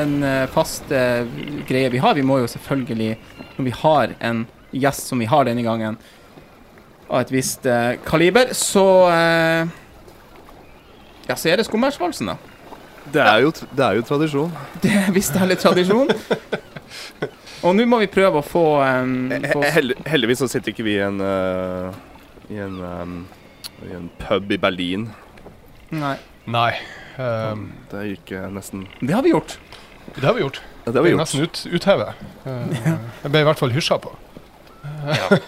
en eh, fast eh, greie vi har. Vi må jo selvfølgelig, når vi har en gjest som vi har denne gangen, av et visst eh, kaliber, så eh, Ja, så er det Skummersvalsen, da. Det er jo, det er jo tradisjon. Det er visst er litt tradisjon. Og nå må vi prøve å få, um, få He- hell- Heldigvis så sitter ikke vi i en uh, I en, um, i en pub i Berlin. Nei. Nei. Um, Det gikk nesten Det har vi gjort. Det har vi gjort. Ja, det har vi er gjort. Nesten ut, uthevet. Eh, jeg ble i hvert fall hysja på.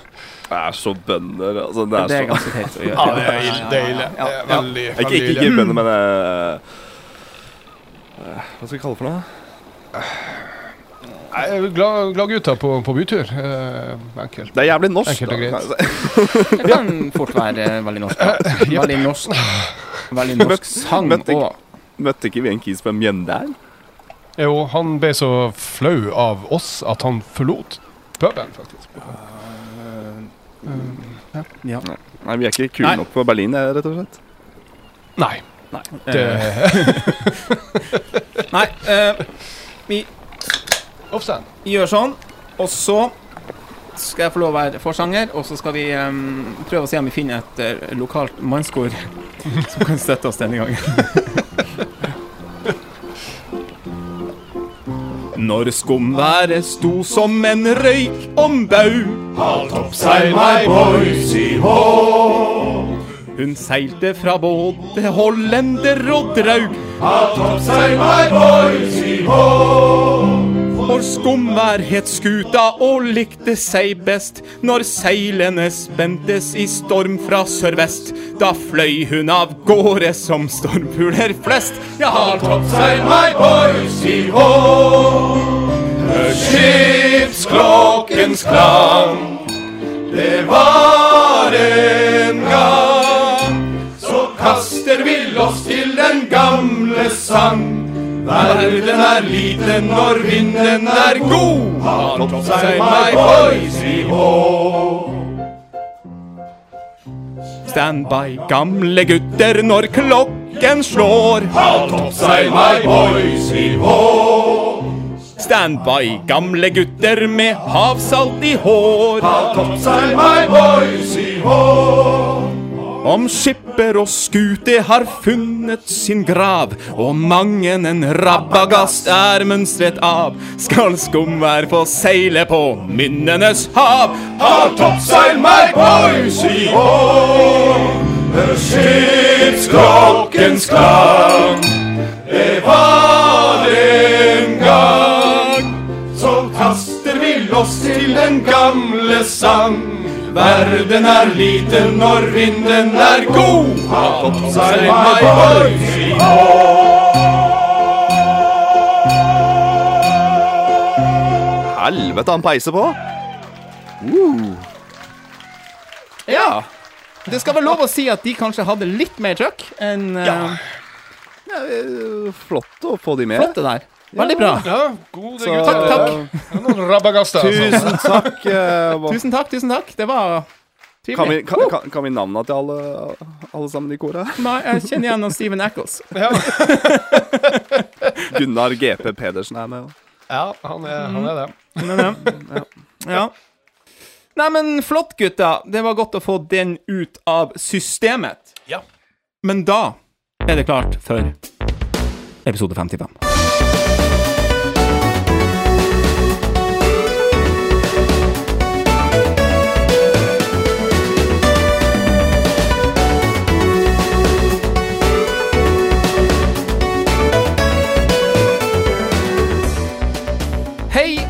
Det er så bønder. Altså, det er Det er ganske teit å gjøre. Ja, det er ille. Det er, ille. Ja, Det er ja. veldig, Ikke, veldig ikke, ille. ikke bønder, men eh, eh, Hva skal vi kalle det for noe? Jeg er glad, glad gutta på, på bytur. Eh, enkelt. Det er jævlig norsk. Enkelt og greit. Det kan fort være veldig norsk. Veldig norsk. Veldig norsk sang Møtte ikke- Møtte ikke vi en kis på Mjøndalen? Jo, han ble så flau av oss at han forlot puben, faktisk. Ja. Nei, vi er ikke kule nok på Berlin, eh, rett og slett. Nei. Det Nei, eh, vi gjør sånn, og så skal jeg få lov å være forsanger, og så skal vi um, prøve å se om vi finner et uh, lokalt mannskor som kan støtte oss denne gangen. Når skumværet sto som en røyk om bau Halt opp seil, my boys, i hå. Hun seilte fra både hollender og draug Halt opp seil, my boys, i hå. For skumværhetsskuta het skuta og likte seg best når seilene spentes i storm fra sørvest. Da fløy hun av gårde som stormfugler flest. Ja, har toppseil, my boys, i hå. Hør skipsklokkens klang. Det var en gang. Så kaster vi loss til den gamle sang. Verden er liten når vinden er god. har topp seg my boys, i hå. Stand by, gamle gutter, når klokken slår. Har topp seg my boys, i hå. Stand by, gamle gutter med havsalt i hår. Har topp seg my boys, i hå. Om skipper og skute har funnet sin grav, og mangen en rabagast er mønstret av, skal skumvær få seile på minnenes hav. Har toppseil meg, boys, i år! Skipsklokkens klang. Det var en gang. Så kaster vi loss til den gamle sang. Verden er liten når vinden er god. Ha på seg my boys, i. Helvete, han peiser på! Uh. Ja. Det skal være lov å si at de kanskje hadde litt mer trøkk enn uh, Ja, eh, flott å få de med. Flott det der. Veldig bra. Ja, gode Så, gutter. Takk, takk. Det er rabagaster. altså. Tusen takk. Uh, Tusen takk, tusen takk. Det var Kan vi, kan, kan, kan vi navnene til alle, alle sammen i koret? Nei, Jeg kjenner igjen noen Steven Eccles. Ja. Gunnar GP Pedersen er med. ja, han er, han er det. Men, ja. ja. Nei, men flott, gutta. Det var godt å få den ut av systemet. Ja. Men da er det klart for episode 55.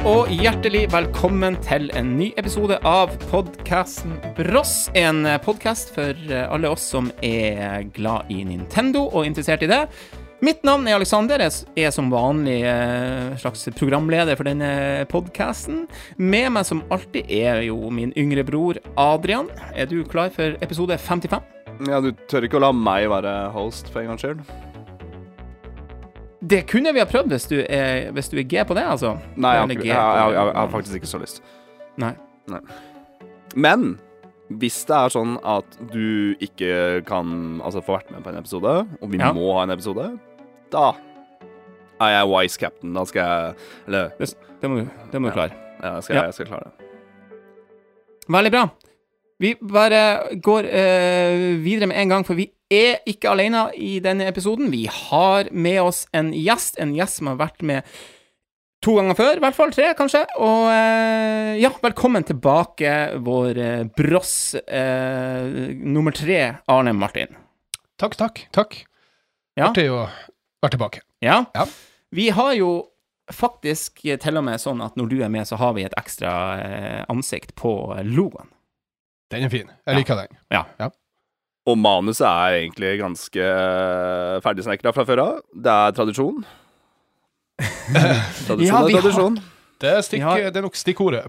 og hjertelig velkommen til en ny episode av podkasten Bross. En podkast for alle oss som er glad i Nintendo og interessert i det. Mitt navn er Alexander. Jeg er som vanlig eh, slags programleder for denne podkasten. Med meg som alltid er jo min yngre bror Adrian. Er du klar for episode 55? Ja, Du tør ikke å la meg være host for en gangs skyld? Det kunne vi ha prøvd hvis du er, hvis du er G på det, altså. Nei, jeg, jeg, jeg, jeg, har faktisk ikke så lyst. Nei. Men hvis det er sånn at du ikke kan altså, få vært med på en episode, og vi Ja. må ha en episode, da er jeg wise captain. Da skal jeg Eller Det, det må du, det må du klare. ja, jeg skal, jeg skal klare det. Veldig bra. Vi bare går uh, videre med en gang, for vi er ikke alene i denne episoden. Vi har med oss en gjest, en gjest som har vært med to ganger før, i hvert fall tre, kanskje. Og uh, ja, velkommen tilbake, vår uh, bross nummer tre, Arne Martin. Takk, takk, takk. Ja. Artig å være tilbake. Ja. Ja. Vi har jo faktisk til og med sånn at når du er med, så har vi et ekstra ansikt på logoen. Den er fin. Jeg liker den. Ja Og manuset er egentlig ganske uh, ferdigsnekra fra før av. Det er tradisjon. tradisjon Ja, er tradisjon. Det er, stikk, har... det er nok stikkordet.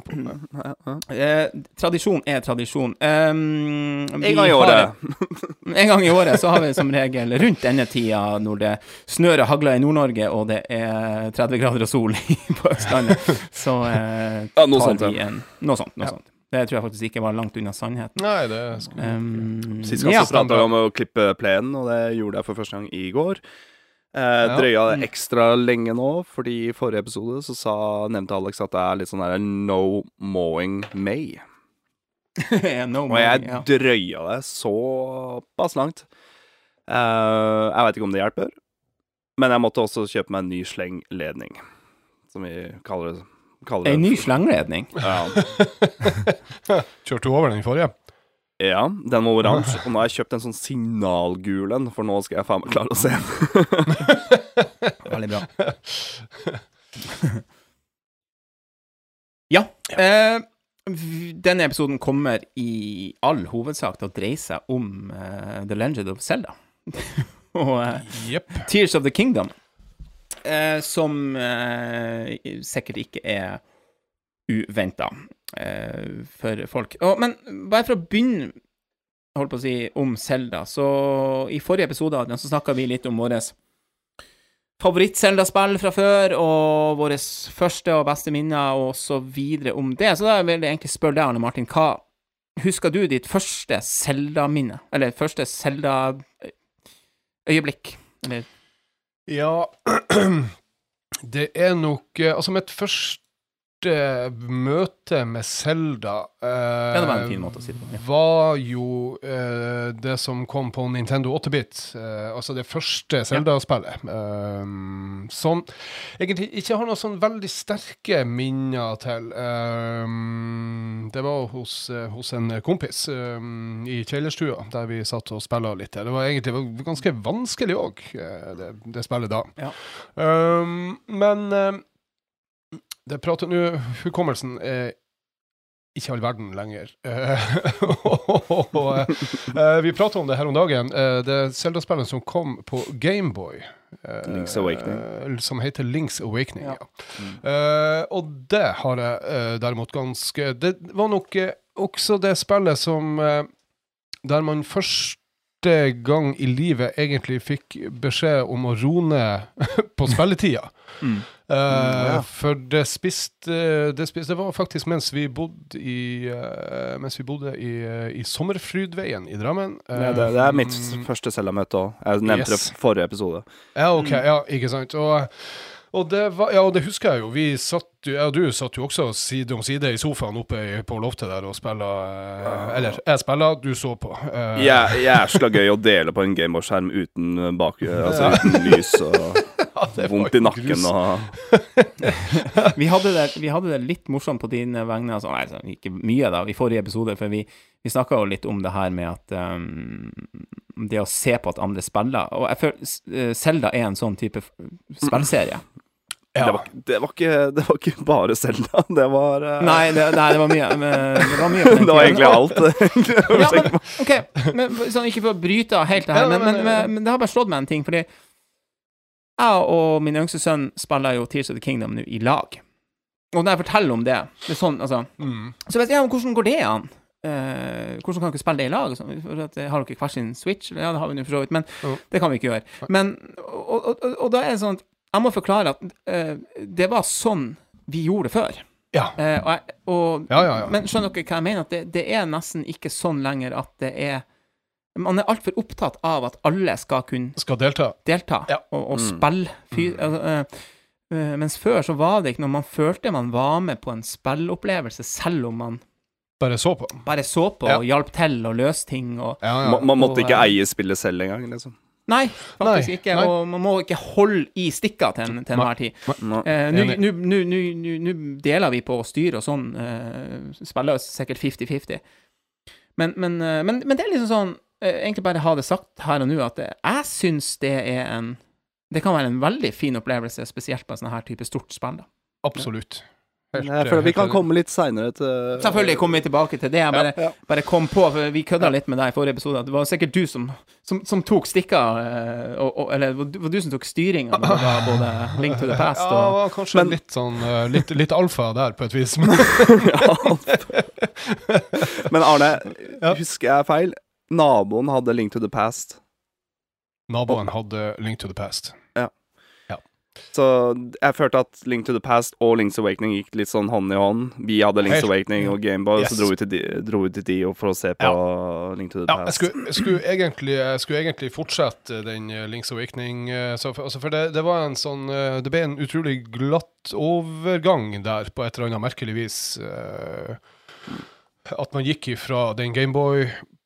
Eh, tradisjon er tradisjon. Um, En gang i har- året. En gang i året så har vi som regel rundt denne tida når det snør og hagler i Nord-Norge og det er 30 grader og sol på Østlandet, så eh, Ja, tar sånt, ja. vi en Noe sånt. Noe Ja. sånt. Det tror jeg faktisk ikke var langt unna sannheten. Nei, det skulle Um, Sist gang ja. så prata vi om å klippe plenen, og det gjorde jeg for første gang i går. Eh, Ja. Drøya det ekstra lenge nå, fordi i forrige episode så sa, nevnte Alex at det er litt sånn der no mowing May. no Og jeg ja. drøya det såpass langt. Eh, jeg veit ikke om det hjelper, men jeg måtte også kjøpe meg en ny slengledning, som vi kaller det. Kaller En ny slangredning. Ja. Kjørte du over den forrige? ja, den var oransje, og nå har jeg kjøpt en sånn signalgul en, for nå skal jeg faen meg klare å se den. Veldig bra. ja. Eh, denne episoden kommer i all hovedsak til å dreie seg om uh, The Legend of Zelda. og uh, yep. Tears of the Kingdom, eh, som eh, sikkert ikke er uventa eh, for folk. Og, men bare for å begynne holdt på å si, om Zelda, så i forrige episode Adrian, så snakka vi litt om våres favoritt-Zelda-spill fra før, og våre første og beste minner, og så videre om det. Så da vil jeg egentlig spørre deg, Arne Martin, hva husker du ditt første Zelda-minne? Eller første Zelda-øyeblikk? Eller Ja Det er nok eh, Altså, mitt første møte med Selda Ja, fin måte å si. Ja. var jo eh, det som kom på Nintendo 8-bit. eh, altså det første Zelda-spillet. Um, som egentlig ikke har noen sånn veldig sterke minner til. Um, det var hos, eh, hos en kompis i kjellerstua, der vi satt og spilte litt. Det var egentlig ganske vanskelig òg, det, det spillet da. Ja. Men det prater nå Hukommelsen er ikke all verden lenger. Eh, og, eh, vi prata om det her om dagen. Eh, det Zelda-spillet som kom på Gameboy. Uh, Link's Awakening. som heter Links Awakening, Ja. ja. Eh, og det har jeg derimot ganske Det var nok også det spillet som Der man første gang i livet egentlig fikk beskjed om å roe ned på spilletida. Mm. Eh, ja. For det spiste, det spiste Det var faktisk mens vi bodde i uh, Mens vi bodde i, uh, i Sommerfrydveien i Drammen. Ja, det, det er mitt Um, første Zelda-møte òg. Jeg nevnte yes. det forrige episode. Ja, OK. Ja, ikke sant. Og, og det var Ja, og det husker jeg jo. Vi satt Jeg og du satt jo også side om side i sofaen oppe på loftet der og spilla eh, Eller jeg spilla, du så på. Uh, Jeg Jæskla gøy å dele på en Gameboy-skjerm uten bak... Altså uten lys og vondt i nakken grus. og Vi hadde, det, vi hadde det litt morsomt på dine vegne, altså, nei, ikke mye da, i forrige episode, for vi, vi snakka jo litt om det her med at um, det å se på at andre spiller Og jeg føler Selda Zelda er en sånn type spillserie. Ja. det, var, det, var ikke, det var ikke bare Zelda. Det var uh... Nei, det, nei, det var mye. Men, det var mye Det var egentlig alt. Ja, men, OK, men, sånn, ikke for å bryte av helt det her, men, men- men, men, men det har bare slått meg en ting, fordi jeg og min yngste sønn spiller jo Tears of the Kingdom nå i lag. Og når jeg forteller om det, det er sånn, altså Mm. Så vet jeg, ja, hvordan går det an? Uh, hvordan kan dere spille det i lag? sånn? For at, eh, har dere hver sin Switch? Ja, det har vi nå for så vidt, men oh. det kan vi ikke gjøre. Men, og, og, og, og da er det sånn at jeg må forklare at uh, det var sånn vi gjorde det før. Ja. Uh, jeg- ja, ja. Men skjønner dere hva jeg mener? At det, det er nesten ikke sånn lenger at det er Man er altfor opptatt av at alle skal kunne Skal delta. delta Ja. og, og Mm. spille. Fy, altså, eh, eh, mens før så var det ikke noe Man følte man var med på en spillopplevelse, selv om man Bare så på. bare så på Ja. og hjalp til og løste ting og Ja, ja. Man, man måtte Og, ikke eh, eie spillet selv engang, liksom. Nei, faktisk Nei, ikke. nei. Og man må ikke holde i stikka til, en- til enhver tid. Nå- Eh, deler vi på å styre og sånn. Eh, spiller sikkert 50-50. Men, men, men, men det er liksom sånn Egentlig bare ha det sagt her og nå, at eh, jeg syns det er en Det kan være en veldig fin opplevelse, spesielt på en sånn her type stort spill. da. Absolutt. Helt, Jeg føler vi kan komme litt seinere til Selvfølgelig kommer vi tilbake til det. Jeg bare, Ja, ja. bare kom på, for vi kødda litt med deg i forrige episode, at det var sikkert du som, som, som tok stikka eh, og, og, Eller det var du som tok styringa når det var både Link to the Past Ja, og Ja, kanskje Men- litt sånn eh, litt, litt alfa der, på et vis. Men Men Arne, Ja. husker jeg feil? Naboen hadde Link to the Past. naboen hadde Link to the Past. Ja Så jeg følte at Link to the Past og Link's Awakening gikk litt sånn hånd i hånd. Vi hadde Link's Helt- Awakening og Gameboy, Yes. så dro vi, til de, dro vi til de for å se på Link to the Ja, jeg Past. skulle, jeg skulle, egentlig, jeg skulle egentlig fortsette den eh, Link's Awakening. eh, Så, altså, for det, det var en sånn eh, Det ble en utrolig glatt overgang der, på et eller annet merkelig vis. At man gikk ifra den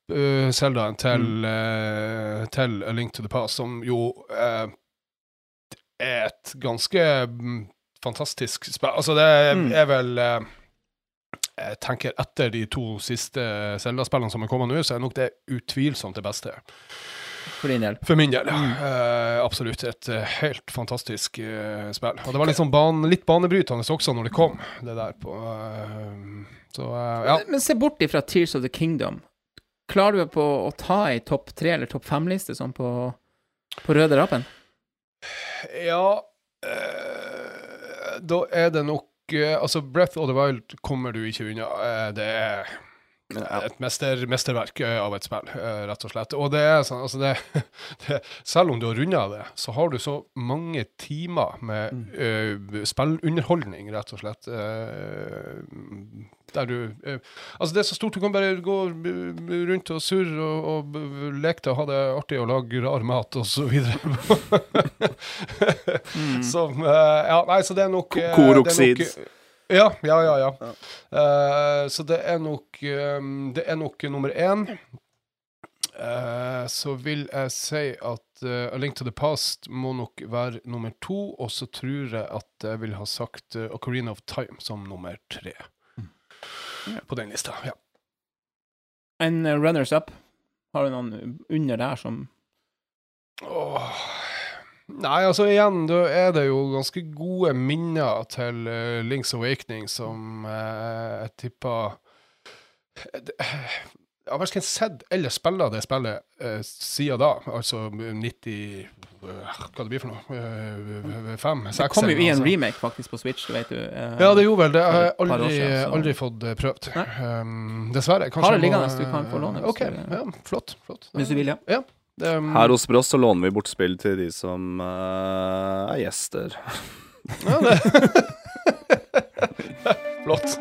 Gameboy-Seldaen til, uh, til A Link to the Past, som jo uh, er et ganske mm, fantastisk spill. Altså, det Mm. er vel eh, jeg tenker etter de to siste Zelda-spillene som er kommet nå, så er nok det utvilsomt det beste. for din del. For min del, ja. Eh, absolutt et uh, helt fantastisk uh, spill. Og det var litt sånn ban litt banebrytende også når det kom, det der på eh, Så eh, ja. Men, men se bort ifra Tears of the Kingdom. Klarer du på å ta ei topp tre eller topp fem-liste sånn på, på røde rapen? Ja eh, Da er det nok eh, Altså, Breath of the Wild kommer du ikke unna. Eh, det er. Et mester, mesterverk eh, av et spill, eh, rett og slett. Og det er sånn, altså det, det Selv om du har runda det, så har du så mange timer med eh, spillunderholdning, rett og slett. Uh, der du eh, Altså, det er så stort. Du kan bare gå rundt og surre og, og leke til og ha det artig og lage rar mat, og så videre. Som eh, Ja, nei, så det er nok Koroksid. Ja, ja, ja. ja. Uh, så det er nok um, Det er nok nummer én. Uh, så vil jeg si at uh, A Link to the Past må nok være nummer to, og så tror jeg at jeg vil ha sagt uh, Ocarina of Time som nummer tre. På den lista. Ja. En eh, runners up? Har du noen under der som Åh. Nei, altså igjen, da er det jo ganske gode minner til uh, Links Awakening som uh, jeg tipper Eh, det- Jeg har verken sett eller spilla det spillet uh, siden da, altså 90 eh, Hva det blir for noe? Fem? Det Seks? kom jo i en altså. remake, faktisk, på Switch, det vet du. Ja, det gjorde vel det. Jeg har aldri, siden, aldri fått prøvd. Um, dessverre. Kanskje Har det liggende, du kan få låne OK, ja, flott. flott. Hvis du vil, ja. ja. Det, um, Her hos Bross så låner vi bort spill til de som uh, er gjester. Ja, det. Flott.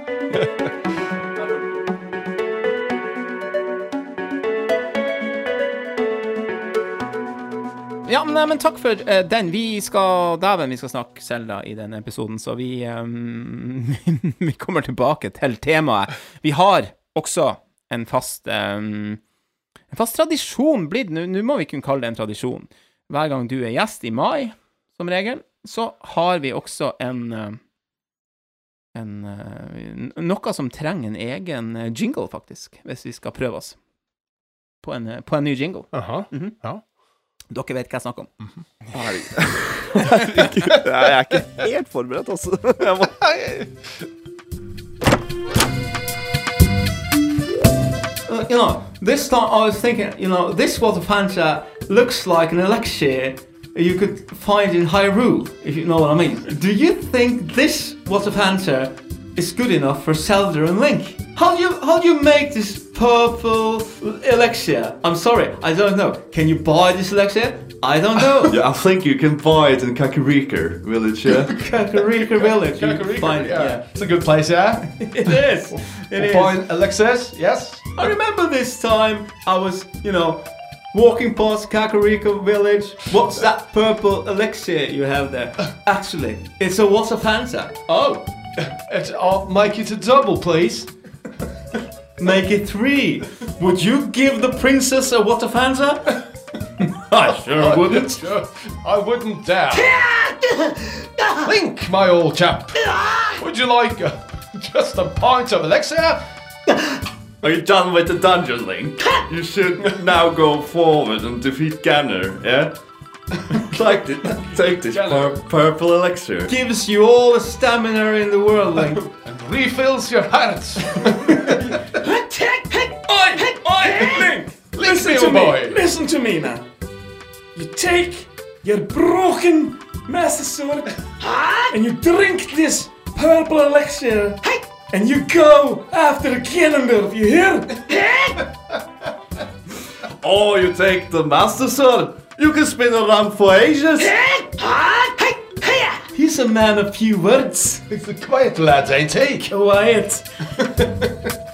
Ja, men, nei, men takk for uh, den. Vi skal Dæven, vi skal snakke Selda i denne episoden, så vi um, Vi kommer tilbake til temaet. Vi har også en fast ehm, En fast tradisjon blitt Nå nå må vi kunne kalle det en tradisjon. Hver gang du er gjest i mai, som regel, så har vi også en eh, en eh, Noe som trenger en egen eh, jingle, faktisk, hvis vi skal prøve oss på en, på en ny jingle. Aha. Mhm. Ja. Dere vet hva jeg snakker om. Herregud. Jeg er ikke helt forberedt, altså. Jeg må... Uh, you know, this time I was thinking, you know, this water Fanta looks like an elixir you could find in Hyrule, if you know what I mean. Do you think this water Fanta is good enough for Zelda and Link. How do you how do you make this purple elixir? I'm sorry, I don't know. Can you buy this elixir? I don't know. Yeah, I think you can buy it in Kakarika village, yeah? Kakarika Village. you Kakarika, find it, yeah. yeah. It's a good place, yeah? It is. It is. Point Alexis, yes? I remember this time I was, you know, walking past Kakariko village. What's that purple elixir you have there? Actually, it's a water Fanta. Oh, it's, I'll make it a double, please. Make it three. Would you give the princess a water Fanta? I sure wouldn't. Sure, I wouldn't dare. Link, my old chap. Would you like uh, just a pint of elixir? Are you done with the dungeon, Link? You should now go forward and defeat Ganon, yeah? Like this, take this pur- purple elixir. Gives you all the stamina in the world, Link. And refills your heart. Listen to old me. boy. Listen to me, man. You take your broken Master Sword and you drink this purple elixir and you go after the Ganondorf, you hear? Or you take the Master Sword. You can spin around for ages. He's a man of few words. He's a quiet lad, ain't he? Quiet.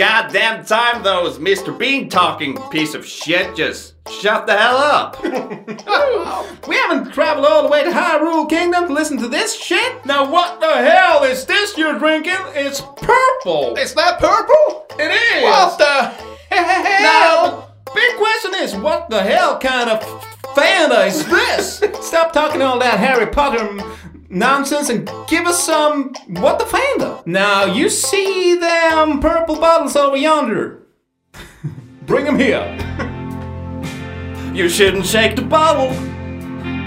goddamn time those Mr. Bean talking piece of shit. Just shut the hell up. We haven't traveled all the way to Hyrule Kingdom to listen to this shit. Now what the hell is this you're drinking? It's purple. Is that purple? It is. What the hell? Now, the big question is, what the hell kind of Fanta is this? Stop talking all that Harry Potter nonsense and give us some what the Fanta. Now, you see them purple bottles over yonder. Bring them here. You shouldn't shake the bottle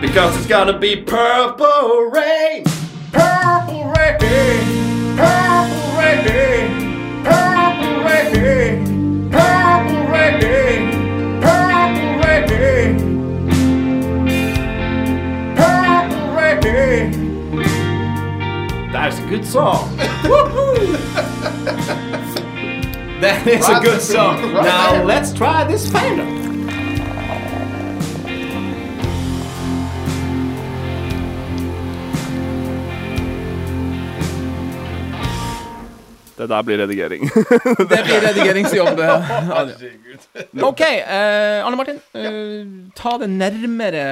because it's gonna be purple rain. Purple rain, purple rain, good song. That is a good song. Right Now there. let's try this Fanta. Det der blir redigering. Det blir redigeringsjobb. OK, eh, Anne Martin. eh, ta det nærmere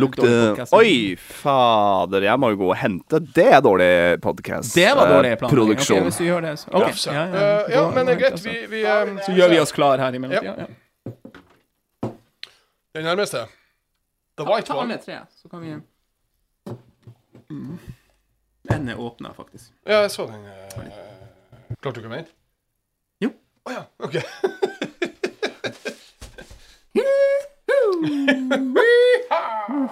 Lukte. Oi, fader, jeg må jo gå og hente. Det er dårlig podkast. Det var dårlig planlegging. Produksjon. Ok, hvis du gjør det, så OK. Så, Ja, ja. eh, ja, men det er greit. Vi, vi um, Så gjør vi oss klar her i mellomtida. Ja. Den nærmeste. The white Ta alle one. tre, så kan vi mm. Den er åpna, faktisk. Ja, jeg så den. eh, Klarte du ikke å vente? Jo. Å ja, OK.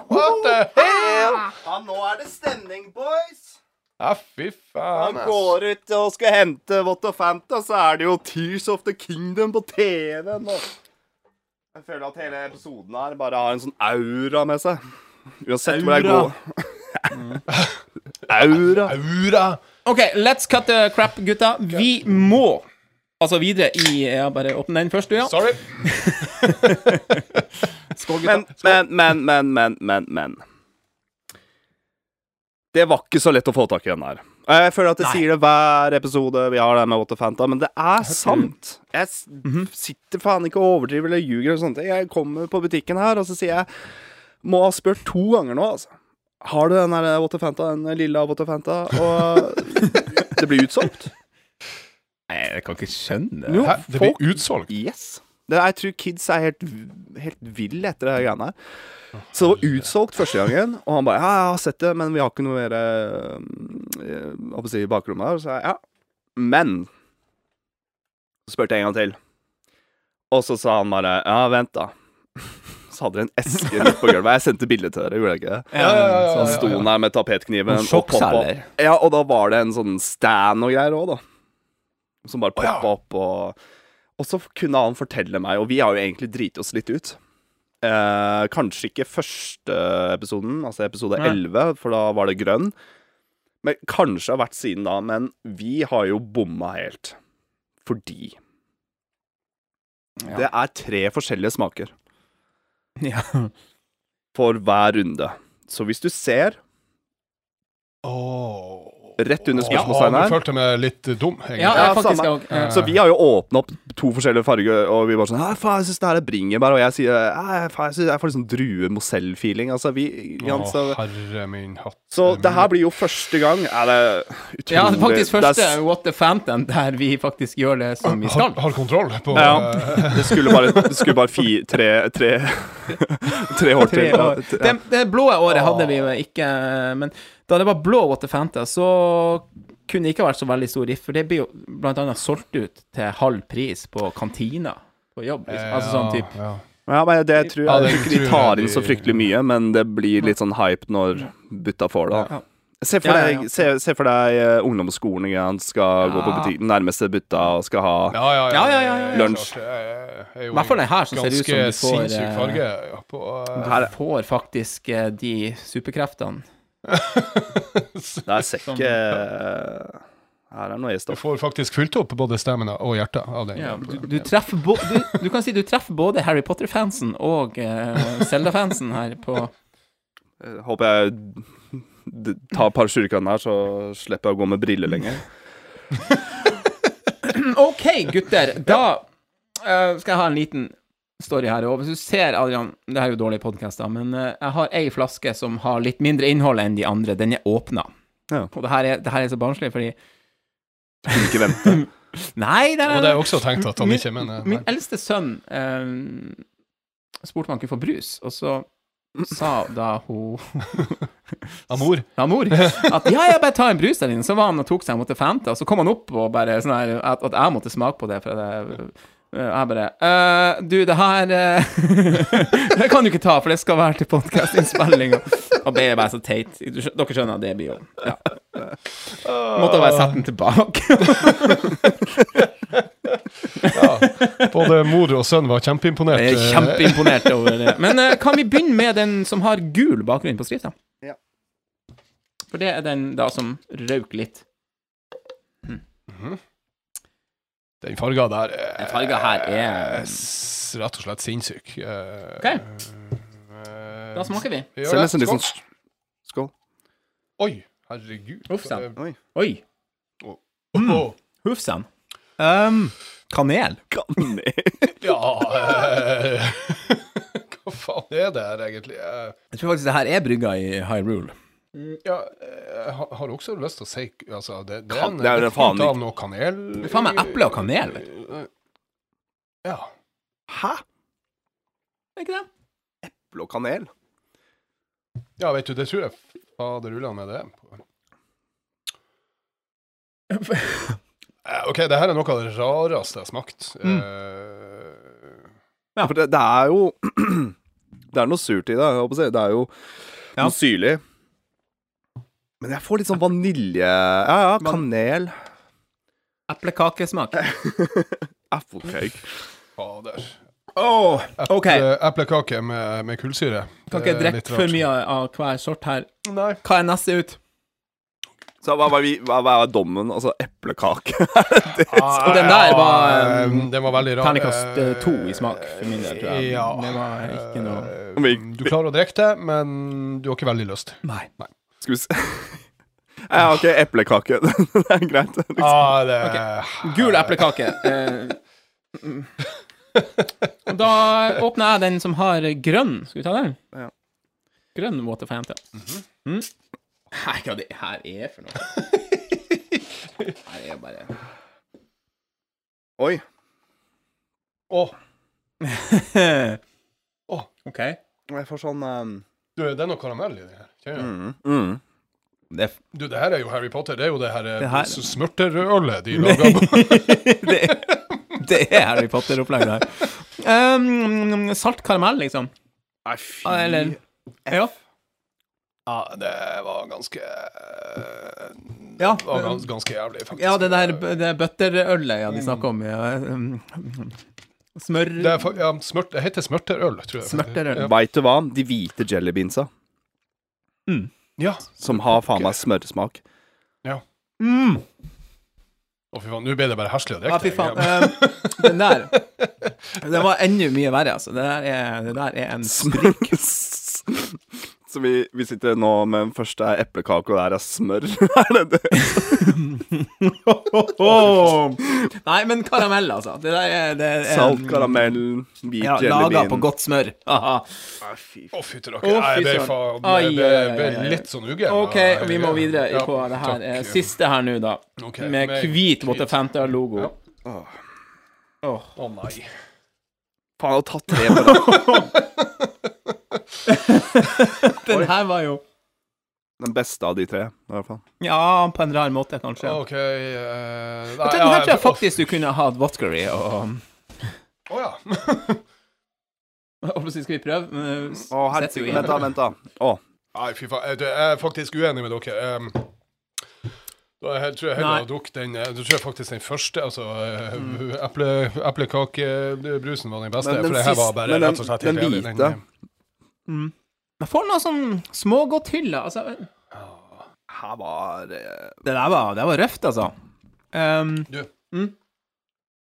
What the hell? Ja, nå er det stemning, boys. Ja, fy faen, Han går ut og skal hente What the Fanta, så er det jo Tears of the Kingdom på TV-en. Jeg føler at hele episoden her bare har en sånn aura med seg. Uansett hvor jeg Aura. går. aura. Aura. OK, let's cut the crap, gutta. Vi må altså videre i Ja, bare åpne den først, du, ja. Sorry. Skål, gutta. Men, men, men, men, men, men, men. Det var ikke så lett å få tak i den her. Jeg føler at jeg sier det hver episode vi har det med the Fanta, men det er sant. Jeg sitter faen ikke og overdriver eller ljuger og ting. Jeg kommer på butikken her, og så sier jeg Må ha spurt to ganger nå, altså. Har du den der What Fanta, den lilla What Fanta? Og det blir utsolgt. Nei, jeg kan ikke skjønne det. Jo, Hæ? Det folk blir utsolgt. Yes. Det, jeg tror kids er helt, helt ville etter det greiene her. Så det var utsolgt første gangen, og han bare Ja, jeg har sett det, men vi har ikke noe mer eh, eh, Hva skal jeg si, i bakrommet her. Så jeg ja. Men så spurte jeg en gang til, og så sa han bare Ja, vent, da. Så hadde de en eske midt på gulvet. Jeg sendte bilde til dere, gjorde jeg ikke det? Ja, ja, ja, Så ja, han ja, sto ja. der med tapetkniven og poppa. Ja, og da var det en sånn stand og greier òg, da. Som bare ja. poppa opp og Og så kunne han fortelle meg, og vi har jo egentlig driti oss litt ut. Eh, kanskje ikke første episoden, altså episode elleve, 11, for da var det grønn. Men kanskje har vært siden da. Men vi har jo bomma helt. Fordi Ja. det er tre forskjellige smaker Ja. for hver runde. Så hvis du ser Åh. Rett under Ja, spørsmålstegnet Ja, du følte meg litt dum, egentlig. Ja, Ja, jeg faktisk samme. òg. Ja. Så vi har jo åpna opp to forskjellige farger, og vi bare sånn faen, jeg syns det her er bringebær. Og jeg sier faen, jeg, synes jeg får litt sånn drue-mosell-feeling. Altså, vi ja, Å, så, herre min hatt. så det her blir jo første gang Er det utrolig Ja, det er faktisk første er What the Phantom der vi faktisk gjør det som vi skal. har kontroll på Ja. ja. Det skulle bare, det skulle bare fi, tre, tre, tre år Tre til. år. Ja. Det, det blå året hadde vi jo ikke, men da det var blå Phantom, så kunne det ikke vært så veldig stor rift, for det blir jo annet solgt ut til halv pris på kantina på jobb. Liksom. Altså sånn type ja. Ja, men det tror Ja, jeg, det jeg tror ikke de tar inn så fryktelig mye, men det blir litt sånn hype når butta får det. Se for Ja, ja, deg, ja. Se, se for deg eh, ungdomsskolen igjen, skal gå på butikken, nærmeste butta og skal ha Ja, ja, Ja, ja, ja, ja. Lunsj. er I hvert fall den her som ser ut som du får, eh, farge ja, på uh, Her, Får faktisk uh, de superkreftene. der ser ikke Her er noe i stoff. Du får faktisk fulgt opp både stemmen og hjertet av den. Ja, du, du, treffer bo, du, du kan si du treffer både Harry Potter-fansen og uh, Zelda-fansen her på Eh, Håper jeg tar et par slurker her, så slipper jeg å gå med briller lenger. OK, gutter. Da uh, skal jeg ha en liten story her. Og hvis du ser, Adrian Det her er jo dårlige podkaster, men eh, jeg har ei flaske som har litt mindre innhold enn de andre. Den er åpna. Ja. Og det her er, det her er så barnslig, fordi Kunne ikke vente. Nei, det Og det er også tenkt at han Min- ikke mener Min eldste sønn eh, spurte om han kunne få brus, og så sa da hun Amor. Amor. At ja, jeg bare ta en brus der inne. Så var han og tok seg Jeg måtte fente og så kom han opp og bare sånn her At, at jeg måtte smake på det, for jeg, jeg bare «Eh, Du, det her eh, Det kan du ikke ta, for det skal være til podkastinnspillinga. Og, det er bare så teit. Dere skjønner at det blir jo ja. Måtte bare sette den tilbake. Både mor og sønn var kjempeimponert. Jeg er eh, kjempeimponert over det. Men eh, kan vi begynne med den som har gul bakgrunn på skrifta? Ja. For det er den da som røk litt. Den farga der eh, Den farga her er- s- rett og slett sinnssyk. Eh, Ok. eh, Da smaker vi. gjør nesten litt sånn Skål. Oi, herregud. Uff sann. Oi. Oi. Åh. Huff sann. Um, kanel. Ja uh, Hva faen er det her, egentlig? Eh, Jeg tror faktisk det her er brygga i Hyrule. Ja, jeg har- har også lyst til å si altså, det, det Kan- er en det er det faen av noe kanel Det er faen meg eple og kanel, vet Ja. Hæ? Er ikke det? Blå kanel? ja, vet du, det tror jeg faderullan med det. Eh, OK, det her er noe av det rareste jeg har smakt. Mm. Eh, For det, det er jo Det er noe surt i det. Jeg håper å si. Det er jo Ja. noe syrlig. Men jeg får litt sånn vanilje Ja ja, kanel. Eplekakesmak. Applecake. fader. Oh, OK. Eple, eplekake med, med kullsyre. Kan ikke drikke for mye av hver sort her. Nei. Hva er neste ut? Så hva, var, vi- hva, var dommen? Altså eplekake? Og den der var Eh, um, Den var veldig rar. terningkast eh, to i smak, for min del, tror jeg. Ja. Det var ikke noe Eh, Du klarer å drikke det, men du har ikke veldig lyst. Nei. Nei. Skal vi se Jeg har ikke eplekake. det er greit. Liksom. Ah, det Gul eplekake. Eh, mm. Og da åpner jeg den som har grønn. Skal vi ta den? Ja. Grønn Water Fountain. mm. Nei, hva det her er for noe? Her er bare Oi. Å, OK. Jeg får sånn um, du, det er noe karamell i det her. Mm, mm. Det, Du, det her er jo Harry Potter. Det er jo det her, Det her- smørterølet de lager. det, det er Harry Potter-opplegg her. Um, salt karamell, liksom. Nei, fy Ah, Eller Ja. Ja, det var ganske Ja, Det var gans, ganske jævlig, faktisk. ja det der det butterølet ja, de snakker om. Ja. Smør... Det, er, ja, smør, det heter smørterøl, tror jeg. Smørterøl. Ja. Veit du hva? De hvite jellybeansa, ja. som har faen meg smørsmak. Mm. Å, fy faen, nå ble det bare herselig og Ja, fy faen. Den der Den var enda mye verre, altså. Det der er, det der er en sprik. Så vi, vi sitter nå med den første er eplekake, og det er smør. er det det? Nei, men karamell, altså. Det der er, det er Salt, karamell, hvit Ja, laga på godt smør. Fy Å, Å. Nei, fy faen ai, ble ai, ai. litt sånn uggen. OK, vi må videre Ja, på det her takk. eh, siste her nå, da. Okay, Med med hvit hvit. Water Fanta-logo. Ja. Å nei. Faen, jeg har tatt tre på rad. Den her var jo Den beste av de tre, i hvert fall. Ja, på en rar måte, kanskje. OK eh, Jeg nei, tror, ja, her tror jeg faktisk du kunne hatt vodkary og Å ja. Jeg Skal vi prøve? Uh, s- Å, oh, Vent, da. vent da oh. Nei, fy faen. Jeg, jeg er faktisk uenig med dere. Um, da jeg, tror jeg heller har drukket den Jeg tror jeg faktisk den første, altså eh, Mm. eple, Eplekakebrusen var den beste. Men den for det her var bare den- rett og slett helt den hvite. Mm. Jeg får noe sånn smågodthylle. Altså, her var eh, det der var, det var røft, altså. Um,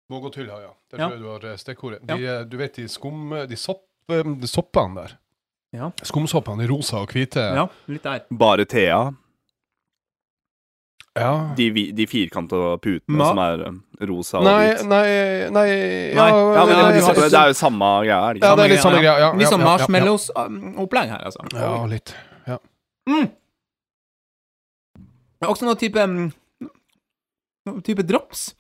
Vågåtylla, ja. Det Ja. tror jeg du har eh, stikkordet. De, eh, Du vet de skum... De, sopp, eh, de soppene der. Ja. Skumsoppene, de rosa og hvite. ja, litt der. bare Thea. Ja. De, de firkanta putene Ma- som er eh, rosa og Nei, hvit. nei, nei Nei. Ja, Ja, men det, det, det er jo samme greia. er Ja, det er litt samme greia. Ja, Litt sånn ja, ja, ja. marshmallows-opplegg her, altså. Ja, litt. Ja. Mm. Det er også noe type mm, Noe type drops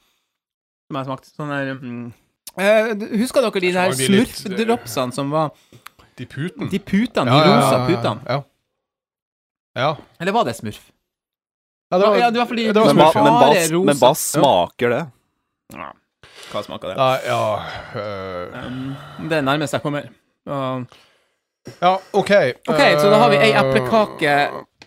som jeg har smakt. Sånn der mm. eh, Husker dere de der eh, smurfdropsene som var De putene. De putene, Ja, de ja, ja, rosa ja, putene? Ja. ja. Eller var det smurf? Ja, det var, Ja, det var fordi- det var Men, hva, smurf, men, hva, men hva smaker det? Hva smaker det? Nei, ja øh, Um, det er nærmest jeg kommer. Uh. Ja, OK. OK, så da har vi ei øh, eplekake,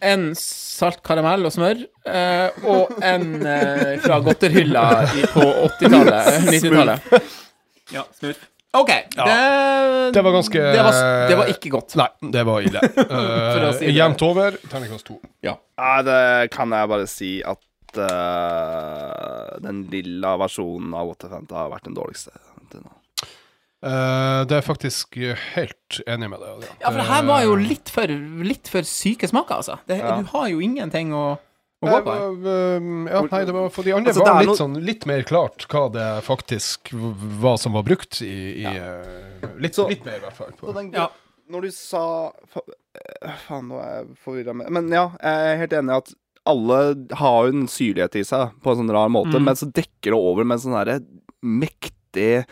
en salt karamell og smør, uh, og en uh, fra godterhylla på 80-tallet. 90-tallet. Ja, smurf. OK. Ja, det, det var ganske- det var, det var ikke godt. Nei, det var ille. Uh, si. Jevnt over, terningkast to. Ja, det kan jeg bare si at uh, den lilla versjonen av Waterfanta har vært den dårligste til nå. Uh, det er faktisk helt enig med deg. Ja, for det her var jo litt for, litt for syke smaker, altså. Det, Ja. Du har jo ingenting å, å Eh, gå på her. uh, ja, nei, det var, for de andre Altså, var litt sånn Litt mer klart hva det faktisk var som var brukt i, i ja. litt, Så- litt mer, i hvert fall. På. Ja. Når du sa fa eh, Faen, nå er jeg forvirra Men ja, jeg er helt enig i at alle har jo en syrlighet i seg på en sånn rar måte, Mm. men så dekker det over med en sånn herre mektig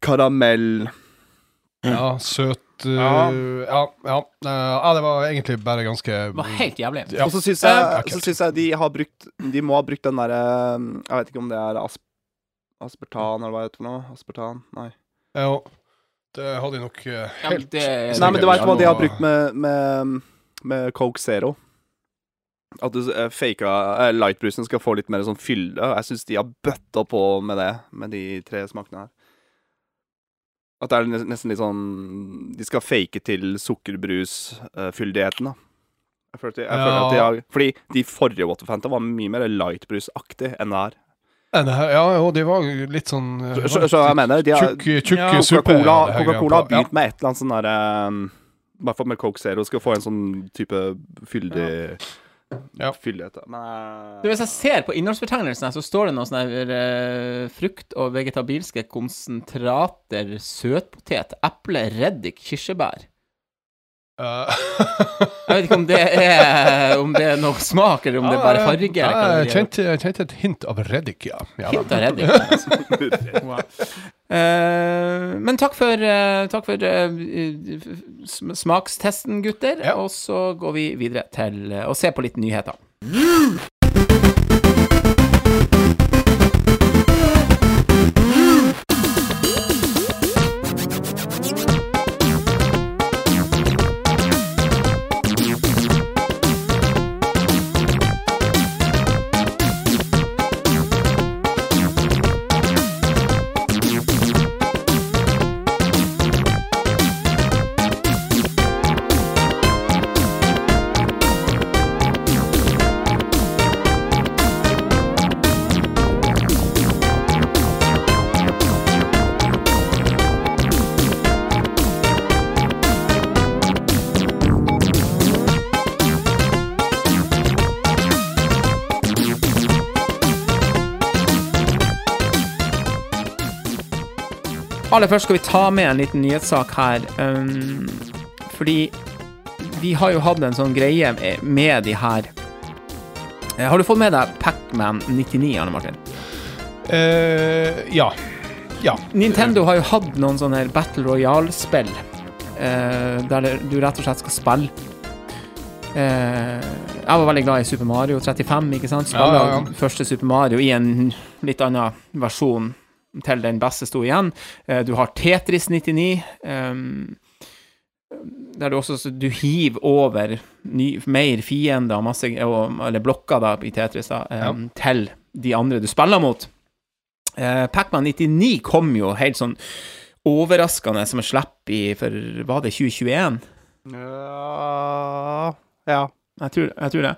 karamell Ja, søt Ja. ja. Ja, uh, ja, det var egentlig bare ganske Det var helt jævlig. Ja. Og så syns Eh, jeg, så synes jeg de har brukt De må ha brukt den derre Jeg vet ikke om det er asp aspartan, eller hva det heter for noe? Aspartan? Nei. Jo, det hadde de nok uh, Ja, helt det- Nei, men du veit hva de har brukt med, med, med Coke Zero? At du uh, faka lightbrusen skal få litt mer sånn fylle. Jeg syns de har bøtta på med det, med de tre smakene her. At det er nesten litt sånn De skal fake til sukkerbrusfyldigheten, da. Jeg føler at de, jeg føler at de har Fordi de forrige Waterfanta var mye mer lightbrusaktig enn det her. Eh, Ja, jo, de var litt sånn uh, Så, så, så jeg mener de har, Tjukk, tjukk Ja. Coca-Cola Coca-Cola har begynt med et eller annet sånn derre um, I hvert fall med Coke Zero skal få en sånn type fyldig Ja. Fyldighet. da. Men eh, Du, Hvis jeg ser på innholdsbetegnelsen, her, så står det noe sånn her eh, frukt- og vegetabilske konsentrater, søtpotet, eple, reddik, kirsebær. Uh. Jeg vet ikke om det er Om det er noe smak, eller om det er bare farge. Ja, jeg kjente, jeg kjente et hint av reddik, ja. ja. Hint av reddik. Altså. Eh, men takk for, eh, takk for eh, smakstesten, gutter. Ja. Og så går vi videre til å se på litt nyheter. Aller først skal vi ta med en liten nyhetssak her. Um, fordi vi har jo hatt en sånn greie med de her Eh, Har du fått med deg Pacman 99, Arne Martin? Uh, ja. Ja. Nintendo har jo hatt noen sånne Battle Royale-spill. uh, der du rett og slett skal spille. Uh, jeg var veldig glad i Super Mario 35, ikke sant? Spille Ja, ja, ja. første Super Mario i en litt annen versjon til den beste sto igjen. Eh, du har Tetris 99. ehm, der du også du hiver over ny, mer fiender, masse, eller blokker da, i Tetris, da, ja. til de andre du spiller mot. Eh, Pacman 99 kom jo helt sånn overraskende som et slipp i For var det 2021? Ja Ja. Jeg tror, jeg tror det.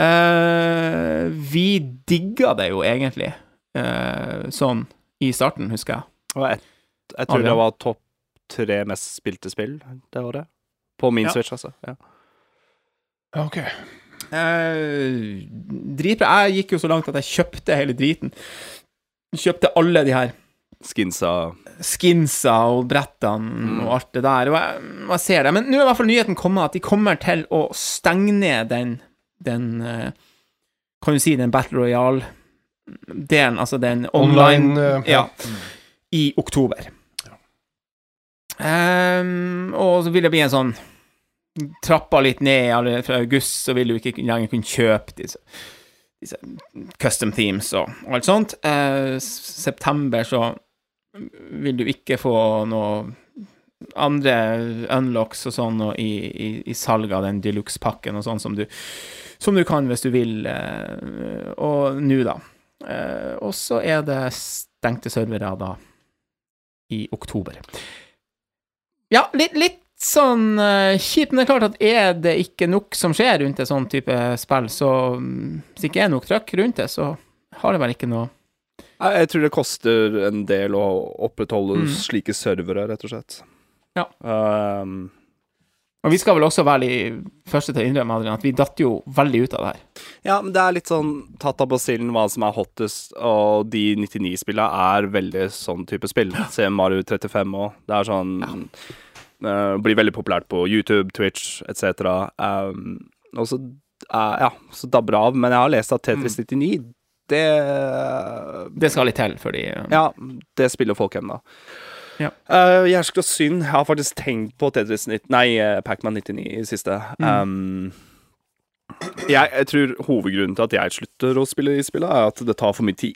Uh, vi digga det jo egentlig uh, sånn i starten, husker jeg. jeg, jeg tror det var topp tre mest spilte spill det året. På min Ja. Switch, altså. Ja. OK. Eh, dritbra. Jeg gikk jo så langt at jeg kjøpte hele driten. Kjøpte alle de her Skinsa skinsa og brettene og alt det der. Og jeg, jeg ser det. Men nå er i hvert fall nyheten kommet at de kommer til å stenge ned den, den eh, Kan du si den Battle Royale-delen, altså den online, Online, eh, ja, i oktober. Um, og så vil det bli en sånn Trappa litt ned fra august, så vil du ikke lenger kunne kjøpe disse, disse custom themes og alt sånt. Uh, september så vil du ikke få noe andre unlocks og sånn og i, i, i salg av den deluxe-pakken og sånn som du, som du kan hvis du vil, Uh, og nå, da. Eh, og så er det stengte servere da i oktober. Ja, litt, litt sånn eh, kjipt, men det er klart at er det ikke nok som skjer rundt et sånn type spill, så mm, hvis det ikke er nok trøkk rundt det, så har det vel ikke noe jeg tror det koster en del å opprettholde Mm. slike servere, rett og slett. Ja. Um, Og vi skal vel også være de første til å innrømme Adrian, at vi datt jo veldig ut av det her. ja, men det er litt sånn tatt av basillen hva som er hottest, og de 99-spillene er veldig sånn type spill. Se Mario 35 òg. Det er sånn eh, Blir veldig populært på YouTube, Twitch etc. Um, og så uh, Ja, så dabber det av. Men jeg har lest at Tetris 99, det Det skal litt til før de Ja, det spiller folk ennå. Ja. Uh, Jævlig synd. Jeg har faktisk tenkt på Tetris 90, Nei, uh, Pacman 99 i siste. Mm. Um, jeg, jeg tror hovedgrunnen til at jeg slutter å spille de spillene, er at det tar for mye tid.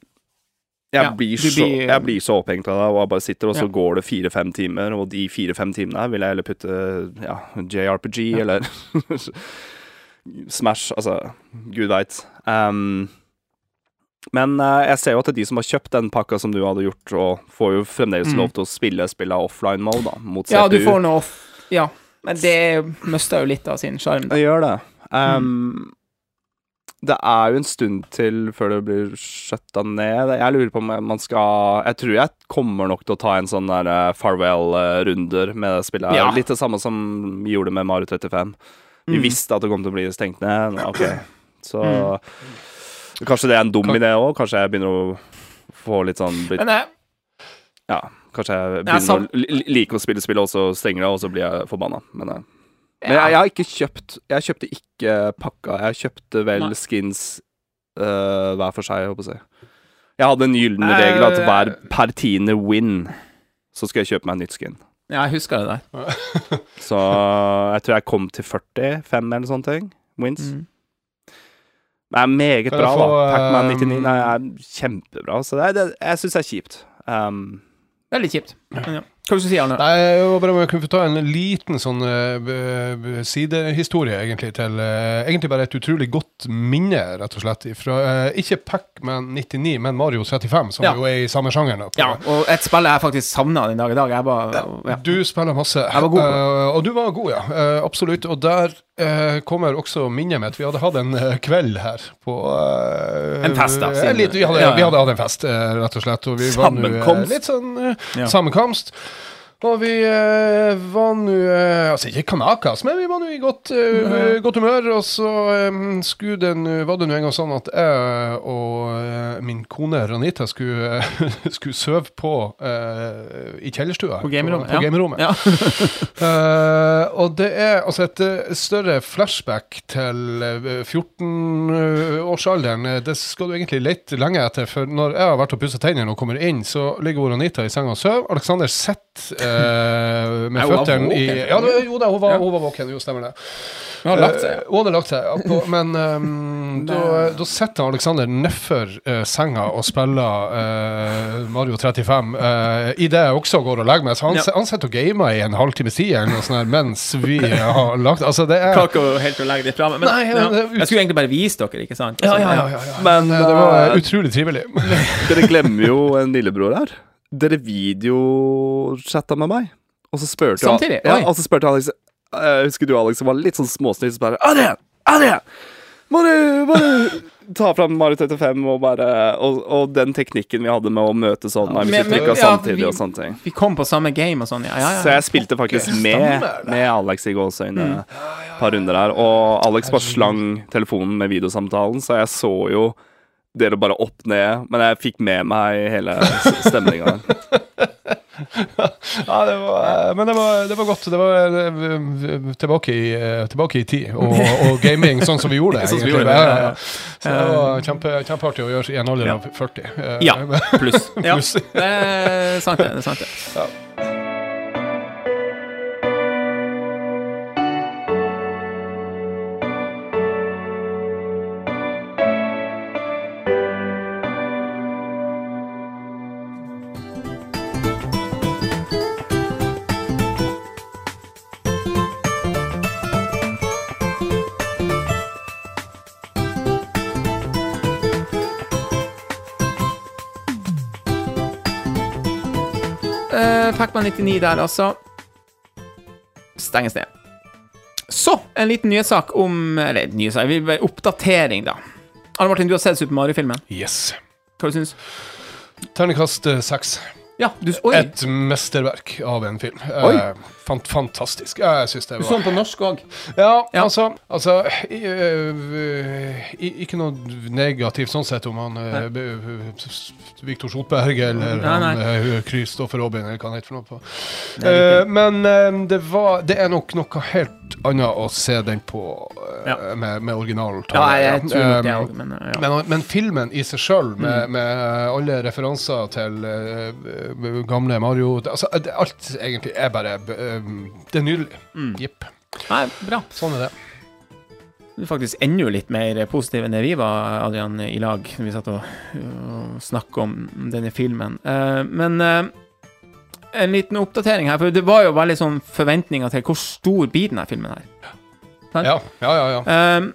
Jeg, Ja, blir, så, blir- jeg blir så opphengt av det, og jeg bare sitter, og så Ja. går det fire-fem timer, og de fire-fem timene her vil jeg heller putte ja, JRPG eller Smash, altså Gud veit. Um, men eh, jeg ser jo at det er de som har kjøpt den pakka som du hadde gjort, og får jo fremdeles Mm. lov til å spille spillet offline mode, da, mot Ja, du får noe off. Ja, men det mista jo litt av sin sjarm. Det gjør det. Um, Mm. Det er jo en stund til før det blir skjøtta ned. Jeg lurer på om man skal Jeg tror jeg kommer nok til å ta en sånn der eh, farewell-runder med det spillet. Ja. Litt det samme som vi gjorde med Mario 35. Vi Mm. visste at det kom til å bli stengt ned. Ok, så Mm. Kanskje det er en dum Kan- idé òg. Kanskje jeg begynner å få litt sånn blitt, Men eh, Ja, kanskje jeg begynner sam- å li- like å spille spillet, og så stenger det, og så blir jeg forbanna. Men, eh, men jeg, jeg har ikke kjøpt Jeg kjøpte ikke pakka. Jeg kjøpte vel Nei. skins eh, hver for seg, jeg håper jeg. Jeg hadde en gyllen Eh, regel at hver per tiende win, så skal jeg kjøpe meg en nytt skin. ja, jeg husker det der. Så jeg tror jeg kom til 45 eller sånne ting. Wins. Mm. Det er meget bra, få, da. Pacman um, 99 nei, er kjempebra. Så det, er- det, jeg syns det er kjipt. Um, litt kjipt. Men ja. Hva du si, Arne? Nei, jeg var bare jeg kunne få ta en liten sånn eh, sidehistorie, egentlig, til eh, Egentlig bare et utrolig godt minne, rett og slett, fra eh, ikke Pac-Man 99, men Mario 35, som Ja. jo er i samme sjangeren. Ja, og et spill jeg faktisk savna den dag i dag. Jeg bare ja. Du spiller masse. Jeg var god og du var god, ja. Absolutt. Og der kommer også minnet mitt. Vi hadde hatt en kveld her på En fest, da, litt, vi, hadde, vi hadde hatt en fest, rett og slett. Og vi var nå, eh, Sammenkomst. Litt sånn sammenkomst. Og vi eh, var nå eh, Altså, ikke kanakas, men vi var nå i godt, eh, godt humør. Og så eh, skulle det nu, var det nå en gang sånn at jeg og eh, min kone Ranita skulle, skulle sove på eh, i kjellerstua. På gamerommet, På, ja. gamerommet. Ja. Eh, og det er altså et eh, større flashback til eh, 14-årsalderen. Eh, det skal du egentlig lete lenge etter, for når jeg har vært og pussa tennene og kommer inn, så ligger Ranita Anita i senga og sover. Alexander sitter eh, med Ja, føttene i. Ja, det, jo da, hun var, Ja. hun var våken. Jo, stemmer det. Hun har lagt seg. Eh, hun hadde lagt seg, ja, på, men um, da, da sitter Alexander nedfor uh, senga og spiller uh, Mario 35 uh, idet jeg også går og legger meg. Så han, Ja. han sitter og gamer i en halvtimes tid eller noe sånt her, mens vi har lagt Altså, det er Klarer ikke helt å legge det fra meg. Men, Nei, ja. det ut- Jeg skulle egentlig bare vise dere, ikke sant? Altså, ja, ja, ja, ja. Men Eh, det var eh, utrolig trivelig. dere glemmer jo en lillebror her. Dere videochatta med meg, og så spurte jeg-? Ja, og så spurte Alex Jeg husker du, Alex, som var litt sånn småsnill. Så bare Adrian! Adrian! Må du bare ta fram Mario 35 og bare og, og den teknikken vi hadde med å møte sånn ja, vi Men- men- ja, samtidig vi- og sånne ting. Vi kom på samme game og sånn, ja. ja, ja. Så jeg spilte faktisk med, med Alex i gåseøyne et par runder her. Og Alex bare slang telefonen med videosamtalen, så jeg så jo dere bare opp ned. Men jeg fikk med meg hele stemninga. Ja, det var, men det var, det var godt. Det var eh, tilbake i, eh, tilbake i tid, og, og gaming sånn som vi gjorde det. Sånn som vi gjorde det, Ja, ja, ja, ja. ja. Så det var kjempe, kjempeartig å gjøre i en alder av 40. Eh, Ja, pluss. pluss. Ja, det er sant, det. det er sant det. Uh, 99 der, altså. Stenges ned. Så, en liten nyhetssak om Eller nyhetssak, oppdatering, da. Arne Martin, du har sett Super Mario-filmen. Yes. Hva du syns Terningkast seks. seks. Ja, du Et mesterverk av en film. Oi. Eh, fant, fantastisk. Ja, jeg syns det Du så den på norsk òg. Ja, Ja. altså, altså i, øh, i, Ikke noe negativt sånn sett om han b- Viktor Sotberg eller Nei, nei. Kristoffer Robin eller hva han heter for noe. på Det Eh, Men det var Det er nok noe helt annet å se den på øh, Ja. med, med originalen. Ja, jeg, jeg Um, òg, men uh, ja. men, men filmen i seg sjøl, med, Mm. med alle referanser til eh, eh, gamle Mario altså, Alt egentlig er bare uh, Det er nydelig. Mm. Jepp. Nei, bra. Sånn er det. Du er faktisk enda litt mer positiv enn det vi var, Adrian, i lag, når vi satt og, og snakka om denne filmen. Uh, men eh, en liten oppdatering her, for det var jo veldig sånn forventninger til hvor stor blir denne filmen her. Ja, ja, ja. ja. Um,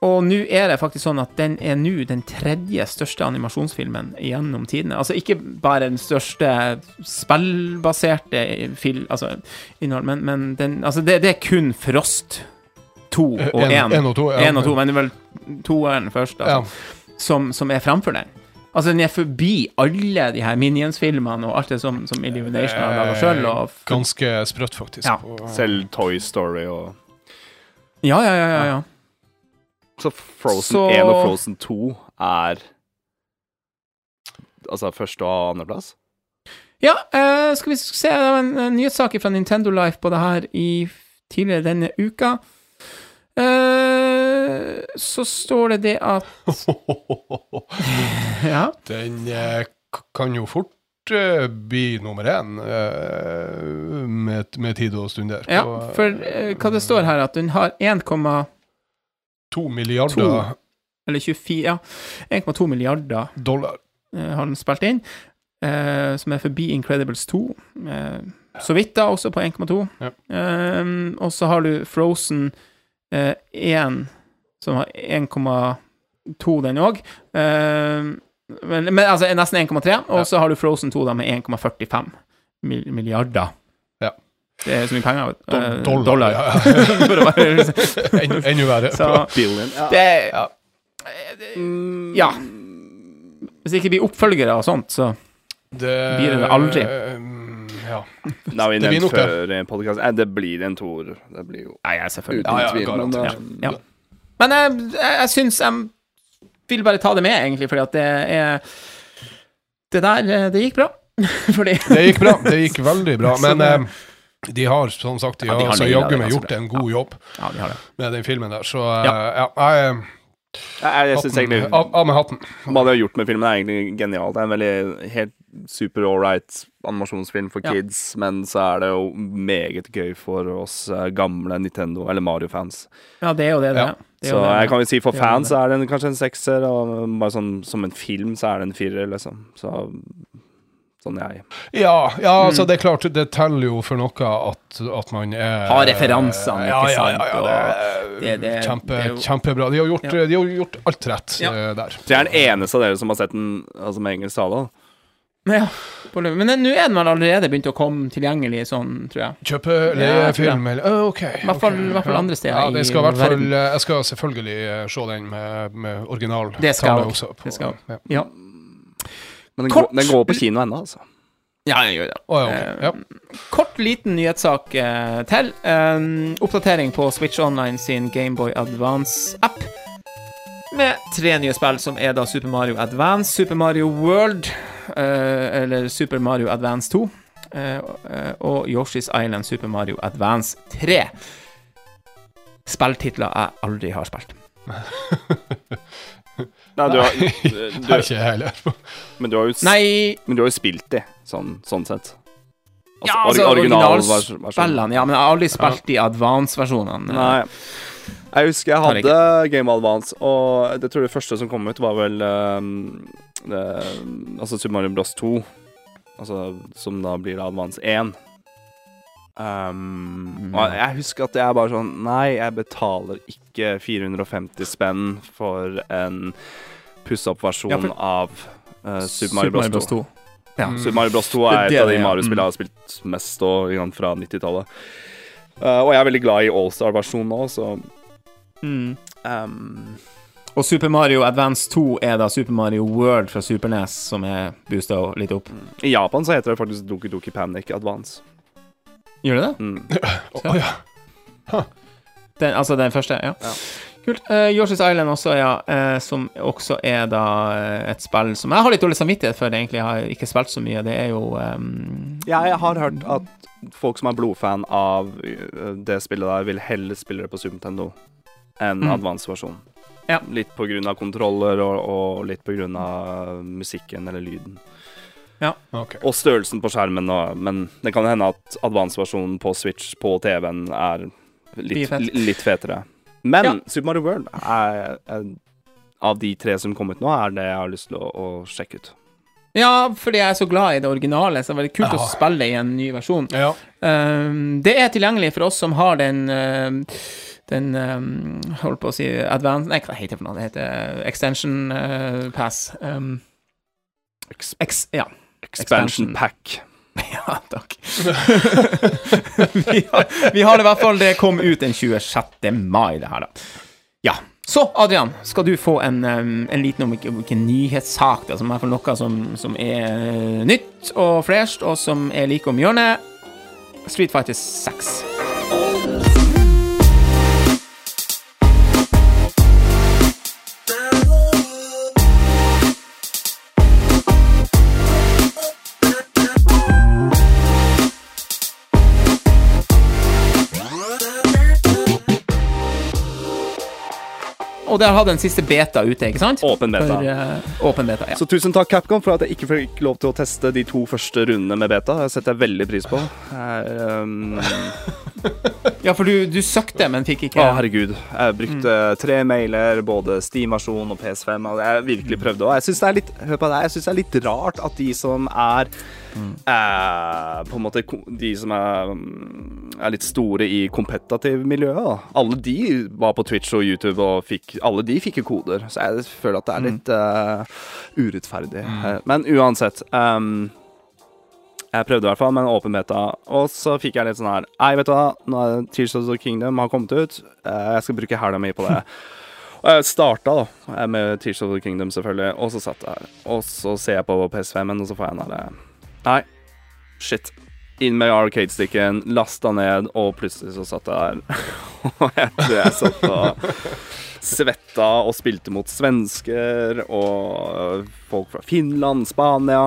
og nå er det faktisk sånn at den er nå den tredje største animasjonsfilmen gjennom tidene. Altså ikke bare den største spillbaserte film, altså, innhold, men, men den, altså det, det er kun Frost 2 og En- 1. en og to, ja. 1 og 2 men det er vel toeren først, altså, ja. som, som er framfor den. Altså, den er forbi alle de her Minions-filmene og alt det som, som Illumination har laga sjøl. Ganske sprøtt, faktisk. Ja. Selv Toy Story og ja, ja, ja, ja, ja. Så Frozen Så- 1 og Frozen 2 er Altså første og andreplass? Ja, uh, skal vi se det var en, en nyhetssak fra Nintendo Life på det her i tidligere denne uka. Eh, så står det det at Ja. Den eh, kan jo fort eh, bli nummer én eh, med, med tid og stunder. ja eh, for eh, hva det står her, at den har 1,2 milliarder milliarder Eller 24 Ja, 1,2 milliarder dollar. eh, har den spilt inn. eh, som er forbi Incredibles 2. eh, så vidt, da, også på 1,2. Ja. Eh, og så har du Frozen eh, 1, som har 1,2, den òg. men, men altså nesten 1,3. Og Ja. så har du Frozen 2 da med 1,45 milliarder. Ja. Det er så mye penger. Do- Eh, dollar, dollar. ja. ja. være Enda verre. Så Billion. Ja. det Ja. Ja. Hvis det ikke blir oppfølgere og sånt, så Det Blir det aldri? eh, Ja. Det har vi nevnt det. før podkasten. Det blir en toer. Det blir jo Ja, jeg selvfølgelig. uten Ja, ja, tvil. Eh, Ja. Men jeg, jeg, jeg syns jeg vil bare ta det med, egentlig, fordi at det er Det der, eh, det gikk bra. fordi Det gikk bra. Det gikk veldig bra. Men eh, de har som sagt de Ja, de har altså, jaggu meg gjort en god jobb Ja, de har det. med den filmen der, så eh, Ja. ja, jeg Jeg, jeg syns egentlig av, av med hatten. hva de har gjort med filmen, er egentlig genialt. Det er en veldig helt super ålreit animasjonsfilm for Ja. kids, men så er det jo meget gøy for oss eh, gamle Nintendo- eller Mario-fans. Ja, det er jo det det Ja. er. Så jeg kan jo si for fans så er det en, kanskje en sekser, og bare sånn som en film så er det en firer, liksom. Så sånn jeg Ja, ja Mm. altså det er klart, det teller jo for noe at, at man er Har referansene, ja, ikke ja, sant, ja, ja, det det- det- kjempe, det er jo- Kjempebra. De har, gjort, Ja. de har gjort alt rett Ja. eh, der. Så jeg er den eneste av dere som har sett den altså med engelsk tale. Ja, men nå er den vel allerede begynt å komme tilgjengelig sånn, tror jeg. Kjøpe Ja, jeg eller OK. I hvert fall- okay. fall andre steder Ja, det skal i hvert fall, verden. eh, jeg skal selvfølgelig eh, se den med, med original Det skal tale jeg. også. på- Det skal. Ja. Ja. Men den, Kort. går, den går på kino ennå, altså. Ja, jeg gjør det. Oh, ja, okay. ja. Kort, liten nyhetssak eh, til. Um, oppdatering på Switch Online sin Gameboy Advance-app. Med tre nye spill, som er da Super Mario Advance, Super Mario World, eh, eller Super Mario Advance 2, eh, eh, og Yoshi's Island Super Mario Advance 3. Spilltitler jeg aldri har spilt. Nei, du har, Det du, er ikke jeg heller. men, du har jo, Nei, men du har jo spilt de, sånn, sånn sett. ja, altså originalspillene, ja, men jeg har aldri spilt de Advance-versjonene. Nei. Jeg husker jeg hadde Game Advance, og det tror jeg det første som kom ut, var vel um, det, Altså Super Mario Bros 2. Altså, som da blir Advance 1. Um, og jeg husker at jeg bare sånn Nei, jeg betaler ikke 450 spenn for en pussa opp versjon Ja, av uh, Super Mario Bros 2. Ja. Mm. Super Mario Bros 2 er er et av de er, Mario-spillene jeg har spilt mest og, fra 90-tallet. Uh, og jeg er veldig glad i Allstar-versjonen nå, så Mm. um, Og Super Mario Advance 2 er da Super Mario World fra Super NES, som er boosta litt opp. I Japan så heter det faktisk Doki Doki Panic Advance. Gjør det det? Mm. Å, ja. Den, altså den første? Ja. Ja. Kult. Uh, Yoshi's Island også, ja. Uh, som også er da eh, et spill som jeg har litt dårlig samvittighet for, egentlig. Jeg har ikke spilt så mye. Det er jo um, Jeg har hørt at folk som er blodfan av det spillet der, vil heller spille det på Super Nintendo enn Mm. advance-versjon. Ja. Litt av kontroller og, og litt av musikken eller lyden. Ok. Og størrelsen på skjermen, og, men det kan hende at advance-versjonen på Switch på TV-en er litt, fet. litt fetere. Men Ja. Super Mario World er, er Av de tre som kom ut nå, er det jeg har lyst til å, å sjekke ut. Ja, fordi jeg er så glad i det originale, så det er veldig kult Ja. å spille i en ny versjon. Ja. Um, det er tilgjengelig for oss som har den um, den um, Holdt på å si advance Nei, hva heter det for noe? Det heter Extension uh, Pass. Um, Ex Ex, ja. expansion Expansion. pack. ja, takk. vi, har, vi har det i hvert fall. Det kom ut den 26. mai, det her, da. Ja. Så, Adrian, skal du få en, um, en liten om ikke nyhetssak, da, som er for noe som, som er nytt og fresht, og som er like om hjørnet. Street Fighter 6. Og det har hatt en siste beta ute, ikke sant? Åpen beta. For, uh, beta, ja. Så tusen takk, Capcom, for at jeg ikke fikk lov til å teste de to første rundene med beta. Det setter jeg veldig pris på. Jeg, um, Ja, for du, du søkte, men fikk ikke Å, herregud. Jeg brukte tre mailer, både Steam-versjon og PS5. Og jeg virkelig prøvde. Og jeg syns det er det, det er litt rart at de som er eh, På en måte De som er, mm, er litt store i kompetativmiljøet. da. Alle de var på Twitch og YouTube og fikk Alle de fikk jo koder. Så jeg føler at det er litt eh, urettferdig. Mm. Men uansett. Um, jeg prøvde i hvert fall med en åpen beta, og så fikk jeg litt sånn her Nei, vet du hva, nå er Tears of the Kingdom har kommet ut. Eh, Jeg skal bruke helga mi på det. Og jeg starta da eh, med Tears of the Kingdom, selvfølgelig, og så satt jeg her. Og så ser jeg på PS5-en, og så får jeg en derre Nei, shit. inn med arcade-sticken, lasta ned, og plutselig så satt jeg der. og jeg tror jeg satt og svetta og spilte mot svensker og folk fra Finland, Spania.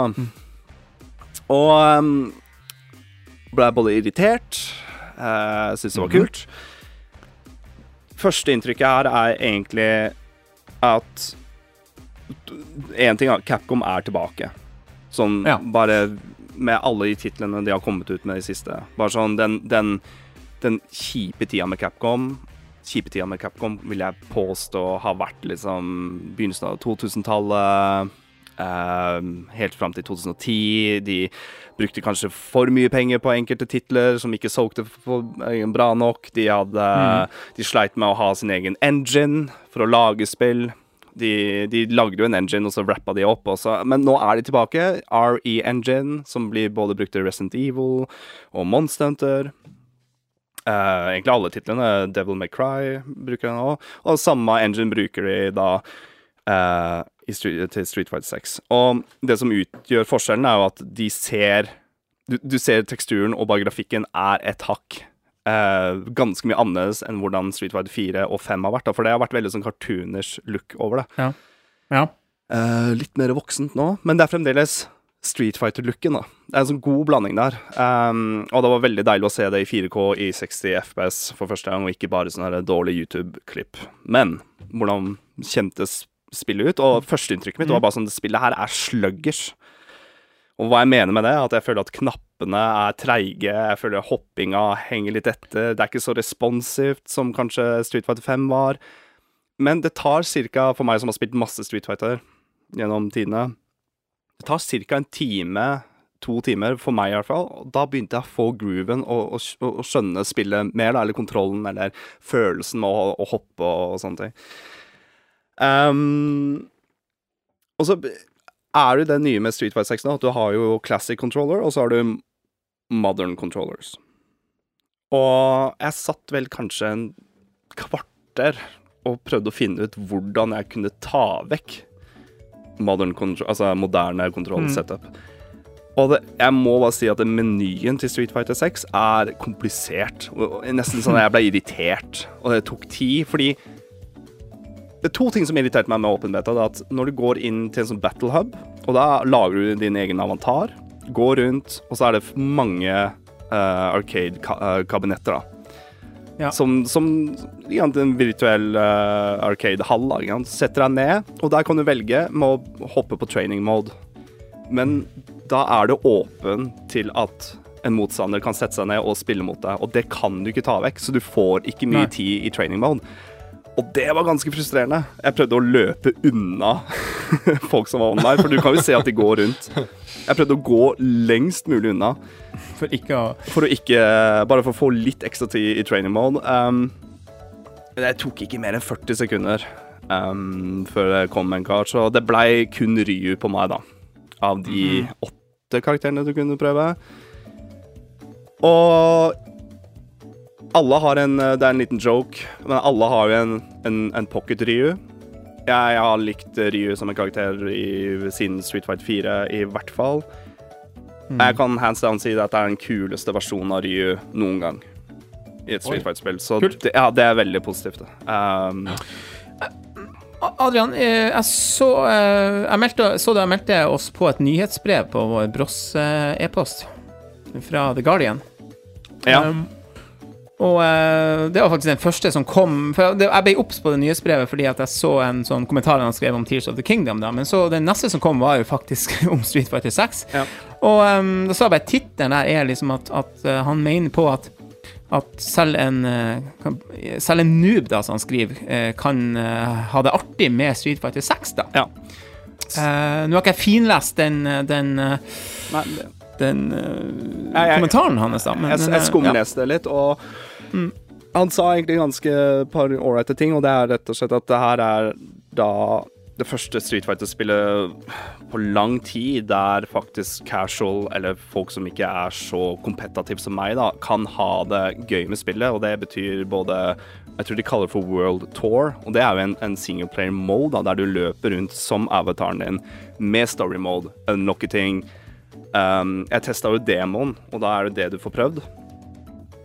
Og um, ble både irritert, uh, syntes det var kult. Førsteinntrykket her er egentlig at Én ting er Capcom er tilbake. Sånn Ja. bare med alle de titlene de har kommet ut med i siste. Bare sånn den, den, den kjipe tida med Capcom Kjipe tida med Capcom vil jeg påstå har vært liksom begynnelsen av 2000-tallet. eh, helt fram til 2010. De brukte kanskje for mye penger på enkelte titler som ikke solgte eh, bra nok. De, hadde, de sleit med å ha sin egen engine for å lage spill. De, de lagde jo en engine, og så rappa de opp. Også. Men nå er de tilbake. RE Engine, som blir både brukt til Resident Evil og Monster Hunter. Uh, egentlig alle titlene. Devil May Cry bruker den òg. Og samme engine bruker de da uh, i Street, til Street Fighter 6. Og det som utgjør forskjellen, er jo at de ser Du, du ser teksturen, og bare grafikken er et hakk. Eh, ganske mye annerledes enn hvordan Street Fighter 4 og 5 har vært. Da, for det har vært veldig sånn cartooners look over det. Ja. Eh, litt mer voksent nå, men det er fremdeles Street Fighter-looken. da. Det er en sånn god blanding der. Um, og det var veldig deilig å se det i 4K i 60 FPS for første gang, og ikke bare sånn her dårlig YouTube-klipp. Men hvordan kjentes spillet ut? Og førsteinntrykket mitt var bare sånn det spillet her er sluggers. Og hva jeg mener med det, at jeg føler at knappene er treige, jeg føler hoppinga henger litt etter, det er ikke så responsivt som kanskje Street Fighter 5 var. Men det tar cirka, for meg som har spilt masse Street Fighter gjennom tidene, det tar ca. en time, to timer, for meg i hvert fall. Da begynte jeg å få grooven og, og, og skjønne spillet mer, eller kontrollen, eller følelsen med å, å hoppe og, og sånne ting. Um, og så er det det nye med Street Fighter 6 nå, at du har jo classic controller, og så har du modern controllers. Og jeg satt vel kanskje en kvarter og prøvde å finne ut hvordan jeg kunne ta vekk modern control, altså moderne kontrollsetup. setup. Og det, jeg må bare si at menyen til Street Fighter 6 er komplisert. Nesten sånn at jeg ble irritert. Og det tok tid, fordi det er to ting som irriterte meg med Open Beta. Det er at når du går inn til en sånn battle hub, og da lager du din egen avantar, går rundt, og så er det mange uh, arcade-kabinetter, da. Ja. Som, som ja, en virtuell uh, arcade-hall. Ja. Setter deg ned, og der kan du velge med å hoppe på training mode. Men da er det åpen til at en motstander kan sette seg ned og spille mot deg, og det kan du ikke ta vekk, så du får ikke mye Nei. tid i training mode. Og det var ganske frustrerende. Jeg prøvde å løpe unna folk som var online, for du kan jo se at de går rundt. Jeg prøvde å gå lengst mulig unna For ikke å for å ikke Bare for å få litt ekstra tid i training mode. Um, det tok ikke mer enn 40 sekunder um, før det kom en kar, så det blei kun Ryu på meg, da. Av de åtte karakterene du kunne prøve. Og alle har en Det er en liten joke, men alle har jo en, en, en pocket Ryu. Jeg har likt Ryu som en karakter i, siden Street Fight 4, i hvert fall. Jeg kan hands down si at det er den kuleste versjonen av Ryu noen gang. I et Street Fight-spill. Så det, ja, det er veldig positivt. det. Um, Adrian, eh, jeg så eh, Jeg meldte, så du jeg meldte oss på et nyhetsbrev på vår Bross-e-post fra The Guardian. ja. Um, og uh, det var faktisk den første som kom For det, Jeg ble obs på det nyhetsbrevet fordi at jeg så en sånn kommentar han skrev om Tears of the Kingdom, da. Men så den neste som kom, var jo faktisk om Street Fighter 6. Ja. Og um, da sa jeg bare tittelen der er liksom at, at uh, han mener på at at selv en, eh, selv en noob, da, som han skriver, kan ha det artig med Street Fighter 6, da. ja. Nå har ikke jeg finlest den, den, Nei, den uh, Jeg- jeg- kommentaren hans, da. Men, jeg, jeg eh, skumleste det litt, og han sa egentlig ganske par ålreite ting, og det er rett og slett at det her er da det første Street Fighter-spillet på lang tid der faktisk casual, eller folk som ikke er så kompetative som meg, da, kan ha det gøy med spillet, og det betyr både jeg tror de kaller det for World Tour, og det er jo en, en singleplayer mode, da, der du løper rundt som avataren din med story mode, unlocker ting, Um, jeg testa jo demoen, og da er det det du får prøvd.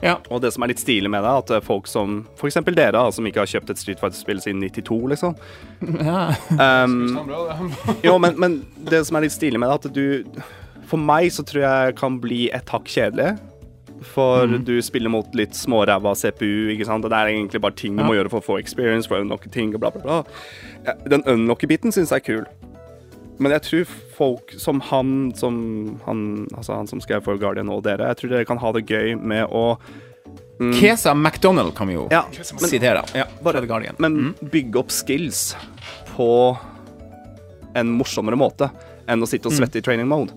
Ja. Og det som er litt stilig med det, er at eh, folk som f.eks. dere, da, som ikke har kjøpt et Street Fighter-spill siden 92, liksom ja. um, Jo, men, men det som er litt stilig med det, er at du For meg så tror jeg kan bli et hakk kjedelig. For du spiller mot litt småræva CPU, ikke sant. Og det er egentlig bare ting du må gjøre for å få experience, for å unlocke ting og bla, bla, bla. Ja, Den unlocke-biten syns jeg er kul. Men jeg tror folk som han som han, altså han som skrev for Guardian og dere, jeg tror dere kan ha det gøy med å Kesa McDonald kan vi jo Ja, sitere. Ja, bare The Guardian. men bygge opp skills på en morsommere måte enn å sitte og svette i training mode,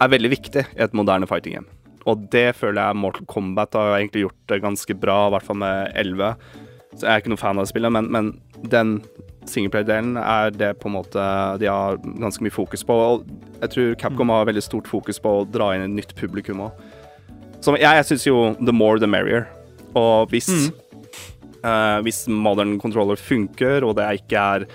er veldig viktig i et moderne fighting game. Og det føler jeg Mortal Kombat har egentlig gjort det ganske bra, i hvert fall med 11. Så jeg er ikke noen fan av det spillet, men, men den singleplayer-delen er det på en måte de har ganske mye fokus på. Og jeg tror Capcom har veldig stort fokus på å dra inn et nytt publikum òg. Så jeg, jeg syns jo the more the merrier. Og hvis Eh, hvis modern controller funker, og det ikke er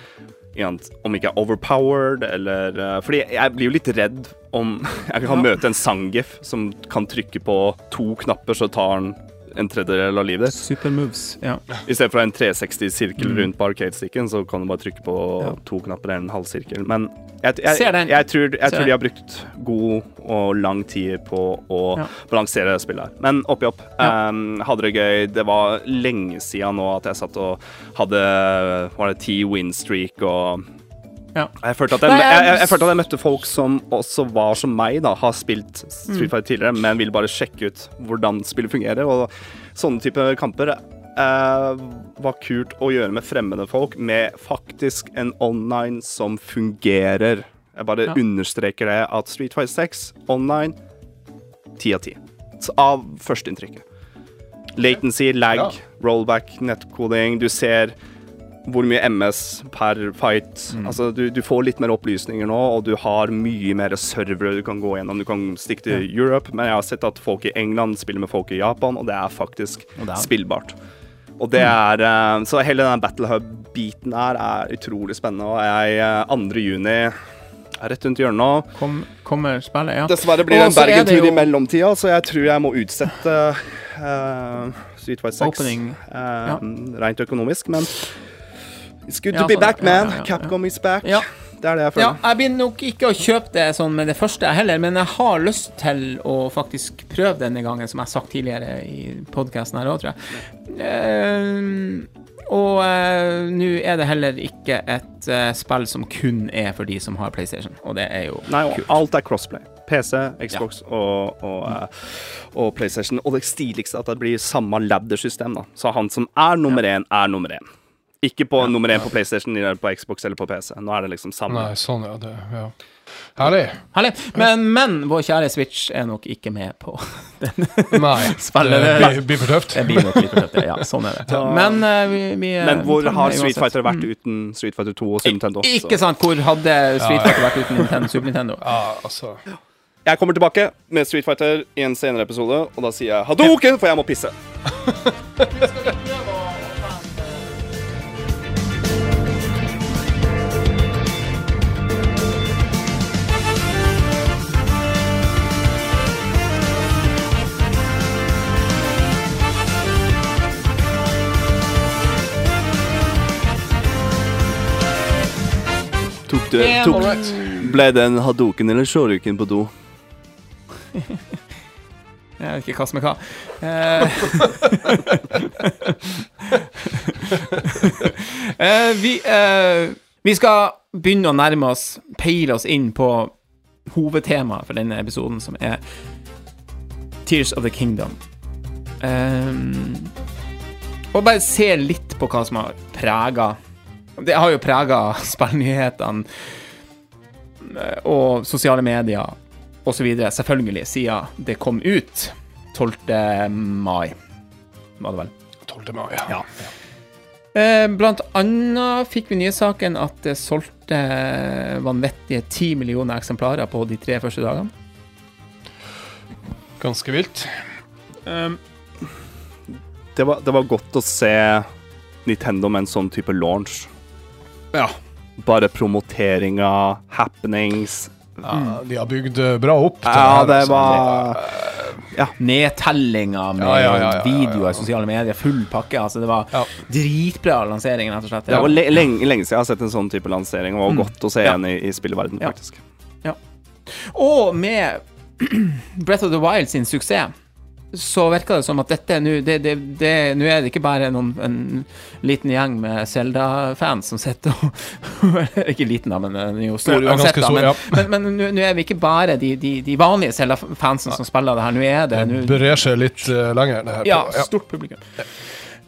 om ikke er overpowered, eller uh, Fordi jeg blir jo litt redd om jeg kan møte en Sangif som kan trykke på to knapper, så tar han en tredjedel av livet Supermoves, Ja. I stedet for en 360-sirkel rundt på arcade-sticken, så kan du bare trykke på to knapper eller en halvsirkel. Men jeg, jeg, jeg, jeg, tror, tror de har brukt god og lang tid på å Ja. balansere spillet her. Men opp. Ja. Um, hadde det gøy. Det var lenge siden nå at jeg satt og hadde Var det ti win streak og Ja. jeg følte, at jeg, jeg- jeg, følte at jeg møtte folk som også var som meg, da, har spilt Mm. Street Fighter tidligere, men vil bare sjekke ut hvordan spillet fungerer. Og sånne type kamper eh, var kult å gjøre med fremmede folk, med faktisk en online som fungerer. Jeg bare Ja. understreker det, at Street Fighter 6 online, ti av ti. Så Av førsteinntrykket. Latency, lag, Ja. rollback, nettkoding. Du ser hvor mye MS per fight. Mm. Altså, du, du får litt mer opplysninger nå, og du har mye mer servere du kan gå gjennom. Du kan stikke til Europe, men jeg har sett at folk i England spiller med folk i Japan, og det er faktisk Og det er- spillbart. Og det er eh, Så hele den Battle Hub-biten her er utrolig spennende, og jeg eh, 2. juni er rett rundt hjørnet. Kom, kommer spillet, ja. Dessverre blir det en er Bergen-tur jo- i mellomtida, så jeg tror jeg må utsette uh, Street Fight 6 uh, ja. rent økonomisk, men It's good Ja, to be back, man. ja, ja, ja. Capcom is back. Ja. Det er det jeg Ja, føler. jeg begynner nok ikke å kjøpe det sånn med det første heller, men jeg har lyst til å faktisk prøve denne gangen, som jeg har sagt tidligere i podkasten her òg, tror jeg. Uh, og uh, nå er det heller ikke et uh, spill som kun er for de som har PlayStation, og det er jo Nei, og kult. alt er crossplay. PC, Xbox og, og, eh, og PlayStation. Og det stiligste at det blir samme ladder-system. da. Så han som er nummer én, er nummer én. Ikke på nummer én på PlayStation eller på Xbox eller på PC. Nå er det liksom samme. Nei, sånn, ja. Det, ja. Herlig. Herlig. Men, men vår kjære Switch er nok ikke med på den Nei, Spillet, det blir, for tøft. Det blir nok litt for tøft, ja. Sånn er det. Men, eh, vi, vi eh, Men hvor har Street. Fighter vært uten Street Fighter 2 og Super Nintendo? Så. Ikke sant? Hvor hadde Street Fighter vært uten Nintendo, Super Nintendo? Ja, altså Jeg kommer tilbake med Street Fighter i en senere episode, og da sier jeg Hadoken, for jeg må pisse. du tok. Ble det en hadoken eller shoryuken på do? Jeg vet ikke hva som er hva. Eh, eh, vi, eh, vi skal begynne å nærme oss, peile oss inn på hovedtemaet for denne episoden, som er Tears of the Kingdom. Um, og bare se litt på hva som har prega Det har jo prega spillnyhetene eh, og sosiale medier videre, selvfølgelig, siden det kom ut 12. mai, var det vel. 12. mai, ja. ja. blant annet fikk vi nyhetssaken at det solgte vanvittige 10 millioner eksemplarer på de tre første dagene. Ganske vilt. Um, Det var, det var godt å se Nintendo med en sånn type launch. Ja. Bare promoteringa, happenings, Ja, de har bygd eh, bra opp. til Ja, her, det altså. var med Ja, ja, ja, ja, ja, ja. videoer i sosiale medier, full pakke. Altså, det var Ja. dritbra lansering, rett og slett. Det var le lenge, lenge siden jeg har sett en sånn type lansering, det var godt å se Mm. Ja. en i, i spillverden, Ja. faktisk. Og med Breath of the Wild sin suksess, så virker det som at dette nå det, det, det, Nå er det ikke bare noen, en liten gjeng med Zelda-fans som sitter og Ikke liten, da, men den er jo stor uansett. Da, men ja. men, men nå- er vi ikke bare de, de, de vanlige Zelda-fansen som spiller det her. Nå er det nå Brer seg litt uh, lenger. Det her, Ja, jeg. stort publikum.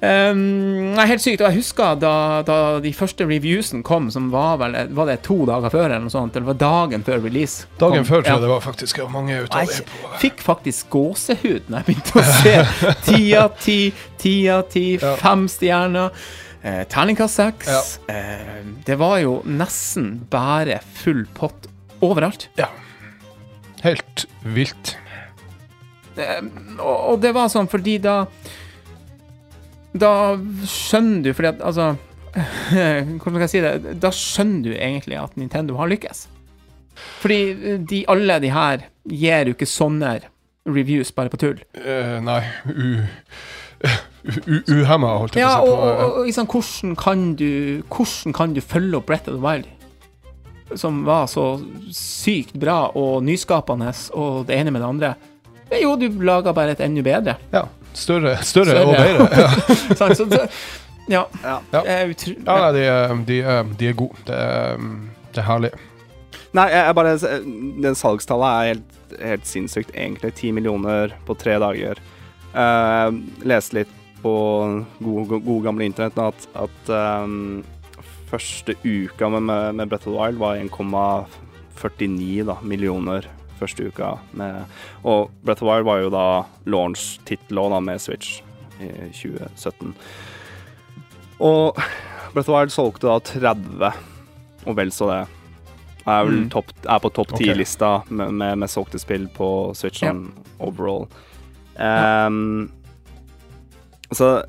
Um, nei, helt sykt. Og jeg husker da, da de første reviewsen kom, som var vel Var det to dager før, eller noe sånt? Eller var dagen før release? Dagen kom. før tror Ja. jeg det var faktisk ja, mange ut av jeg det. på- fikk faktisk gåsehud når jeg begynte å se ti av ti, ti av ti, Ja. fem stjerner. Eh, Terningkast seks. Eh, det var jo nesten bare full pott overalt. Ja. Helt vilt. Eh, og, og det var sånn fordi da Da skjønner du, fordi at altså Hvordan skal jeg si det? Da skjønner du egentlig at Nintendo har lykkes. Fordi eh, de, alle de her gir jo ikke sånne reviews bare på tull. Uh, nei, Uh. u- Uhemma, holdt jeg Ja, på å si. og, og, og liksom, hvordan kan du Hvordan kan du følge opp Brett of the Wild? Som var så sykt bra og nyskapende, og det ene med det andre. Jo, du laga bare et enda bedre. Ja. Større, større, Større. og bedre. Ja, Sant? Så, det- ja. Ja. Er ja nei, de, de, de er gode. Det er, det er herlig. Nei, jeg, jeg bare Den salgstallet er helt, helt sinnssykt, egentlig. Ti millioner på tre dager. Uh, leste litt på gode, gode gamle internett at, at um, første uka med, med, med Breath of the Wild var 1,49 millioner første uka. Med, og Breath of Wild var jo da launch-tittel med Switch i 2017. Og Breath of Wild solgte da 30, og vel så det. Er, vel Mm. topp, er på topp ti-lista med, med, med solgte spill på Switch Ja. sånn overall. Ehm, så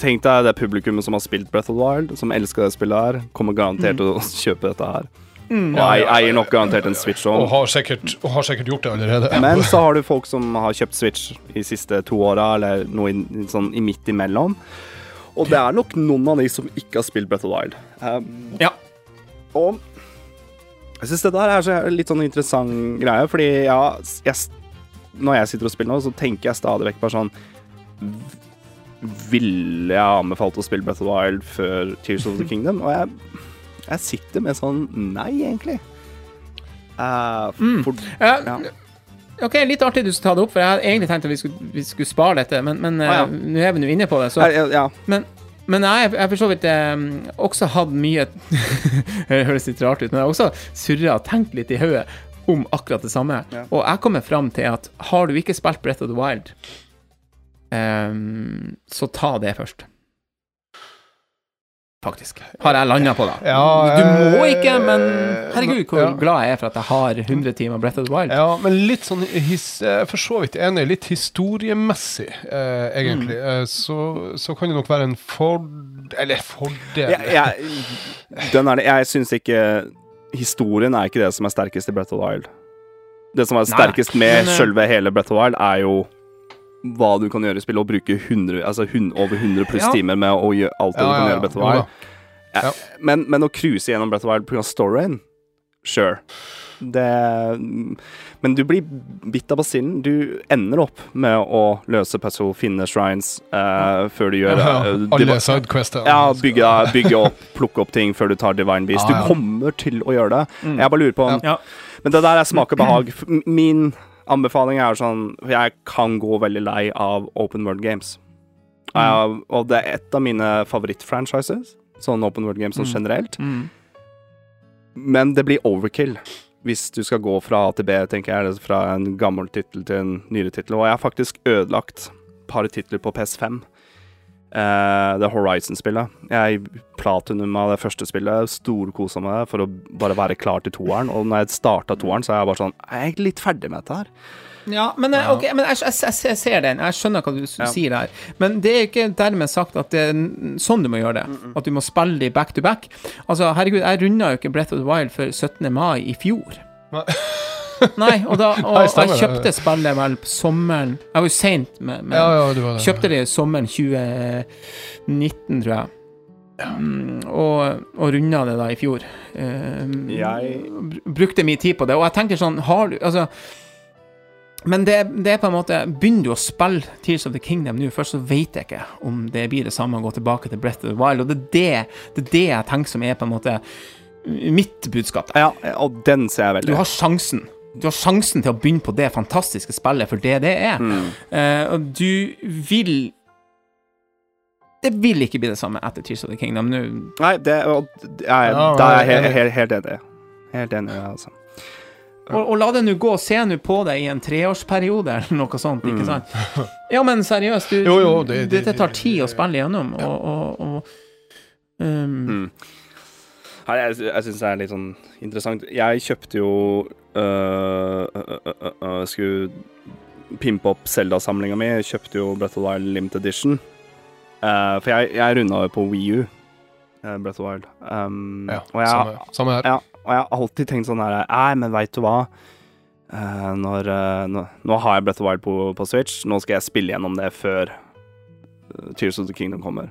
Tenk deg det publikummet som har spilt Breath of the Wild, som elsker det spillet her, kommer garantert til å kjøpe dette her. Mm. Og jeg eier nok garantert en Switch Og òg. har sikkert, og har sikkert gjort det allerede. Men så har du folk som har kjøpt Switch de siste to åra, eller noe i, sånn i midt imellom. Og det er nok noen av de som ikke har spilt Breath of Wild. Um, Ja. Og jeg syns det der er så litt sånn interessant greie, fordi ja, jeg, når jeg sitter og spiller nå, så tenker jeg stadig vekk bare sånn Ville jeg anbefalt å spille Breath of Wild før Tears of the Kingdom? Og jeg, jeg sitter med sånn Nei, egentlig. Eh, for, Ja, ja. OK, litt artig du skal ta det opp, for jeg hadde egentlig tenkt at vi skulle, vi skulle spare dette, men, men Ah, ja. eh, nå er vi nå inne på det. Så, Ja, ja, men men jeg har for så vidt eh, også hatt mye Det høres litt rart ut, men jeg har også surra og tenkt litt i hodet om akkurat det samme. Ja. Og jeg kommer fram til at har du ikke spilt Brett of the Wild, um, så ta det først. Faktisk. Har jeg landa på, da. Ja, du må eh, ikke, men herregud, hvor ja. glad jeg er for at jeg har 100 timer Breath of the Wild. Ja, men litt sånn his, er for så vidt enig. Litt historiemessig, eh, egentlig. Mm. Eh, så, så kan det nok være en ford... Eller fordel jeg, jeg, den er det. Jeg syns ikke Historien er ikke det som er sterkest i Breath of the Wild. Det som er Nei, sterkest med men, eh, selve hele Breath of the Wild, er jo hva du kan gjøre i spillet, og bruke 100, altså 100, over 100 pluss Ja. timer med å gjøre alt det du kan gjøre i Breath of Wild. Ja. Ja. Men, men å cruise gjennom Breath of Wild pga. storyen, sure. Det Men du blir bitt av basillen. Du ender opp med å løse puzzle, finne shrines, uh, før du gjør Ja, eh, alle div- ja, bygge, bygge opp, plukke opp ting før du tar Divine Beast. Ja, ja. Du kommer til å gjøre det. Mm. Jeg bare lurer på om Ja. Men det der er smak og behag. Min anbefaling er sånn Jeg kan gå veldig lei av open world games. Uh, og det er et av mine favorittfranchises. Sånn open world games sånn Mm. generelt. Mm. Men det blir overkill hvis du skal gå fra A til B, tenker jeg. eller Fra en gammel tittel til en nyere tittel. Og jeg har faktisk ødelagt et par titler på PS5. Eh, det Horizon-spillet. Jeg platinum av det første spillet, storkosa meg for å bare være klar til toeren. Og når jeg starta toeren, så er jeg bare sånn Jeg er egentlig litt ferdig med dette her. Ja, men, eh, Okay, men jeg, jeg, jeg, jeg ser den. Jeg skjønner hva du ja. sier der. Men det er ikke dermed sagt at det er sånn du må gjøre det. At du må spille de back to back. Altså, herregud, jeg runda jo ikke Breath of the Wild før 17. mai i fjor. Nei. Og, da, og Nei, stemmer jeg det. kjøpte spillet vel på sommeren Jeg var jo seint med Ja, ja, det var det. Kjøpte det i sommeren 2019, tror jeg. Mm, og, og runda det da i fjor. Um, Jeg- Brukte mye tid på det. Og jeg tenker sånn Har du Altså men det, det er på en måte Begynner du å spille Tears of the Kingdom nå, først så vet jeg ikke om det blir det samme å gå tilbake til Breath of the Wild. Og det er det, det, er det jeg tenker som er på en måte mitt budskap. der. Ja, og den ser jeg veldig. Du har sjansen. Du har sjansen til å begynne på det fantastiske spillet for det det er. Eh, og du vil Det vil ikke bli det samme etter Tears of the Kingdom. Nå Nei, det, og, jeg, Ja, da er jeg er helt, helt, helt enig. Helt enig, altså. Og, og la det nå gå, se nå på det i en treårsperiode eller noe sånt, ikke sant? Ja, men seriøst, du, Jo, jo, det- det- dette tar tid å spille gjennom, og, og, og um, Her, jeg jeg syns det er litt sånn interessant. Jeg kjøpte jo øh, øh, øh, øh, Skulle pimpe opp Zelda-samlinga mi. Jeg Kjøpte jo Breath of the Wild Limited Edition. Eh, for jeg, jeg runda jo på Wii U. eh, Breath of the Wild. Um, Ja, og, jeg, samme, samme her. ja, og jeg har alltid tenkt sånn her Nei, men veit du hva? Eh, når, eh, nå, nå har jeg Breath of the Wild på, på Switch. Nå skal jeg spille gjennom det før eh, Tears of the Kingdom kommer.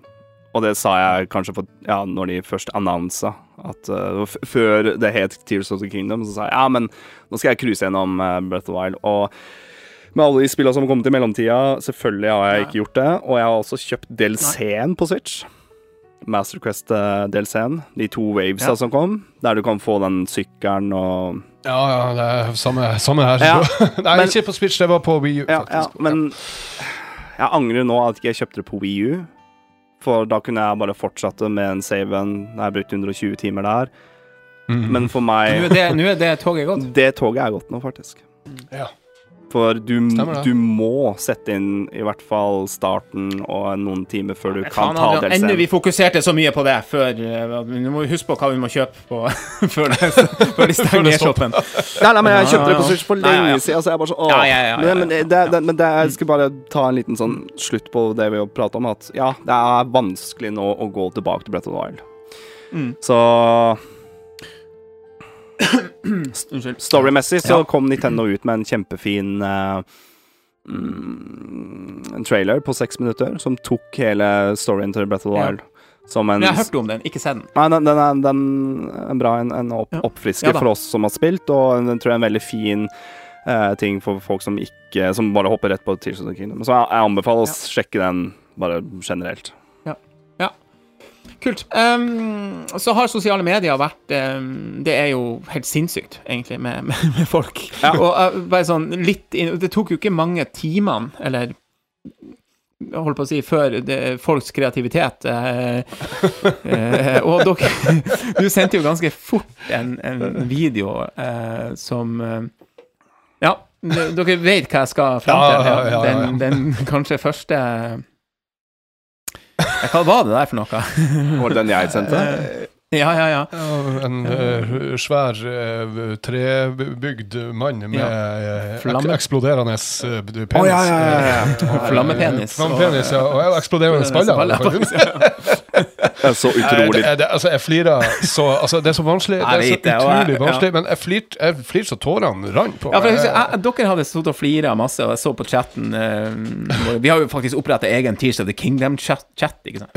Og det sa jeg kanskje for, ja, når de først annonsa at uh, Før det het Tears of the Kingdom, så sa jeg ja, men nå skal jeg cruise gjennom eh, Breath of the Wild. Og med alle de spillene som har kommet i mellomtida, selvfølgelig har jeg ikke gjort det. Og jeg har også kjøpt DLC-en på Switch. Master Quest-DLC-en. De to wavesa Ja. som kom, der du kan få den sykkelen og Ja, ja, det er samme, samme her. Ja, Nei, men- ikke på Switch, det var på Wii U, Ja, faktisk. men jeg angrer nå at ikke jeg kjøpte det på Wii U. For da kunne jeg bare fortsette med en save-en. Jeg har brukt 120 timer der. Mm. Men for nå, meg er det, nå er det toget gått. Det toget er gått nå, faktisk. Ja. For du, du må sette inn i hvert fall starten og noen timer før du kan Faen, ta delsen. enda vi fokuserte så mye på det før Du Vi må huske på hva vi må kjøpe på før, det, før de stenger shoppen. Nei, nei, men jeg kjøpte det på ja. Switch for lenge siden, så jeg bare så. Ja, ja, ja, ja, Men, men, det, det, men det, jeg skal bare ta en liten sånn slutt på det vi har pratet om, at ja, det er vanskelig nå å gå tilbake til Brett of the Wild. Mm. Så. Storymessig så Ja. kom Nintendo ut med en kjempefin mm, en trailer på seks minutter som tok hele storyen til Breath of the. Wild. Som en jeg har hørt om den, ikke se den. Nei, den, den, er, den er bra, en, en opp, Ja. oppfrisker Ja for oss som har spilt, og den tror jeg er en veldig fin eh, ting for folk som ikke Som bare hopper rett på Tears of the Kingdom. Så jeg, jeg anbefaler å sjekke den bare generelt. Kult. Um, så har sosiale medier vært um, Det er jo helt sinnssykt, egentlig, med, med, med folk. Og uh, bare sånn litt inn, Det tok jo ikke mange timene, eller jeg holdt på å si, før det, folks kreativitet eh, eh, Og dere Du sendte jo ganske fort en, en video eh, som eh, Ja, dere vet hva jeg skal fram til? Ja, ja, ja, ja, ja. Den, den kanskje første ja, Hva var det der for noe? Var det den jeg sendte? Ja, ja, ja. Ja, en uh, svær uh, trebygd mann med Ja. Flamme. eksploderende penis. Oh, ja, ja, ja, ja. Flammepenis. Flammepenis, ja. Og jeg eksploderende spaller. Det er så utrolig det, det, altså, jeg flirer så altså, Det er så vanskelig. Det er så jeg- utrolig vanskelig. Men jeg flirte flir så tårene rant på Ja, for jeg meg. jeg, Dere hadde stått og flira masse, og jeg så på chatten uh, Vi har jo faktisk oppretta egen Tears of the Kingdom-chat, ikke sant?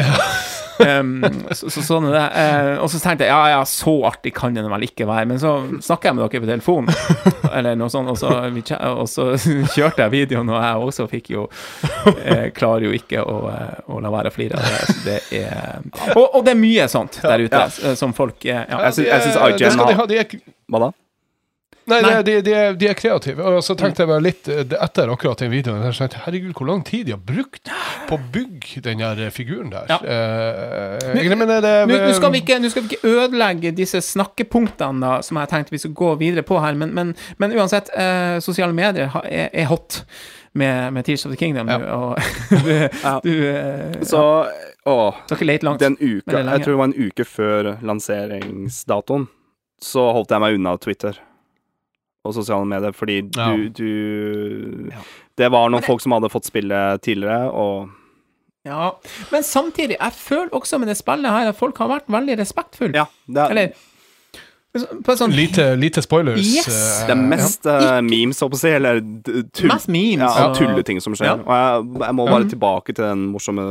Um, så, så sånn er det. Eh, og så tenkte jeg ja, ja, så artig kan det vel ikke være. Men så snakker jeg med dere på telefon, eller noe sånt, og så, vi, og så kjørte jeg videoen, og jeg også fikk jo eh, Klarer jo ikke å, eh, å la være å flire. av Det, det er og, og det er mye sånt der ute som folk ja. Jeg syns- IGN har Hva da? Nei, Nei. De, de, de er kreative. Og så tenkte jeg bare litt eh, etter akkurat den videoen jeg tenkte, Herregud, hvor lang tid de har brukt på å bygge den der figuren der. Ja. Eh, egentlig, men det, Nå, nå, skal vi ikke, nå skal vi ikke ødelegge disse snakkepunktene da, som jeg tenkte vi skulle gå videre på her, men, men, men uansett, eh, sosiale medier er, er hot med, med Tears of the Kingdom nå, og du, du eh, Så Å, den uka. Jeg tror det var en uke før lanseringsdatoen, så holdt jeg meg unna Twitter. Og sosiale medier, fordi du, Ja. du Det var noen folk som hadde fått spille tidligere, og Ja, men samtidig, jeg føler også med det spillet her at folk har vært veldig respektfulle. ja. Det er, Eller sånn Lite, lite spoilers. Yes! eh, det er mest eh, memes, holdt på å si, eller tull, Mest memes. ja, tulleting som skjer. Ja. Og jeg, jeg må bare tilbake til den morsomme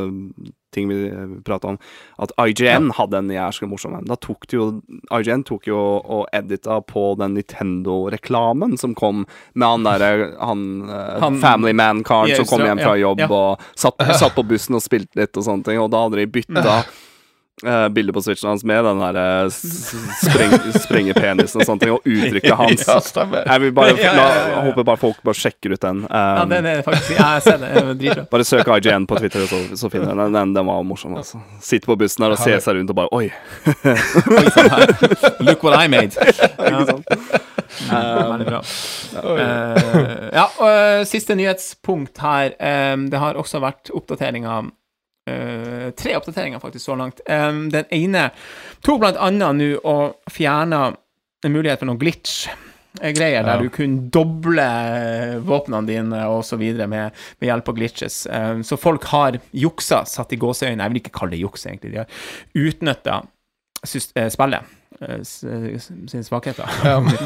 ting vi prata om. At IGN hadde en jævlig morsom en. IGN tok jo og edita på den Nintendo-reklamen som kom med han derre han, eh, Han- Family Man-karen Ja, som kom hjem fra jobb ja. og satt, satt på bussen og spilte litt og sånne ting, og da hadde de bytta uh, bildet på switchen hans med den der eh, spreng, sprengepenisen og sånne ting, og uttrykket hans. Ja, stemmer. Jeg vil bare, la, ja. håper bare folk bare sjekker ut den. Ja, Um, den er faktisk Ja, jeg ser er Dritbra. bare søk IGN på Twitter, så, så finner du den. den. Den var morsom. altså Sitte på bussen her og se seg rundt og bare Oi! Sånn. Look what I made. Ja. Bra. Eh, ja, og eh, siste nyhetspunkt her. Eh, det har også vært oppdateringer eh, Tre oppdateringer faktisk så langt. Um, den ene tok blant annet nå og fjerna en mulighet for noen glitch. eh, Greier der Ja. du kunne doble eh, våpnene dine videre med, med hjelp av glitches. Um, så folk har juksa, satt i gåseøyne, jeg vil ikke kalle det juks, egentlig. De har utnytta spillet sine svakheter.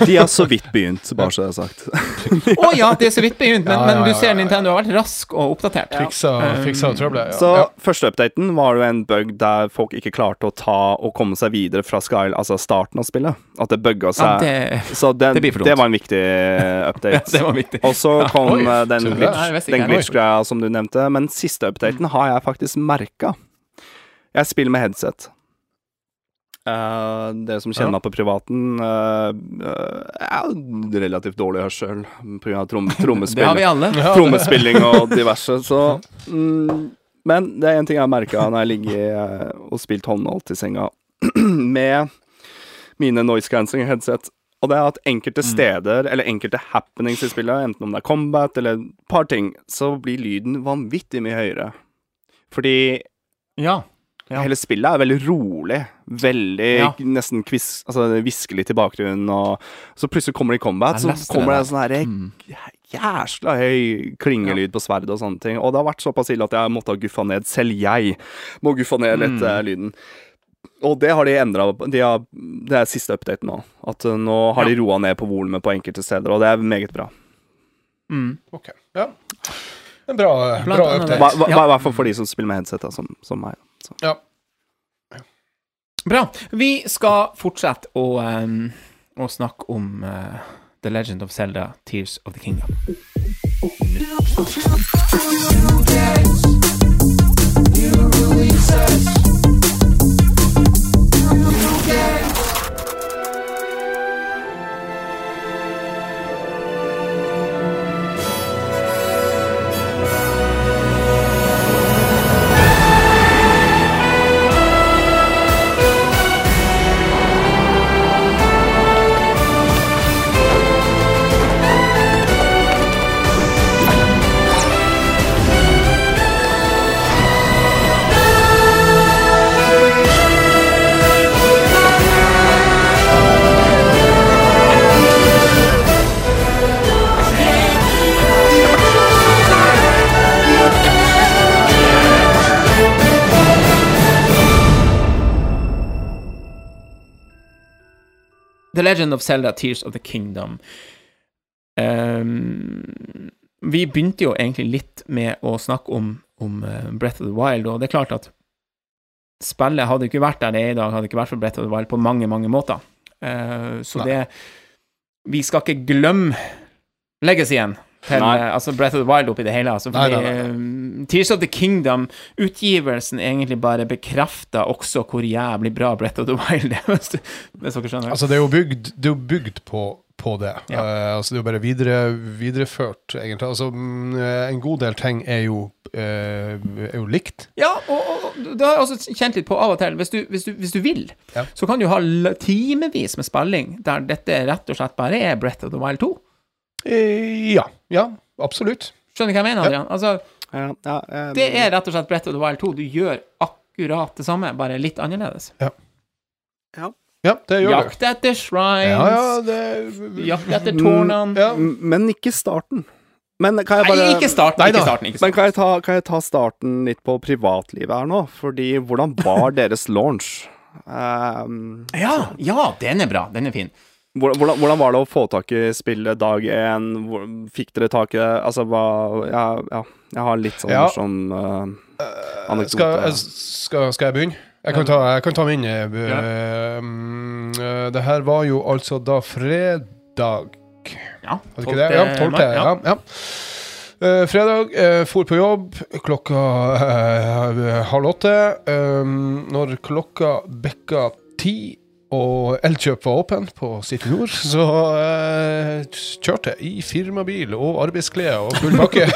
De har så vidt begynt, bare så det er sagt. Å ja, de er så vidt begynt, men, Ja, ja, men du ja, ser ja, ja. Nintendo har vært rask og oppdatert. Fiksa, fiksa trøbbelet. Ja. Så ja. første updaten var jo en bug der folk ikke klarte å ta og komme seg videre fra Skyle, altså starten av spillet. At det bugga Ja, seg. det, så det, det blir det var en viktig eh, update. det var viktig. Og så kom oi, eh, den glitch- den glitch-greia som du nevnte, men siste updaten har jeg faktisk merka. Jeg spiller med headset. Eh, dere som kjenner Ja. meg på privaten uh, Jeg har relativt dårlig hørsel pga. Trom Det har trommespill, vi alle. Trommespilling og diverse, så mm, Men det er en ting jeg har merka når jeg ligger og spilt håndholdt i senga med mine noise cancelling headset. Og det er at enkelte steder, eller enkelte happenings i spillet, enten om det er combat eller et par ting, så blir lyden vanvittig mye høyere. Fordi Ja. Ja. hele spillet er veldig rolig. Veldig Ja. nesten kvis, altså, litt i bakgrunnen, og så plutselig kommer det i combat, så kommer det en sånn herre Mm. jæsla høy klingelyd på sverdet og sånne ting. Og det har vært såpass ille at jeg måtte ha guffa ned. Selv jeg må guffa ned litt Mm. uh, lyden. Og det har de endra. De det er siste update nå. At uh, nå har de roa ned på volumet på enkelte steder, og det er meget bra. Mm. Ok, ja. En bra, bra update. I hvert fall for de som spiller med headset, da, som, som meg. Så. Ja. Bra. Vi skal fortsette å, um, å snakke om uh, The Legend of Zelda Tears of the Kingdom. The Legend of Zelda Tears of the Kingdom. Um, vi begynte jo egentlig litt med å snakke om, om eh, Breath of the Wild, og det er klart at spillet hadde ikke vært der det er i dag, hadde ikke vært for Breath of the Wild på mange, mange måter. Uh, så Nei. det Vi skal ikke glemme legacyen til Nei. eh, altså Breath of the Wild oppi det hele. Altså, Nei, fordi, nei, eh, Tears of the Kingdom, utgivelsen egentlig bare bekrefter også hvor jævlig bra Breath of the Wild er, hvis hvis dere skjønner. Altså, det er jo bygd, det er jo bygd på, på det. Ja. Uh, altså, det er jo bare videre, videreført, egentlig. Altså, mm, en god del ting er jo, uh, er jo likt. Ja, og, og det har jeg også kjent litt på av og til. Hvis du, hvis du, hvis du vil, Ja. så kan du ha timevis med spilling der dette rett og slett bare er Breath of the Wild 2. Eh, ja. Ja, absolutt. Skjønner du hva jeg mener, Adrian? Altså, Ja, ja, eh, det er rett og slett Brett of the Wild 2. Du gjør akkurat det samme, bare litt annerledes. Ja, Ja, det gjør det. Jakt etter shrines. Ja, ja, det Jakt etter tårnene. ja. Men ikke starten. Men kan jeg Nei, ikke starten. Nei Ikke starten, ikke Men kan jeg, ta, kan jeg ta starten litt på privatlivet her nå? Fordi hvordan var deres launch? Um, Ja, ja, den er bra. Den er fin. Hvordan, hvordan- var det å få tak i spillet dag én? Fikk dere tak i det? Altså, hva Ja, ja jeg har litt sånn Ja. morsom uh, anekdote. Skal, jeg- skal, skal jeg begynne? Jeg kan ta, jeg kan ta min. Ja. eh, mm, eh, Det her var jo altså da fredag Ja, Var det ikke det? Ja, 12. mai, Ja. ja. uh, fredag, uh, for på jobb klokka eh, halv åtte. Um, når klokka bikka ti og Elkjøp var åpen på City Nord, så eh, kjørte jeg i firmabil og arbeidsklær og full pakke.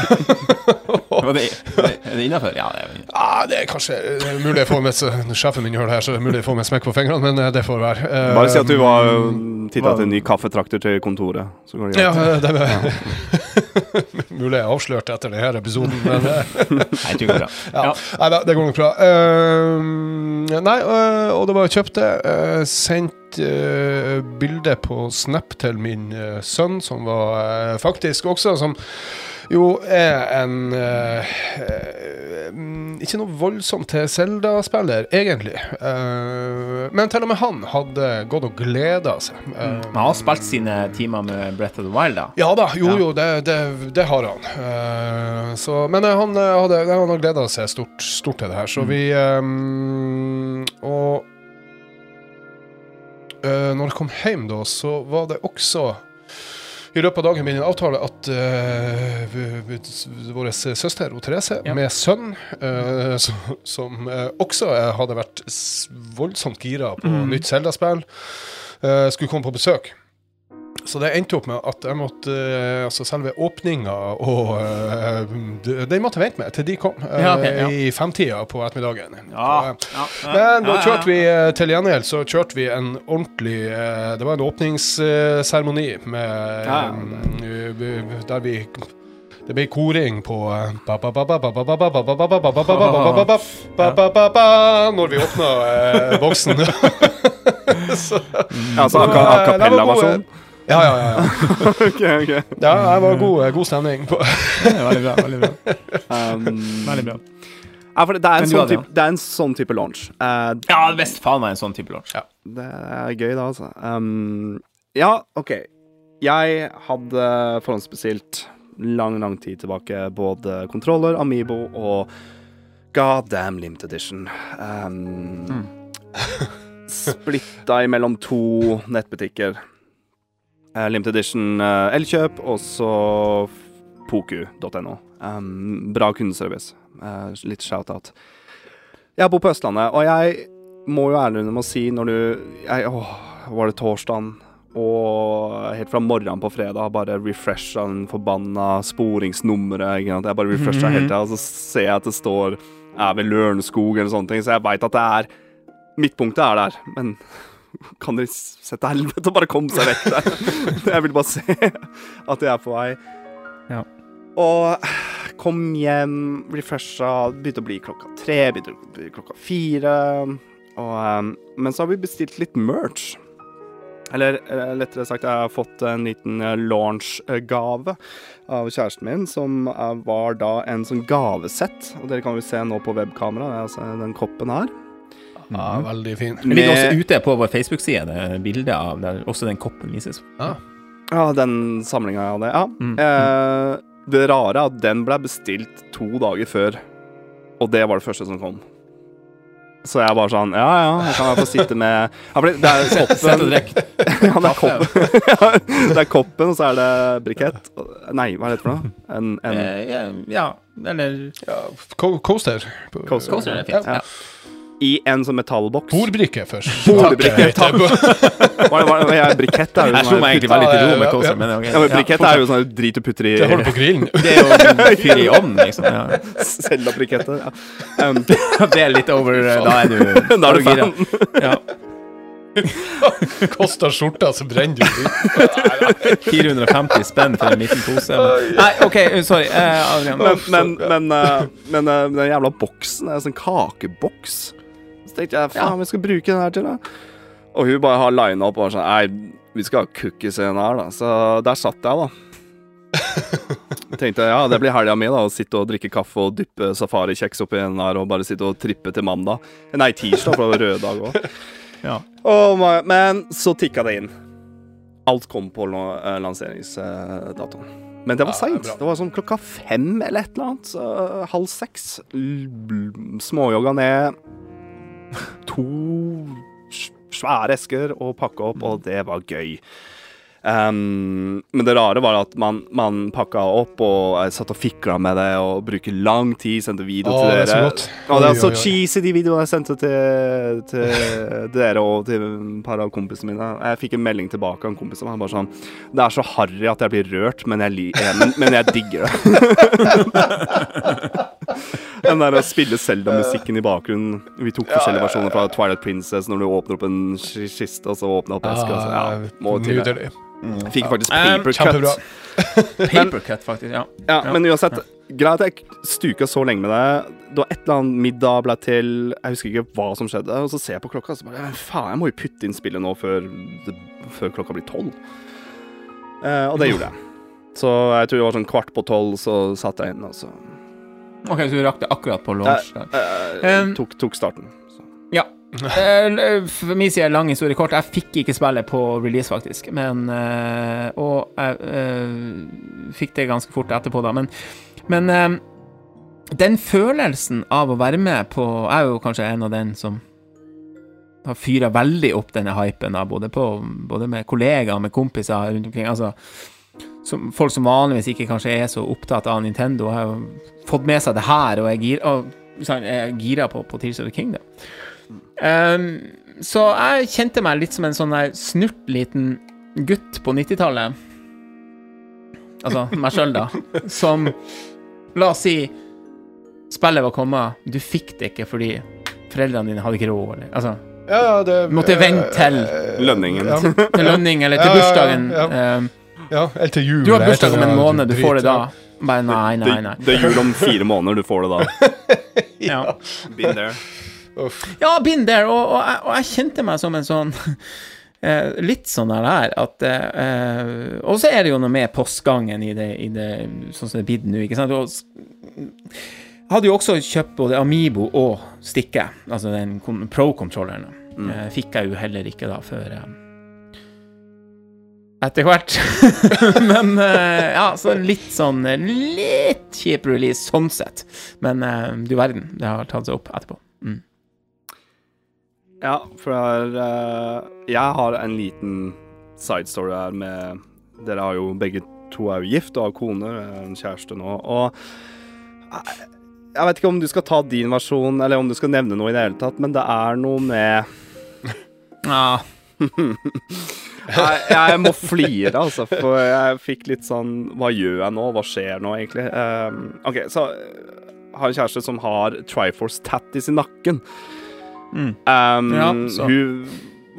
er det, er det innafor? Ja, det er ah, det er kanskje det er mulig jeg får med sjefen min gjør det her, så det er mulig jeg får med smekk på fingrene, men eh, det får være. Eh, Bare si at du var titta til en ny kaffetrakter til kontoret. Så går det Ja, greit. det er mulig jeg avslørte etter denne episoden, men eh, Nei, det går bra. Ja. Ja. Nei det går nok bra. Uh, nei, uh, og det var jeg kjøpte. Uh, sendt bilde på Snap til min sønn, som var faktisk også Som jo er en øh, mm, Ikke noe voldsomt til Zelda-spiller, egentlig. Eh, men til og med han hadde gått og gleda seg. Eh, Han har spilt sine timer med Brett of the Wild, da. ja da, jo Ja. jo, det, det, det har han. Eh, så, men eh, han eh, hadde, han hadde gleda seg stort, stort til det her, så vi ehm, Og eh, når jeg kom hjem da, så var det også i løpet av dagen min en avtale at uh, vår søster Therese Ja. med sønn, uh, som, som uh, også eh, hadde vært voldsomt gira på mm. nytt Zelda-spill, eh, skulle komme på besøk. Så det endte opp med at jeg måtte, altså selve åpninga og uh, Den måtte vente med til de kom, uh, ja, okay, ja. i femtida på ettermiddagen. Ja, så, uh, men da kjørte vi til gjengjeld så kjørte vi en ordentlig Det var en åpningsseremoni med, der vi det ble koring på Når vi åpna boksen. Altså a cappella-versjon? Ja, ja, ja. ja. Ok, ok. ja det var god, god stemning. På. Veldig bra. veldig bra. Um, Veldig bra. Ja, for det er, en sånn type, det er en sånn type launch. Uh, Ja, visst faen meg en sånn type launch. det er gøy, da, altså. Um, ja, OK. Jeg hadde forhåndsbestilt lang, lang tid tilbake både kontroller, Amibo og God damn Limited Edition. Um, splitta imellom to nettbutikker. Eh, Limited Edition eh, Elkjøp og så poku.no. Um, bra kundeservice. Uh, litt shout-out. Jeg bor på Østlandet, og jeg må jo ærlig med å si når du jeg, åh, Var det torsdagen? Og helt fra morgenen på fredag bare refresha den forbanna sporingsnummeret. Jeg bare refresha hele tida, og så ser jeg at det står er ved Lørenskog eller sånne ting, så jeg veit at det er Midtpunktet er der, men kan dere sette helvete og bare komme seg vekk der? Jeg vil bare se at jeg er på vei. Ja. Og kom hjem, refresha, begynte å bli klokka tre, begynte å bli klokka fire. Og, um, men så har vi bestilt litt merch. Eller eh, lettere sagt, jeg har fått en liten eh, launch-gave av kjæresten min, som eh, var da en sånn gavesett. Og dere kan jo se nå på webkamera, er altså den koppen her. Ja, veldig fin. Det ligger også ute på vår Facebook-side det er bilde av der også den koppen vises. Ja. Ja, den samlinga jeg hadde. Ja. Mm. Eh, det rare er at den ble bestilt to dager før, og det var det første som kom. Så jeg bare sånn Ja, ja, jeg kan få sitte med ja, for det er koppen ja, det, er koppen. det er koppen, og så er det brikett. Nei, hva er det for noe? En, en Eh, ja, ja, eller Ja, co coaster. Coaster. Coaster er fint. Ja. I en sånn metallboks. Bordbrikke først. Bordbrikke, Takk. Hva er er ja, brikett er jo Jeg slo meg egentlig veldig til ro med Ja, ja. men ja, men Brikett er jo sånn drit du putter i Det holder på grillen. Det er jo fyr i ovnen, liksom. Ja. Selda briketter. Ja. Um, Det er litt over Da er du, da er du gira. Ja. Koster skjorta, så brenner du 450 spenn for en liten pose. Nei, OK, sorry. Eh, Adrian. Men, men, men, uh, men uh, den jævla boksen er en sånn kakeboks. Tenkte jeg faen, vi skal bruke den her til, da. Og hun bare har lina opp og var sånn Nei, vi skal ha cookies i den her, da. Så der satt jeg, da. Tenkte ja, det blir helga mi, da. Å sitte og drikke kaffe og dyppe safarikjeks oppi den her og bare sitte og trippe til mandag. Nei, tirsdag, for det var røde dag òg. Ja. men så tikka det inn. Alt kom på eh, lanseringsdatoen. Men det var Ja, seint. Det var sånn klokka fem eller et eller annet. Så, halv seks. Småjogga ned. To svære esker å pakke opp, og det var gøy. Um, men det rare var at man, man pakka opp, og jeg satt og fikla med det og bruker lang tid, sendte video til det er så dere. Det er så oi. cheesy, de videoene jeg sendte til, til dere og til et par av kompisene mine. Jeg fikk en melding tilbake av en kompis som var bare sånn Det er så harry at jeg blir rørt, men jeg, eh, men, men jeg digger det. Den der å spille Zelda-musikken i bakgrunnen. Vi tok forskjellige versjoner fra Twilight Princess når du åpner opp en kiste, og så åpner opp eska. Altså, Ja, må til det. Ah, Jeg fikk faktisk Um, paper Kjempebra. Papercut, faktisk. Ja. Ja, Ja. Men uansett, greit at jeg stuka så lenge med det. Da et eller annet middag ble til Jeg husker ikke hva som skjedde. Og så ser jeg på klokka og så bare Faen, jeg må jo putte inn spillet nå før, det, før klokka blir tolv. Eh, og det gjorde jeg. Så jeg tror det var sånn kvart på tolv, så satte jeg inn, og så OK, så du rakk det akkurat på launch? Jeg, jeg, Um, tok, tok starten. Så. Ja. Eh, For min side, lang historie kort. Jeg fikk ikke spillet på release, faktisk. Men eh, Og jeg eh, fikk det ganske fort etterpå, da. Men, men eh, den følelsen av å være med på Jeg er jo kanskje en av den som har fyra veldig opp denne hypen, da, både, på, både med kollegaer, med kompiser rundt omkring. Altså som, folk som vanligvis ikke kanskje er så opptatt av Nintendo, har jo fått med seg det her og er gira, og, sånn, er gira på, på Tears of the Kingdom. Um, så jeg kjente meg litt som en sånn der snurt liten gutt på 90-tallet. Altså meg sjøl, da. Som La oss si spillet var kommet, du fikk det ikke fordi foreldrene dine hadde ikke råd, eller Altså Ja, ja, det Måtte vente til- eh, Lønningen. Ja, til lønning eller til Ja, ja, ja, bursdagen. ja. Ja, eller til jul. du har bursdag om en måned, du får det da. Bare nei, nei, nei. det er jul om fire måneder, du får det da. Ja. Been there. ja. Uff. Ja, been there, og, og, jeg, og jeg kjente meg som en sånn eh, Litt sånn der her at eh, Og så er det jo noe med postgangen i det, i det sånn som det er blitt nå, ikke sant. Og, jeg hadde jo også kjøpt både Amibo og Stikke, altså den Pro-kontrolleren. Eh, fikk jeg jo heller ikke da før eh, etter hvert. Men uh, ja, så litt sånn eh, Litt kjip release sånn sett. Men uh, du verden, det har tatt seg opp etterpå. Mm. Ja, for eh, jeg har en liten side story her med Dere har jo begge to er jo gift og har koner, en kjæreste nå, og jeg vet ikke om du skal ta din versjon, eller om du skal nevne noe i det hele tatt, men det er noe med Ja, jeg, jeg må flire, altså, for jeg fikk litt sånn Hva gjør jeg nå? Hva skjer nå, egentlig? Um, OK, så jeg har en kjæreste som har Triforce Tattis i nakken. Mm. Um, Ja. Hun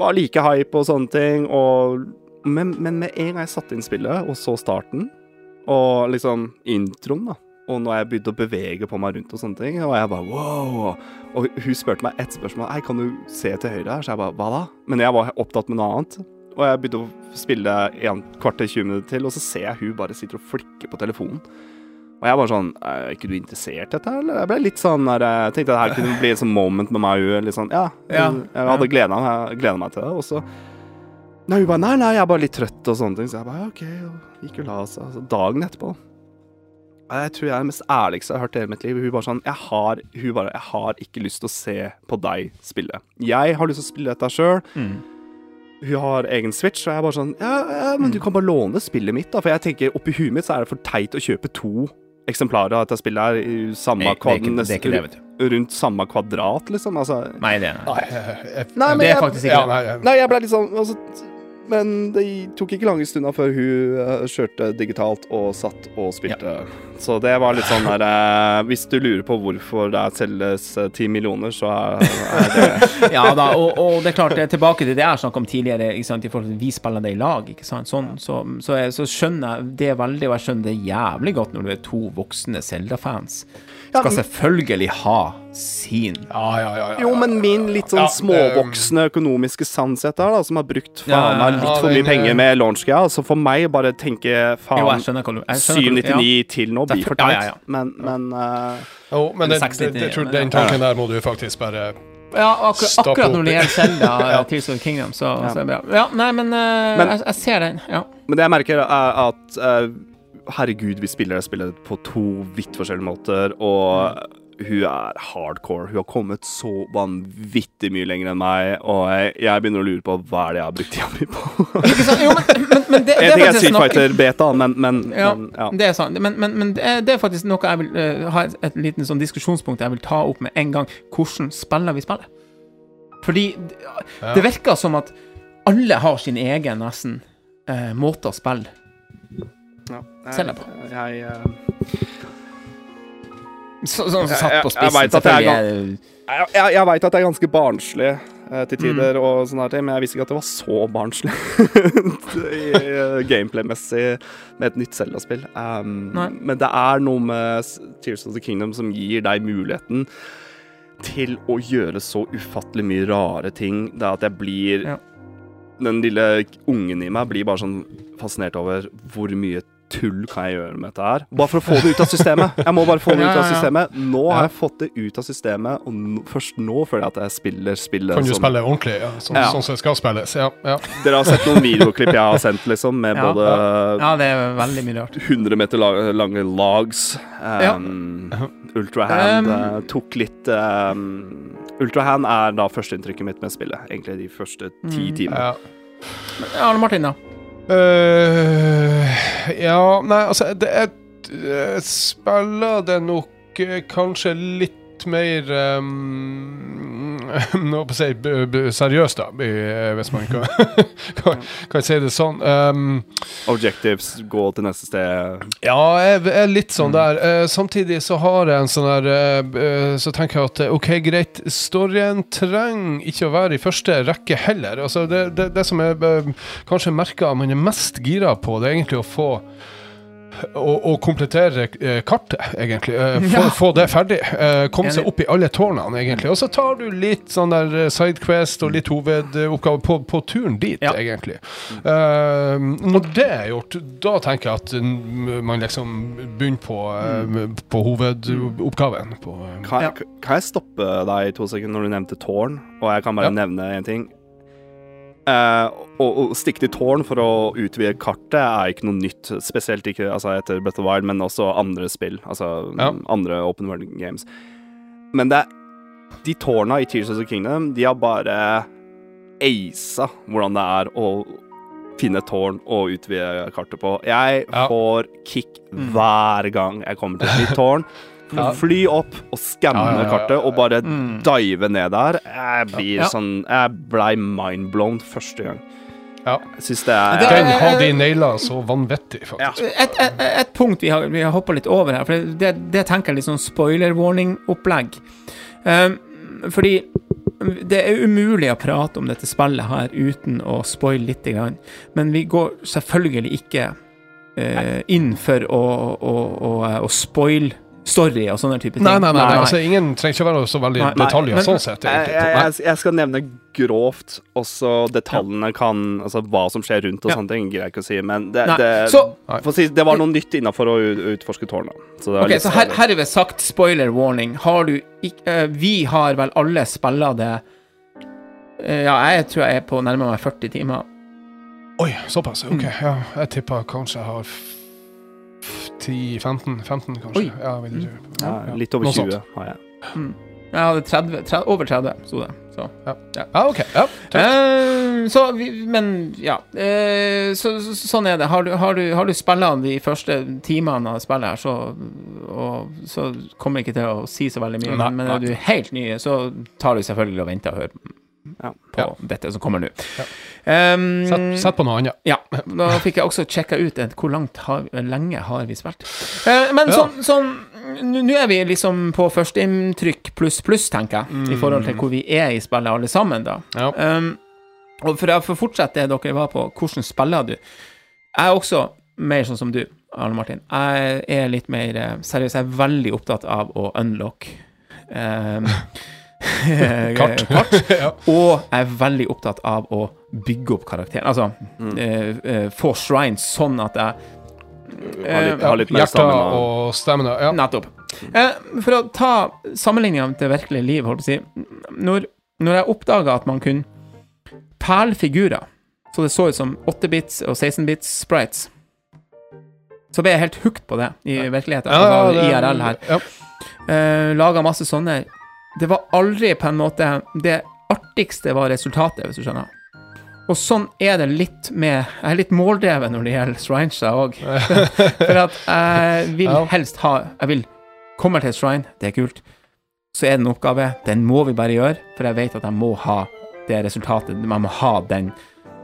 var like hype og sånne ting, og men, men med en gang jeg satte inn spillet, og så starten, og liksom introen, da og når jeg begynte å bevege på meg rundt og sånne ting, og jeg bare wow. Og hun spurte meg ett spørsmål. Hei, kan du se til høyre her? Så jeg bare hva da? Men jeg var opptatt med noe annet. Og jeg begynte å spille en kvart til 20 minutter til, og så ser jeg hun bare sitter og flikker på telefonen. Og jeg bare sånn Er ikke du interessert i dette, eller? Jeg ble litt sånn der Jeg tenkte at her kunne bli en sånn moment med meg og hun. Litt sånn, ja. Ja, Jeg hadde gleda meg, meg til det. Og så Nei, hun bare Nei, nei, jeg er bare litt trøtt og sånne ting. Så jeg bare OK. Og gikk og la seg. Altså, dagen etterpå jeg tror jeg er det mest ærligste jeg har hørt i hele mitt liv. Hun bare sånn jeg har, hun bare, jeg har ikke lyst til å se på deg spille. Jeg har lyst til å spille dette sjøl. Mm. Hun har egen Switch, og jeg er bare sånn Ja, ja men du kan bare låne spillet mitt, da. For jeg tenker oppi huet mitt så er det for teit å kjøpe to eksemplarer av dette spillet her i samme Nei, det er ikke- det er ikke det, vet nest- rundt samme kvadrat, liksom. Altså Nei, det er Nei, jeg- jeg- Nei, Det er jeg- faktisk ikke ja, det. nei, jeg- Nei, jeg ble litt sånn altså, Men det tok ikke lange stunda før hun eh, kjørte digitalt og satt og spilte. Så det var litt sånn der eh, Hvis du lurer på hvorfor det selges eh, ti millioner, så er, er det Ja da, og, og det er klart, tilbake til det jeg snakket om tidligere, ikke sant, i forhold til at vi spiller det i lag, ikke sant, sånn, så, så, jeg, så skjønner jeg det veldig, og jeg skjønner det jævlig godt når du er to voksne Zelda-fans. Ja, Skal men- selvfølgelig ha sin. Ja, ja, ja. ja. Jo, men min litt sånn Ja, småvoksne økonomiske sanshet der, da, som har brukt faen Ja, meg litt ja, for mye penger med launchgreia, altså for meg bare tenke faen skjønner hva du jeg skjønner hva du- 799 til nå blir for teit. ja, ja. Men, men uh, Jo, men det, 60, det, det, tror, men- den tanken der må du faktisk bare Ja, akkur Stop akkurat når det gjelder Tears of Kingdom, så, så er det bra. Ja, nei, men, uh, Men- jeg, jeg ser den. Ja. Men det jeg merker, er at eh, herregud, vi spiller spillet på to vidt forskjellige måter, og hun er hardcore. Hun har kommet så vanvittig mye lenger enn meg, og jeg, jeg begynner å lure på hva er det jeg har brukt tida mi på. Ikke sant? Jo, men, men, men det, det er Street Fighter Beta, men, men, Ja, men ja. det er sant. Men, men, men det er- det er faktisk noe jeg vil uh, ha et, et liten sånn diskusjonspunkt jeg vil ta opp med en gang. Hvordan spiller vi spillet? Fordi det, Ja. det virker som at alle har sin egen, nesten, uh, måte å spille. Ja. Selger på. Jeg, eh, Så, sånn Jeg- satt på jeg- jeg spissen, vet at det selvfølgelig. jeg, jeg, jeg veit at det er ganske barnslig eh, til tider, Mm. og sånne her ting, men jeg visste ikke at det var så barnslig I, eh, gameplay-messig med et nytt Zelda-spill. Um, men det er noe med Tears of the Kingdom som gir deg muligheten til å gjøre så ufattelig mye rare ting. Det er at jeg blir Ja. Den lille ungen i meg blir bare sånn fascinert over hvor mye tull kan jeg gjøre med dette her? Bare for å få det ut av systemet. Jeg må bare få det ut av systemet. Nå har jeg fått det ut av systemet, og først nå føler jeg at jeg spiller spillet Kan du som spille ordentlig, ja, sånn, Ja. sånn som det skal spilles. Ja, ja. Dere har sett noen videoklipp jeg har sendt, liksom, med Ja. både Ja, det er veldig mye rart. 100 meter lange logs. Um, Ultrahand Um, tok litt um, Ultrahand er da førsteinntrykket mitt med spillet. Egentlig de første ti Mm. timene. ja. Arne Martin, da? Eh, ja, nei, altså det, jeg, jeg spiller det nok eh, kanskje litt mer um, si seriøst, da, hvis man kan, kan, kan si det sånn. Um, Objectives, gå til neste sted. ja, jeg er litt sånn der. Uh, samtidig så har jeg en sånn der uh, eh, Så tenker jeg at eh, OK, greit, storyen trenger ikke å være i første rekke heller. Altså, det, det, det som jeg uh, kanskje merker man er mest gira på, det er egentlig å få å, å komplettere eh, kartet, egentlig. Eh, få, Ja. få det ferdig. Eh, komme seg opp i alle tårnene, egentlig. Og så tar du litt sånn der sidequest og litt hovedoppgave på, på turen dit, Ja. egentlig. Når det er gjort, da tenker jeg at mm, man liksom begynner på, eh, på hovedoppgaven. På, Kan, jeg, kan jeg stoppe deg i to sekunder når du nevnte tårn? Og jeg kan bare Ja. nevne en ting. Eh, å, å stikke til tårn for å utvide kartet er ikke noe nytt. Spesielt ikke altså, etter Breath of Wild, men også andre spill. Altså Ja. andre open world games. Men det de tårna i Tears of the Kingdom, de har bare aisa hvordan det er å finne et tårn og utvide kartet på. Jeg Ja. får kick Mm. hver gang jeg kommer til et nytt tårn. Ja. Fly opp og skanne Ja, ja, ja, ja, kartet og bare Mm. dive ned der. Jeg blir Ja. sånn Jeg blei mindblown første gang. Ja. Jeg syns det er Det Den har de naila så vanvittig, Ja. faktisk. Et, et, et punkt vi har, vi har hoppa litt over her, for det, det tenker jeg litt sånn spoiler warning-opplegg. Um, fordi det er umulig å prate om dette spillet her uten å spoile litt. Grann. Men vi går selvfølgelig ikke uh, inn for å, å, å, å spoile story og sånne type ting. Nei, nei, nei, nei. Altså, ingen trenger ikke være så veldig Nei, detaljer men- sånn sett. jeg, jeg, jeg, skal nevne grovt også detaljene kan Altså hva som skjer rundt og Ja. sånne ting, greier jeg ikke å si, men det, det, Så, for å si, det var noe nytt innafor å utforske tårna. Så det var ok, litt så her, herved sagt spoiler warning. Har du ikke, uh, Vi har vel alle spilla det uh, Ja, jeg tror jeg er på nærmere meg 40 timer. Oi, såpass. Ok, Mm. ja. Jeg tipper kanskje jeg har 10-15, 15 kanskje. Oi. Ja, vil du tro. ja, Litt over Noe 20 sånt. har jeg. Jeg hadde 30, 30 over 30, sto det. Så. Ja, ok. Ja, tøft. Eh, så vi, men ja. Eh, så, så, sånn er det. Har du, har du, har du spilla de første timene av spillet her, så, og, så kommer jeg ikke til å si så veldig mye. Nei, men, men er du helt ny, så tar du selvfølgelig og venter og hører Ja. på Ja. dette som kommer nå. Ja. Um, Sett, sett på noe annet. ja, da fikk jeg også sjekka ut et, hvor har, lenge har vi spilt. Uh, men sånn, sånn Nå er vi liksom på førsteinntrykk pluss pluss, tenker jeg, i forhold til hvor vi er i spillet alle sammen, da. Um, og for å fortsette det dere var på, hvordan spiller du? Jeg er også mer sånn som du, Arne Martin. Jeg er litt mer eh, seriøs. Jeg er veldig opptatt av å unlock eh, Kart. kart. Ja. Og jeg er veldig opptatt av å bygge opp karakteren. Altså eh, eh, få shrines sånn at jeg har litt, ha litt mer Hjerter stamina. og stamina. Ja. Nettopp. Eh, for å ta sammenligninga til det virkelige liv, holdt på å si Når, når jeg oppdaga at man kunne perle figurer så det så ut som 8-bits og 16-bits sprites, så ble jeg helt hooked på det i virkeligheten. altså IRL her. Ja. Uh, Laga masse sånne. Det var aldri på en måte Det artigste var resultatet, hvis du skjønner. Og sånn er det litt med Jeg er litt måldreven når det gjelder shrinesa òg. For at jeg vil helst ha Jeg vil komme til shrine, det er kult. Så er det en oppgave, den må vi bare gjøre, for jeg vet at jeg må ha det resultatet. Man må ha den,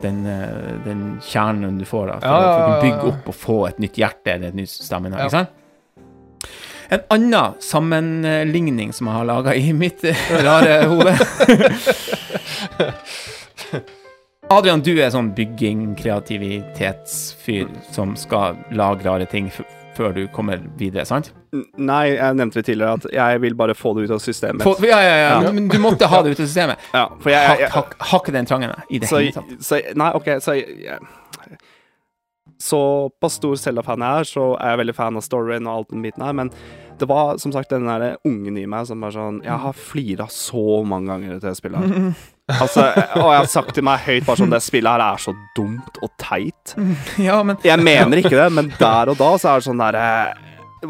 den, eh, den kjernen du får, da, for, Ja, ja, å- for å bygge opp og få et nytt hjerte eller et nytt stamina. Ikke sant? En annen sammenligning som jeg har laga i mitt eh, rare hode Adrian, du er sånn bygging, kreativitetsfyr som skal lage rare ting før du kommer videre, sant? Nei, jeg nevnte det tidligere at jeg vil bare få det ut av systemet. Få- ja, ja, ja, Ja. men du måtte ha det ut av systemet. ja, for jeg, jeg, jeg, har ikke den trangen i det så, hele tatt. så Nei, OK, så jeg, jeg Såpass stor Zelda-fan jeg er, så er jeg veldig fan av storyen og alt den biten her, men det var som sagt den der ungen i meg som bare sånn Jeg har flira så mange ganger til det spillet her. Altså, og jeg har sagt til meg høyt bare sånn Det spillet her er så dumt og teit. Ja, men Jeg mener ikke det, men der og da så er det sånn derre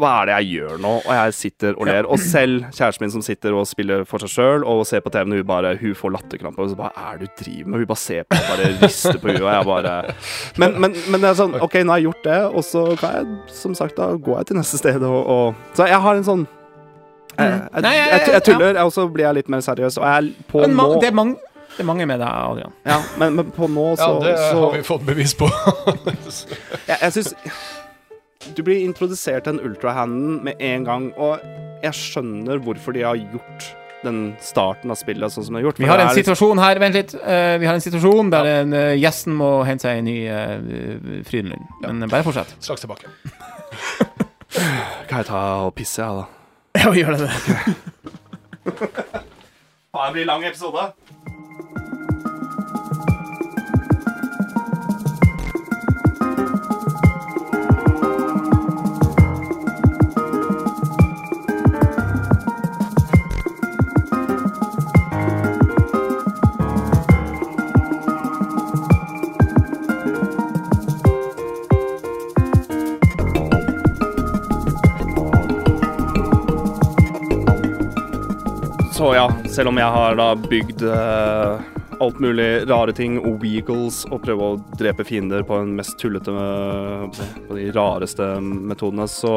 Hva er det jeg gjør nå? Og jeg sitter og ler. Og selv kjæresten min som sitter og spiller for seg sjøl og ser på TV-en, hun bare Hun får latterkrampe. Og så bare Hva er det du driver med? Hun bare ser på meg, bare rister på huet, og jeg bare men, men, men det er sånn OK, nå har jeg gjort det, og så kan jeg, som sagt, da går jeg til neste sted og, og Så jeg har en sånn jeg, jeg, jeg- jeg, jeg tuller, og så blir jeg litt mer seriøs. Og jeg er på nå det, er mange, det er mange med deg, Adrian. ja, men, men på nå ja, det så har vi fått bevis på. Jeg, jeg syns Du blir introdusert til en ultrahanden med en gang, og jeg skjønner hvorfor de har gjort den starten av spillet sånn som de har gjort. Vi har en situasjon her, vent litt. Uh, vi har en situasjon der en, uh, gjesten må hente seg en ny uh, Frydenlund. Men eh, bare fortsett. Straks tilbake. Kan jeg ta og pisse, jeg, da? Ja, gjør det det. Det blir lang episode. Så ja, selv om jeg har da bygd uh, alt mulig rare ting, weagles, og prøve å drepe fiender på den mest tullete eh, På de rareste metodene, så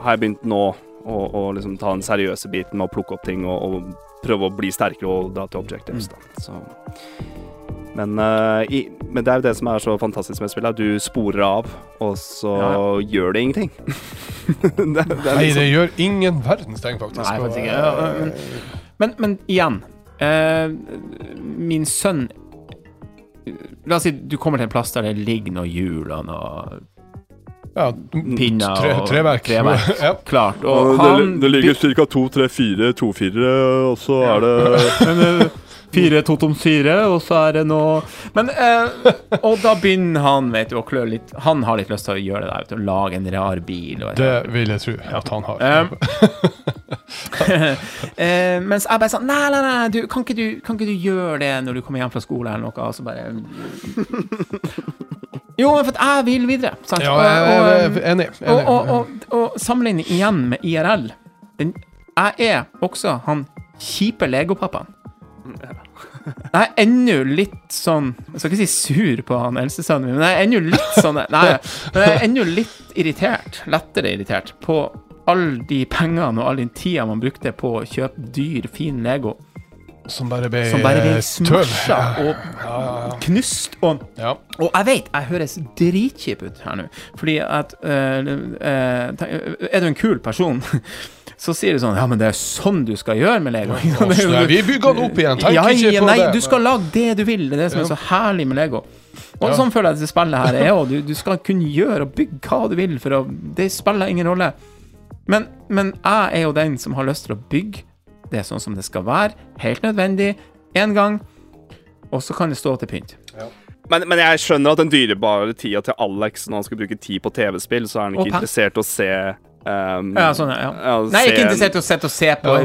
har jeg begynt nå å, å liksom ta den seriøse biten med å plukke opp ting og, og prøve å bli sterkere og dra til objectives, da. Så men, uh, i, men det er jo det som er så fantastisk med spillet. Du sporer av, og så Ja, gjør det ingenting. det, det er Nei, liksom, det gjør ingen verdens ting, faktisk. Nei, faktisk ikke. Ja, men, men, men igjen uh, Min sønn La oss si du kommer til en plass der det ligger noen hjul og noe ja, pinner tre, og treverk. treverk. ja. Klart. Og han ca. to, tre, fire tofirere, og så er det Fire totoms fire, og så er det noe Men eh, Og da begynner han vet du, å klø litt Han har litt lyst til å gjøre det der, vet du, lage en rar bil. Og, Det vil jeg tro at han har. Um, eh, mens jeg bare sa Nei, nei, nei, du, kan, ikke du, kan ikke du gjøre det når du kommer hjem fra skole eller noe? Og så bare Jo, men for at jeg vil videre. Sant? ja, jeg er enig. og, og, og, og sammenligning igjen med IRL. Den, jeg er også han kjipe legopappaen. Jeg er ennå litt sånn Jeg skal ikke si sur på han eldstesønnen min, men jeg er ennå litt sånn Nei, men jeg er ennå litt irritert, lettere irritert, på alle de pengene og all den tida man brukte på å kjøpe dyr, fin Lego, som bare ble, som bare ble eh, tøv. og knust. Og Ja. og jeg vet, jeg høres dritkjip ut her nå, fordi at øh, øh, Er du en kul person, så sier du sånn Ja, men det er sånn du skal gjøre med Lego. Ja, er Vi bygger den opp igjen. Tenk ja, ikke ja, på nei, det. du skal lage det du vil. Det er det som er så herlig med Lego. Og Ja. sånn føler jeg dette spillet her er òg. Du, du skal kunne gjøre og bygge hva du vil, for å Det spiller ingen rolle. Men, men jeg er jo den som har lyst til å bygge det sånn som det skal være. Helt nødvendig. Én gang. Og så kan det stå til pynt. Men, men jeg skjønner at den dyrebare tida til Alex når han skal bruke tid på TV-spill, så er han ikke interessert i å se um, Ja, sånn, ja. Ja, Nei, se ikke interessert i å sitte og se på.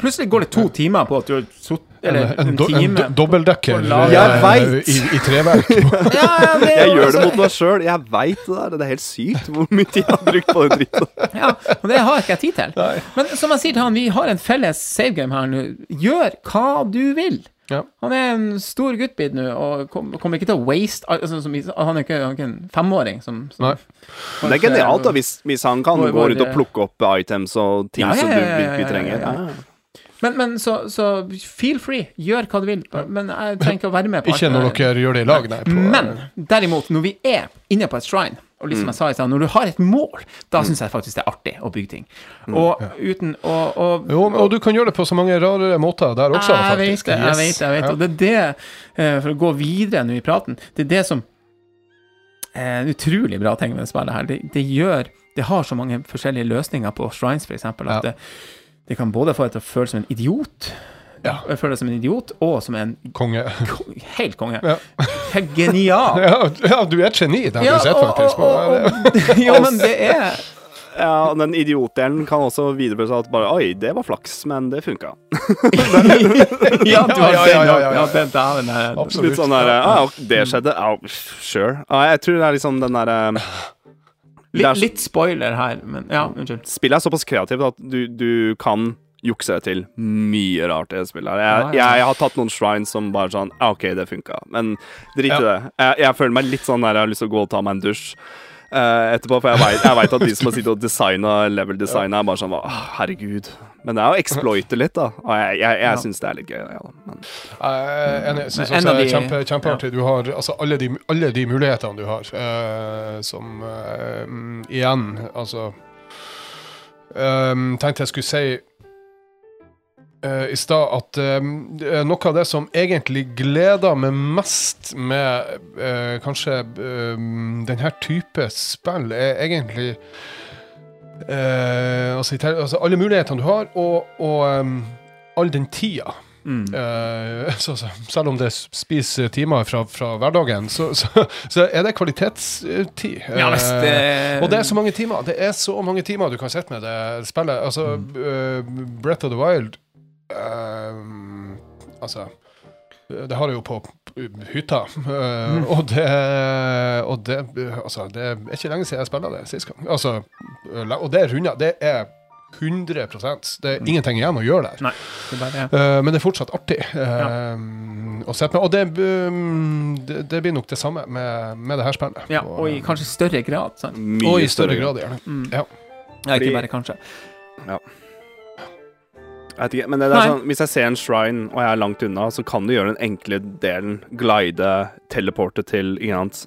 Plutselig går det to timer på at du har sittet Eller en, en en time. do, dobbeltdekker. Eh, i, i treverk. Ja, ja, det Jeg gjør det altså- mot meg sjøl. Jeg veit det der. Det er helt sykt hvor mye tid jeg har brukt på den dritten. Ja, og det har ikke jeg tid til. Men som jeg sier til han, vi har en felles savegame her nå. Gjør hva du vil. Ja. Han er en stor guttbit nå, og kom- kommer ikke til å waste altså, som, Han er ikke, han er ikke en femåring som, som Nei. Men det er genialt da, hvis, hvis han kan gå ut og plukke opp items og ting Ja, ja, som ja, du ja, ja, virkelig ja, trenger. Ja, ja. Ja. Men, men så, så feel free. Gjør hva du vil. Men jeg trenger ikke å være med på Ikke når dere gjør det i lag, nei. På, Men derimot, når vi er inne på et shrine, og Mm. liksom jeg sa i stad, når du har et mål, da syns jeg faktisk det er artig å bygge ting. Mm, Og uten å og, jo, og du kan gjøre det på så mange rare måter der også, jeg vet faktisk. det, jeg Yes. vet det. jeg vet. Ja. Og det er det, eh, for å gå videre nå i praten, det er det som er en utrolig bra ting med det spillet her. Det, det gjør Det har så mange forskjellige løsninger på shrines, eksempel, at Ja. det, det kan både få deg til å føle som en idiot, Ja. Jeg føler deg som en idiot, og som en Konge. ko- helt konge. Ja. Helt genial. Ja, ja, du er et geni, det har Ja, du sett, faktisk. og- og- og- Jo, men det er Ja, den idiotdelen kan også viderebøre seg at bare Oi, det var flaks, men det funka. Ja, du har Ja, ja, ja, ja, ja. Ja, den dæven er Absolutt. Litt sånn der ah, Det skjedde. Ja, sure. Ja, jeg tror det er liksom den derre er Litt, så- litt spoiler her, men ja, unnskyld. Spillet er såpass kreativt at du, du kan jukse til mye rart i det spillet. her. Jeg, ja. jeg har tatt noen shrines som bare sånn ah, OK, det funka. Men drit i det. Jeg, jeg føler meg litt sånn der jeg har lyst til å gå og ta meg en dusj. Uh, etterpå, for jeg vet, at de som har sittet og designa level design, er bare sånn «Åh, Herregud. Men det er å exploite litt, da. Og jeg, jeg, jeg syns det er litt gøy. Ja, da. Men, Jeg er enig. Syns også det er kjempe, kjempeartig. Du har altså alle de, alle de mulighetene du har, uh, som uh, igjen, altså um, Tenkte jeg skulle si Uh, i stad at uh, noe av det som egentlig gleder meg mest med uh, kanskje denne type spill, er egentlig eh, altså, altså alle mulighetene du har, og, og um, all den tida. Mm. Uh, så, så, selv om det spiser timer fra, fra hverdagen, så, så, er det kvalitetstid. Ja, hvis det Uh, og det er så mange timer. Det er så mange timer du kan sitte med det spillet. Altså, eh, Breath of the Wild eh, Altså Det har jeg jo på hytta. Mm. og det Og det Altså, det er ikke lenge siden jeg spilte det sist gang. Altså, og det er runda. Det er 100% Det er ingenting igjen å gjøre der. Nei, det bare Eh, men det er fortsatt artig ja. å sette med. Og det, um, det, det blir nok det samme med, med det her spillet. Ja, og i kanskje større grad. Sant? mye og i større grad, gjerne. Mm. Ja. Ja, ikke bare kanskje. Jeg vet ikke, men det er sånn, Hvis jeg ser en shrine og jeg er langt unna, så kan du gjøre den enkle delen. Glide, teleporte til Ikke annet.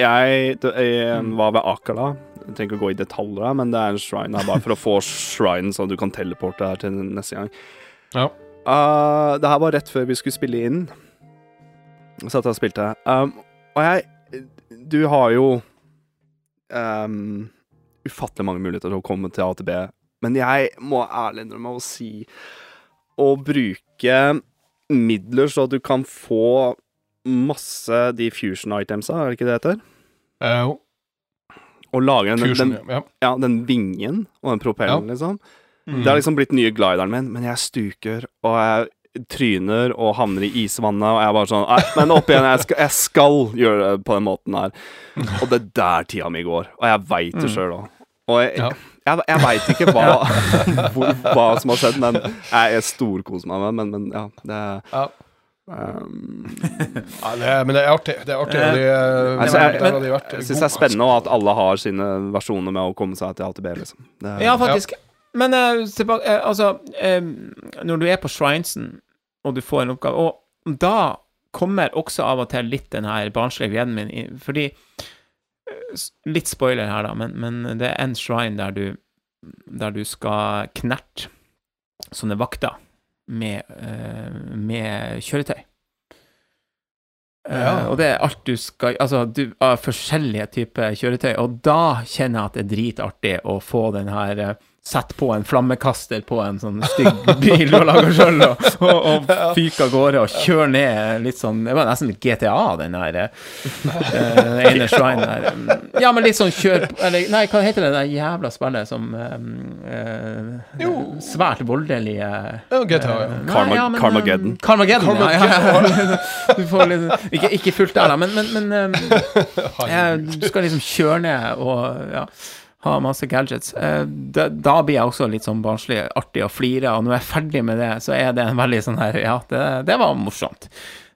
Jeg, jeg var ved Akala. Jeg trenger ikke å gå i detaljer, her, men det er en shrine her bare for å få shrine, så du kan teleporte her til neste gang. Ja. Uh, det her var rett før vi skulle spille inn. Så jeg spilte. Um, og jeg Du har jo um, ufattelig mange muligheter til å komme til A til B, men jeg må ærlig innrømme å si Å bruke midler så at du kan få masse de fusion itemsa, er det ikke det heter? Jo. jo, Og lage den, Fusion, den, ja. ja, den vingen og den propellen, liksom. Mm. Det har liksom blitt nye glideren min, men jeg stuker, og jeg tryner og havner i isvannet, og jeg er bare sånn Nei, men opp igjen, jeg skal, jeg skal gjøre det på den måten her. Og det er der tida mi går, og jeg veit det Mm. sjøl òg. Og jeg, Ja. Jeg, jeg veit ikke hva, hvor, hva som har skjedd, men jeg, jeg storkoser meg med men, men ja, det Ja. um, Ja, det men det er artig. Det er artig. de, eh, Altså, jeg- men, de vært Jeg syns det er spennende at alle har sine versjoner med å komme seg til AtB, liksom. Det, Ja, faktisk. Men uh, tilbake, eh, altså uh, Når du er på shrinesen, og du får en oppgave Og da kommer også av og til litt den her barnslige gleden min Fordi eh, Litt spoiler her, da, men, men det er en shrine der du Der du skal knerte sånne vakter med, eh, med kjøretøy. Eh, og det er alt du skal Altså, du har forskjellige typer kjøretøy, og da kjenner jeg at det er dritartig å få den her eh, Sette på en flammekaster på en sånn stygg bil du har laga sjøl, og, og, og fyker av gårde og kjører ned litt sånn Det var nesten litt GTA, den her eh, ene shrine der. Ja, men litt sånn kjør Eller nei, hva heter det der jævla spillet som eh, eh, Svært voldelige Ja, GTA, ja. Karma- ja, men, Karmageddon. Carmageddon. Carmageddon, ja. ja. Du får litt, ikke, ikke fullt der, da, men, men, men eh, du skal liksom kjøre ned og ja, ha masse gadgets. Eh, da, da blir jeg også litt sånn barnslig artig og flire, og når jeg er ferdig med det, så er det en veldig sånn her Ja, det, det var morsomt.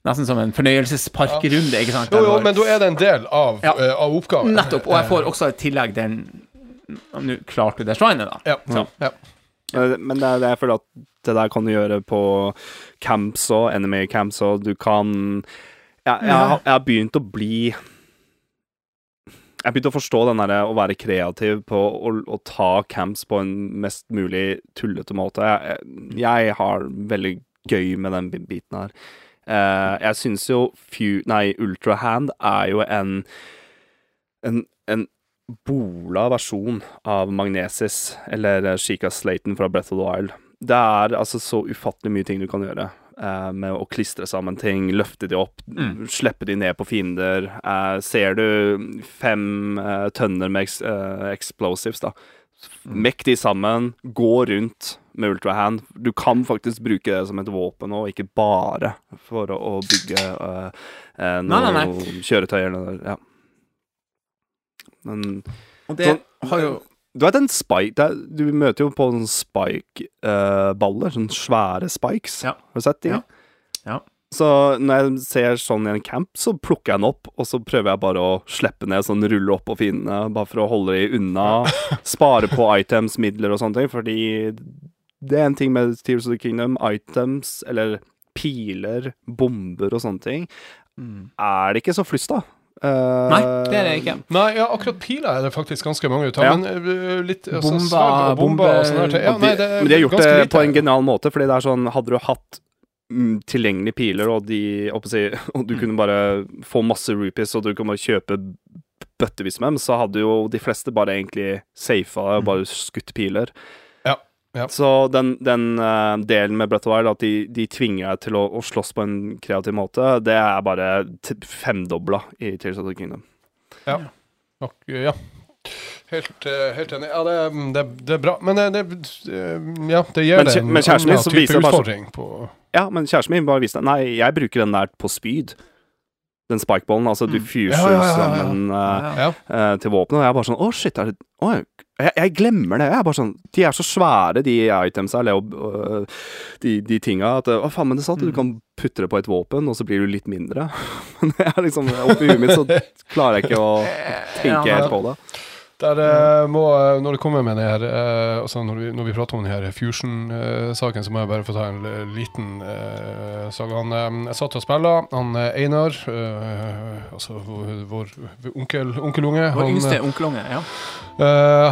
Nesten som en fornøyelsesparkrunde, ikke sant? Jo, jo, men da er det en del av, Ja. uh, av oppgaven. Nettopp. Og jeg får også i tillegg den Nå klarte du det shrinet, da. Ja. Så. ja. Eh, Men det er, det er fordi at det der kan du gjøre på camps og enemy camps, og du kan ja, jeg, har- jeg har begynt å bli Jeg begynte å forstå den derre å være kreativ på å, å ta camps på en mest mulig tullete måte. Jeg, jeg har veldig gøy med den biten her. Uh, jeg syns jo Few, nei, Ultrahand er jo en en, en bola versjon av Magnesis, eller eh, Sheikah Slayton fra Breath of the Wild. Det er altså så ufattelig mye ting du kan gjøre. Eh, med å klistre sammen ting, løfte de opp, slippe de ned på fiender. Eh, ser du fem eh, tønner med ex, eh, explosives, da. Mekk de sammen, gå rundt med ultrahand. Du kan faktisk bruke det som et våpen og ikke bare for å, å bygge eh, eh, Nei, noe nei, kjøretøy eller Ja. Men Og det har jo du vet en spike er, Du møter jo på sånne spike-baller. sånne svære spikes. Ja. Har du sett de? Ja. Ja. Så når jeg ser sånn i en camp, så plukker jeg den opp, og så prøver jeg bare å slippe ned, sånn rulle opp på fiendene, bare for å holde de unna. Spare på items, midler og sånne ting, fordi det er en ting med Tears of the Kingdom. Items, eller piler, bomber og sånne ting, er det ikke så flust av. Eh, Nei, det er det ikke. Nei, ja, akkurat piler er det faktisk ganske mange ut av. Ja. Men øh, litt altså, bomba, og bomber og sånn her. Ja, de, nei, det er men de har gjort det lite. på en genial måte, fordi det er sånn Hadde du hatt mm, tilgjengelige piler, og de si, Og du kunne bare få masse rupees, og du kunne bare kjøpe bøttevis med dem, så hadde jo de fleste bare egentlig safa og bare skutt piler. Ja, ja. Så den, den uh, delen med Breath of Wild, at de, de tvinger deg til å, å slåss på en kreativ måte, det er bare femdobla i Tears of the Kingdom. Nok, ja. Helt, eh, helt enig. Ja, det, det, det er bra. Men eh, det, eh, ja, det gir Men det en men annen type viser utfordring på Ja, men kjæresten min bare viste Nei, jeg bruker den der på spyd. Den spikeballen. Altså, du fyrer Ja, ja, ja, sammen uh, eh, til våpenet, og jeg er bare sånn Å, shit, er det oh, jeg, jeg glemmer det. Jeg er bare sånn De er så svære, de itemsa, eller uh, de, de tinga, at Å, faen, men det satt mm. du kan putte det på et våpen, og så blir du litt mindre. Men jeg er liksom Oppi huet mitt så klarer jeg ikke å tenke helt på det. Der eh, må, Når det kommer med det her eh, altså når, vi, når vi prater om den her Fusion-saken, så må jeg bare få ta en liten uh, sak. Han, jeg satt og spilte. Han Einar, altså vår, vår onkel, onkelunge Vår han, yngste onkelunge, ja.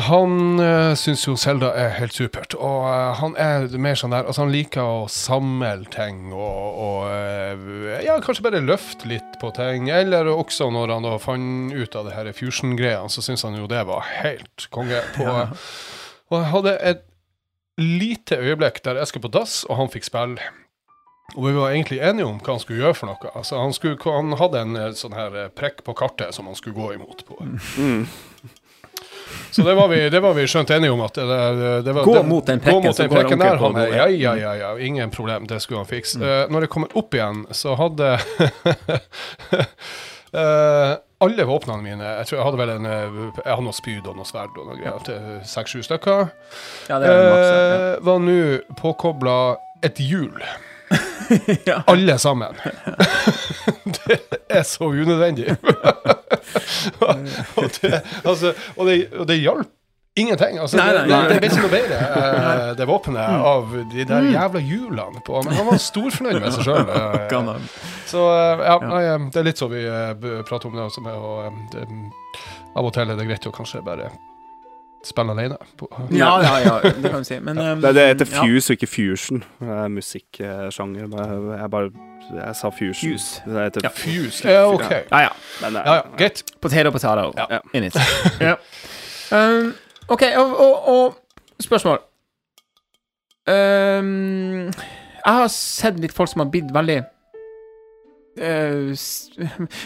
Han uh, syns jo Selda er helt supert, og han er mer sånn der Altså, han liker å samle ting og, og ja, kanskje bare løfte litt på ting. Eller også når han da fant ut av det her fusion-greia, så syns han jo det var helt konge. På, Og jeg hadde et lite øyeblikk der jeg skulle på dass, og han fikk spille. Og vi var egentlig enige om hva han skulle gjøre for noe. Altså, han, skulle, han hadde en eh, sånn her eh, prekk på kartet som han skulle gå imot på. Så det var, vi, det var vi skjønt enige om. at det, det, det var, Gå mot den gå prekken, mot den prekken der. Han, ja, ja. ja, ja, ja, ingen problem. Det skulle han fikse. Eh, når jeg kommer opp igjen, så hadde eh, alle våpnene mine Jeg tror jeg hadde vel en eh, Jeg hadde noe spyd og noe sverd og noe greier seks-sju stykker. ja det er maks, ja. Eh, var nå påkobla et hjul. Ja. Alle sammen. det er så unødvendig. og, det, altså, og, det, og det hjalp ingenting. Altså, Nei, nei, det, nei. det, det ble ikke noe bedre, eh, det våpenet, av de der jævla hjulene på. Men han var storfornøyd med seg sjøl. Kan. Så eh, ja, nei, eh, det er litt så vi eh, prater om det også med å eh, det, Av og til er det greit å kanskje bare spille alene. På, Ja, ja, ja, det kan du si. Men um, Det, det heter ja. fuse og ikke fusion. Det er Musikksjanger. Jeg bare Jeg sa fusion. Fuse. Det heter Ja. Fuse. Ja, OK. Ja, ja. Men, eh, Ja, ja, greit. Potet og potet. Ja. In it. ja. um, OK, og, og, og spørsmål. Um, jeg har sett litt folk som har blitt veldig uh,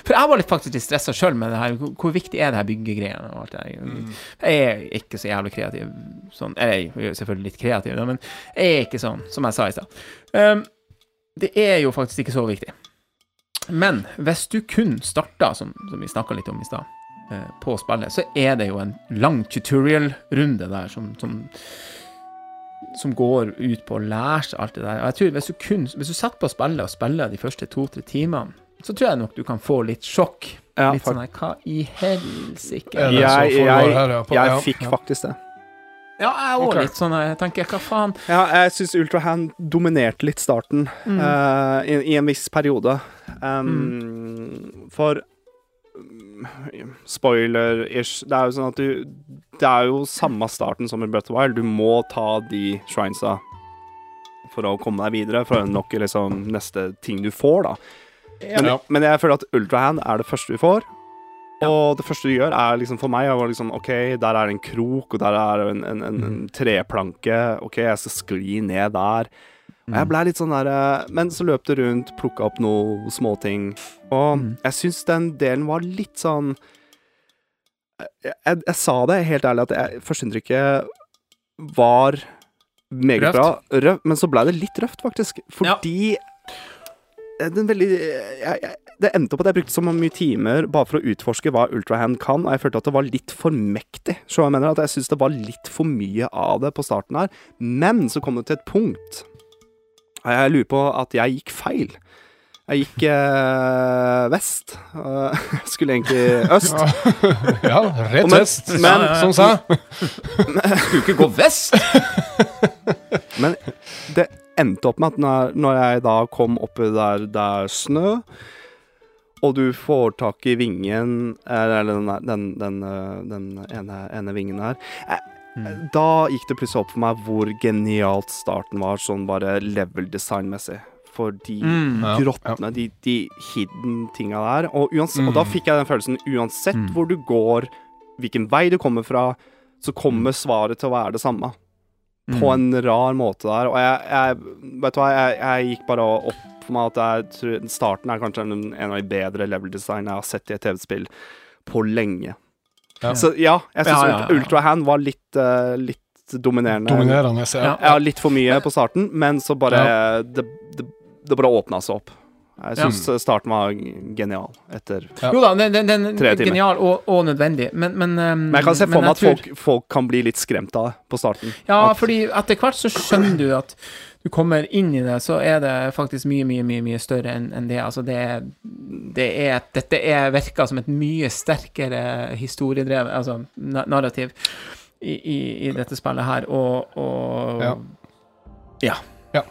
For jeg var litt faktisk litt stressa sjøl med det her. Hvor, viktig er det her byggegreiene og alt det der? Jeg er ikke så jævlig kreativ sånn Eller jeg er selvfølgelig litt kreativ, men jeg er ikke sånn, som jeg sa i stad. Um, det er jo faktisk ikke så viktig. Men hvis du kun starta, som, som vi snakka litt om i stad, på spillet, så er det jo en lang tutorial-runde der som, som, som går ut på å lære seg alt det der. Og jeg tror hvis du kun Hvis du setter på spillet og spiller de første to-tre timene, så tror jeg nok du kan få litt sjokk. Ja, litt sånn her Hva i helsike? Jeg, Jeg, jeg, jeg fikk faktisk det. Ja, jeg er òg okay. litt sånn Jeg tenker, hva faen? Ja, jeg syns Ultrahand dominerte litt starten Mm. uh, i, i en viss periode. Um, For mm, Spoiler-ish. Det er jo sånn at du Det er jo samme starten som i Breath of Wild. Du må ta de shrinesa for å komme deg videre, for å unlocke liksom neste ting du får, da. Men, Ja. men jeg føler at Ultrahand er det første vi får. Og det første du gjør, er liksom for meg er liksom OK, der er det en krok, og der er en, en, en, en treplanke. OK, jeg skal skli ned der. Og jeg blei litt sånn der eh, Men så løp det rundt, plukka opp noen småting. Og Mm. jeg syns den delen var litt sånn jeg, jeg, jeg sa det helt ærlig, at jeg- førsteinntrykket var meget Røft. bra. Røft, men så blei det litt røft, faktisk. Fordi ja. den veldig jeg, Det endte opp at jeg brukte så mye timer bare for å utforske hva Ultrahand kan, og jeg følte at det var litt for mektig. Så jeg mener at jeg syns det var litt for mye av det på starten her. Men så kom det til et punkt Jeg lurer på at jeg gikk feil. Jeg gikk eh, vest. Jeg skulle egentlig øst. Ja, rett Men- vest, men- som sa. Skulle ikke gå vest! Men det endte opp med at når, når jeg da kom oppi der det er snø, og du får tak i vingen Eller den, den, den, øh, den ene, ene vingen her eh, Da gikk det plutselig opp for meg hvor genialt starten var, sånn bare level design-messig. For de Mm. Ja, grottene, de, de hidden tinga der. Og, uans- og da Mm. fikk jeg den følelsen uansett Mm. hvor du går, hvilken vei du kommer fra, så kommer svaret til å være det samme Mm. på en rar måte der. Og jeg, jeg Vet du hva, jeg, jeg gikk bare opp for meg at jeg tror starten er kanskje en, en av de bedre level design jeg har sett i et TV-spill på lenge. Ja. Så ja, jeg syns Ja, ja, ja. Ultrahand var litt, uh, litt dominerende. Dominerende, ja. Ja, litt for mye på starten, men så bare Det, det, det bare åpna seg opp. Jeg syns starten var genial etter Ja. Jo da, den, den, den Tre er timer. genial og, og nødvendig, men Men, um, Men jeg kan se for meg at folk, folk kan bli litt skremt av det på starten. Ja, At- fordi etter hvert så skjønner du at du kommer inn i det, så er det faktisk mye, mye, mye mye større enn en det. Altså, det, det er Dette er, virka som et mye sterkere historiedrevet, altså narrativ, i, i, i dette spillet her, og, og Ja. ja. Ja.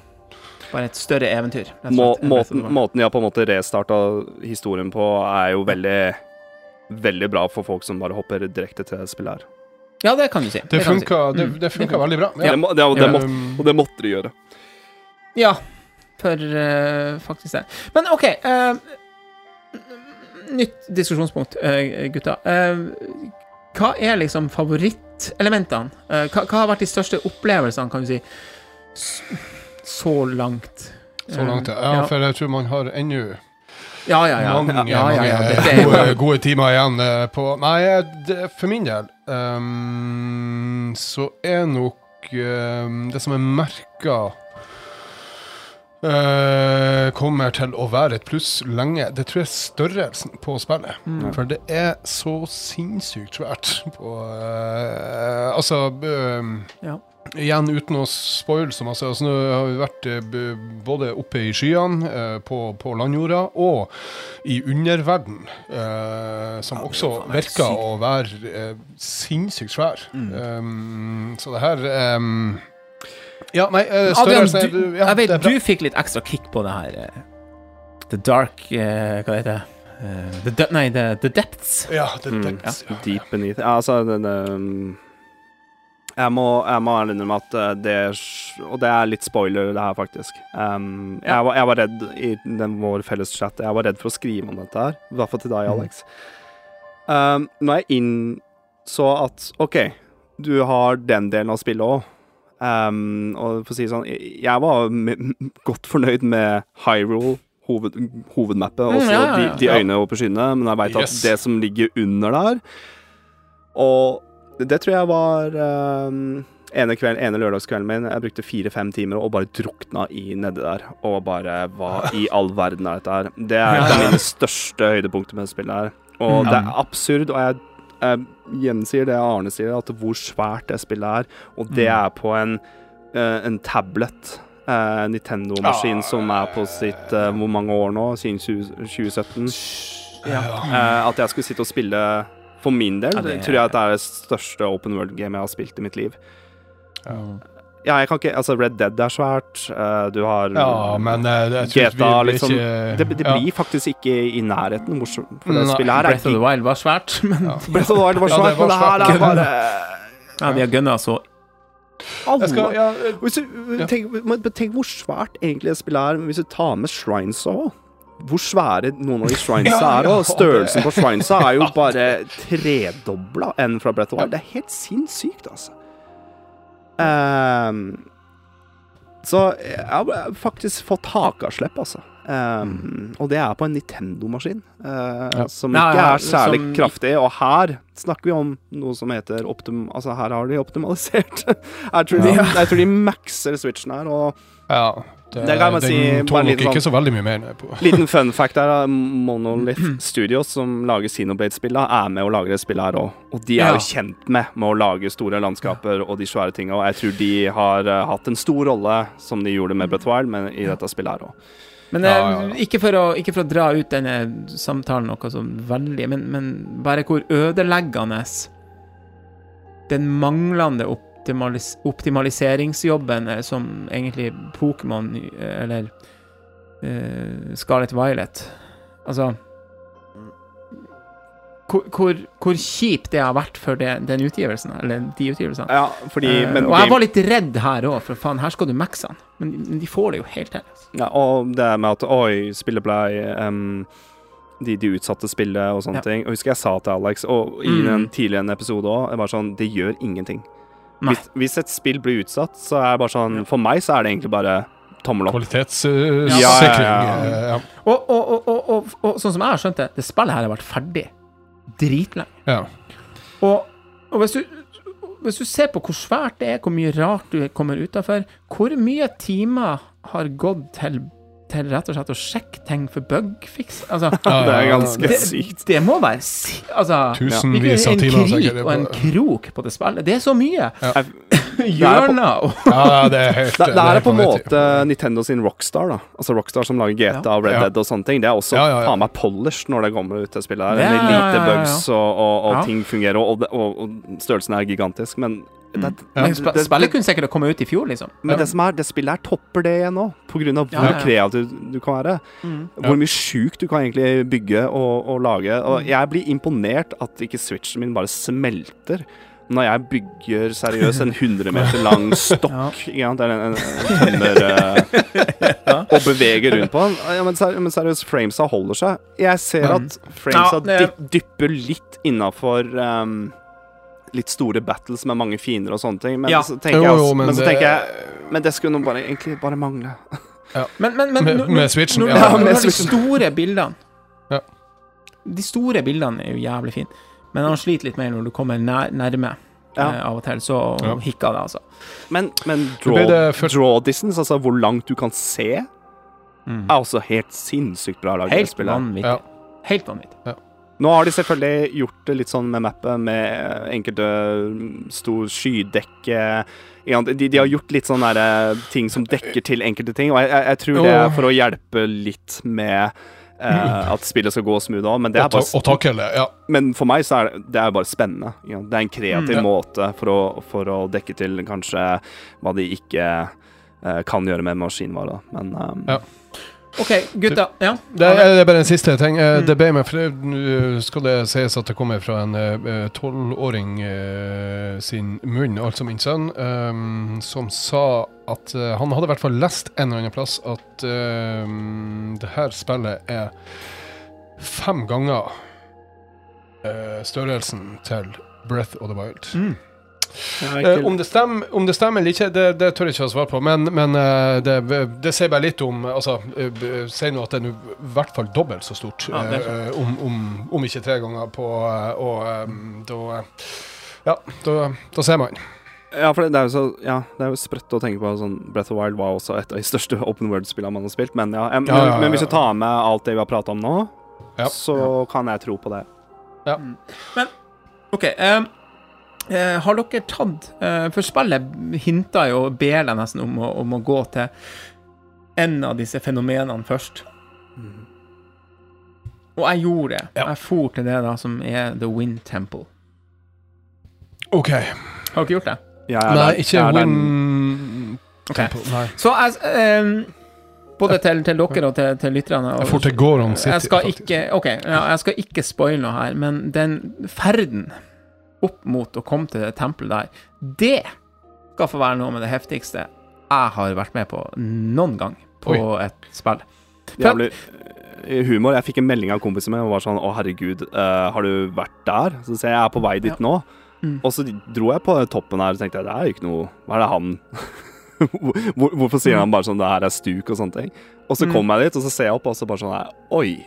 Bare et større eventyr. rett og Må, måten, måten jeg på en måte restarta historien på, er jo veldig Veldig bra for folk som bare hopper direkte til spillet her. Ja, det kan du si. Det det funka, si. Mm. veldig bra. Det, må, det, det Ja. må, Um, og det måtte de gjøre. Ja, for uh, faktisk det. Men OK. Uh, nytt diskusjonspunkt, uh, gutta. Hva er liksom favorittelementene? Hva, hva har vært de største opplevelsene, kan du si, så langt? så langt, ja. Ja. For jeg tror man har ennå ja, ja, ja. mange, ja, ja, ja. mange gode, gode timer igjen på Nei, det, for min del um, så er nok um, det som er merka eh, kommer til å være et pluss lenge. Det tror jeg er størrelsen på spillet. Mm. For det er så sinnssykt svært på uh, Altså um, Ja. Igjen uten å spoile så masse. Altså, nå har vi vært eh, både oppe i skyene, eh, på, på landjorda, og i underverden, eh, som også faen virker å være eh, sinnssykt svær. Mm. Um, så det her um, Ja, nei, uh, Adrian, du, du, ja, jeg vet du fikk litt ekstra kick på det her. eh, The Dark uh, Hva heter det? Uh, the, de- nei, the, the Depths. Ja, The Mm. det, Deep beneath Ja, altså den um, Jeg må, jeg må ærlig innrømme at det er Og det er litt spoiler, det her, faktisk. Um, jeg, var, jeg var redd i den vår felles chat Jeg var redd for å skrive om dette her. I hvert fall til deg, Alex. Um, når jeg innså at OK, du har den delen av spillet òg. Um, og for å si det sånn, jeg var godt fornøyd med Hyrule, hoved, hovedmappet, også ja, ja, ja. de, de øynene oppe på skyene, men jeg veit at det som ligger under der Og det, det tror jeg var um, ene, kveld, ene lørdagskvelden min. Jeg brukte fire-fem timer og bare drukna i nedi der. Og bare Hva i all verden er dette her? Det er et av mine største høydepunkter med det spillet her. Og det er absurd, og jeg, jeg gjensier det Arne sier, at hvor svært det spillet er. Og det er på en, eh, en tablet. eh, Nintendo-maskin som er på sitt eh, Hvor mange år nå? Siden 20, 2017? Eh, at jeg skulle sitte og spille For min del Ja, det- tror jeg at det er det største open world-game jeg har spilt i mitt liv. Ja, jeg kan ikke Altså, Red Dead er svært. eh, du har Ja, men eh, jeg GTA, liksom. ikke Det, det ja. blir faktisk ikke i nærheten morsomt. For det Nei, spillet her er Breath of the Wild var svært, men ja, Breath of the Wild var Ja, det svært, var men det her er bare Ja, de har gunna så skal, ja, eh, hvis du, tenk, tenk hvor svært egentlig det spillet er, hvis du tar med shrines òg. Hvor svære noen av de shrinesa Ja, er. Og størrelsen på shrinesa er jo bare tredobla enn fra Breath of the Wild. Det er helt sinnssykt, altså. Ehm, så jeg har faktisk fått hakaslepp, altså. Ehm, Og det er på en Nintendo-maskin, eh, som ikke ja, er særlig som- kraftig. Og her snakker vi om noe som heter optim... Altså, her har de optimalisert. jeg, tror de, jeg tror de maxer switchen her, og ja, det, Det kan man den si, tåler nok ikke sånn- så veldig mye mer på. Liten fun fact er at Monolith Studios, som lager Xenoblade-spillene, er med å lage det spillet her òg. Og de er Ja. jo kjent med med å lage store landskaper og de svære tinga, og jeg tror de har uh, hatt en stor rolle, som de gjorde med Breath of the Wild, men i dette spillet her òg. Men Ja, eh, ja, ja. Ikke, for å, ikke for å dra ut denne samtalen noe så veldig, men, men bare hvor ødeleggende den manglende optimalis optimaliseringsjobben er som egentlig Pokémon, eh, eller uh, Scarlet Violet Altså hvor, hvor, hvor kjipt det har vært for det, den utgivelsen, eller de utgivelsene. Ja, fordi men, uh, og jeg var litt redd her òg, for faen, her skal du maxe den. Men, men de får det jo helt til. Altså. ja, Og det med at oi, spillet ble um, de, de utsatte spillet og sånne Ja. ting. Og husker jeg sa til Alex, og i Mm. en tidligere episode òg, bare sånn Det gjør ingenting. Hvis, hvis et spill blir utsatt, så er det bare sånn For meg så er det egentlig bare tommel opp. Kvalitetssikring. Ja, ja, ja. eh, ja. Og, og, og, og, og, og sånn som jeg har skjønt det, det spillet her har vært ferdig dritlenge. ja. Og, og hvis, du, hvis du ser på hvor svært det er, hvor mye rart du kommer utafor, hvor mye timer har gått til, til rett og slett å sjekke ting for bugfix? Altså, Ja, Det er ganske det, sykt. det må være si, Altså Tusenvis av en timer. krik og en krok på det spillet. Det er så mye. Jeg- Hjørner og Ja, det er helt Det, det er på en måte Nintendo sin Rockstar, da. Altså Rockstar som lager GTA og Red Ja. Dead og sånne ting. Det er også Ja, ja, ja. faen meg polished når det kommer ut til spillet her. Ja, lite ja, ja, ja. bugs og, og, og Ja. ting fungerer, og, og størrelsen er gigantisk. Men, det, Men men, sp det, kommet ut i fjor, liksom. men det som er, det spillet her topper det igjen nå, på grunn av hvor Ja, ja, ja. kreativ du kan være. Hvor mye sjukt du kan egentlig bygge og, og lage. Og Mm. jeg blir imponert at ikke switchen min bare smelter. Når jeg bygger seriøst en 100 meter lang stokk ja. en, en, en tømmer eh, Og beveger rundt på den. Ja, men, ser, men seriøst, framesa holder seg. Jeg ser at framesa Ja, dypper litt innafor um, litt store battles med mange fiender og sånne ting. Men, Ja. så, tenker jeg, jo, også- men men så det- tenker jeg Men det skulle nå bare, egentlig bare mangle. Men, men, men Med- med Switchen, når, ja. Ja, med de store bildene Ja. De store bildene er jo jævlig fine, men han sliter litt mer når du kommer nær, nærme. Ja. Eh, av og til så Ja. hikker det, altså. Men, men draw, det først- draw distance, altså hvor langt du kan se, Mm. er også helt sinnssykt bra laget. Helt vanvittig. Ja. Helt vanvittig. Nå har de selvfølgelig gjort det litt sånn med mappet, med enkelte mm, stor skydekke de, de har gjort litt sånne der, eh, ting som dekker til enkelte ting, og jeg, jeg, tror det er for å hjelpe litt med Uh, at spillet skal gå smooth òg, men det er Og, bare og. Ja. Men for meg så er det, det er bare spennende. Ja. Det er en kreativ Mm. Ja. måte for å, for å dekke til kanskje hva de ikke uh, kan gjøre med maskinvare. Men um, Ja. OK, gutta. Ja. Det er, det er bare en siste ting. Mm. Det ble meg, for det, nå skal det sies at det kommer fra en tolvåring uh, sin munn, altså min sønn, um, som sa at uh, han hadde i hvert fall lest en eller annen plass at uh, det her spillet er fem ganger eh, størrelsen til Breath of the Wild. Mm. Eh, om, det stemmer, om det stemmer eller ikke, det, det tør jeg ikke å svare på. Men, men eh, det, det sier bare litt om altså, eh, Sier nå at det er i hvert fall dobbelt så stort. Ja, om, om, om ikke tre ganger på Og da Ja, da, da ser man. Ja, for det, det er jo så Ja, det er jo sprøtt å tenke på sånn Breath of Wild var også et av de største open world-spillene man har spilt, men ja, em, Ja, ja, ja, Men, men hvis du tar med alt det vi har prata om nå, Ja. så kan jeg tro på det. Ja. Men OK. eh, eh, har dere tatt eh, For spillet hinta jo Bela nesten om å, om å gå til en av disse fenomenene først. Og jeg gjorde det. Ja. Jeg for til det da som er The Wind Temple. OK. Har dere gjort det? Jeg er Nei, der- ikke jeg er der- Win Temple. Nei. Så jeg eh, Både til, til dere og til, til lytterne. og- Jeg får til Goron City, jeg skal faktisk. ikke OK, ja, jeg skal ikke spoile noe her, men den ferden opp mot å komme til det tempelet der, det skal få være noe med det heftigste jeg har vært med på noen gang på et spill. Jævlig humor. Jeg fikk en melding av kompisen min og var sånn Å, herregud, uh, har du vært der? Så sier jeg jeg er på vei dit nå. Mm. Og så dro jeg på toppen her og tenkte det er jo ikke noe Hva er det han Hvor, Hvorfor sier han bare sånn det her er stuk og sånne ting? Og så Mm. kom jeg dit, og så ser jeg opp, og så bare sånn Oi.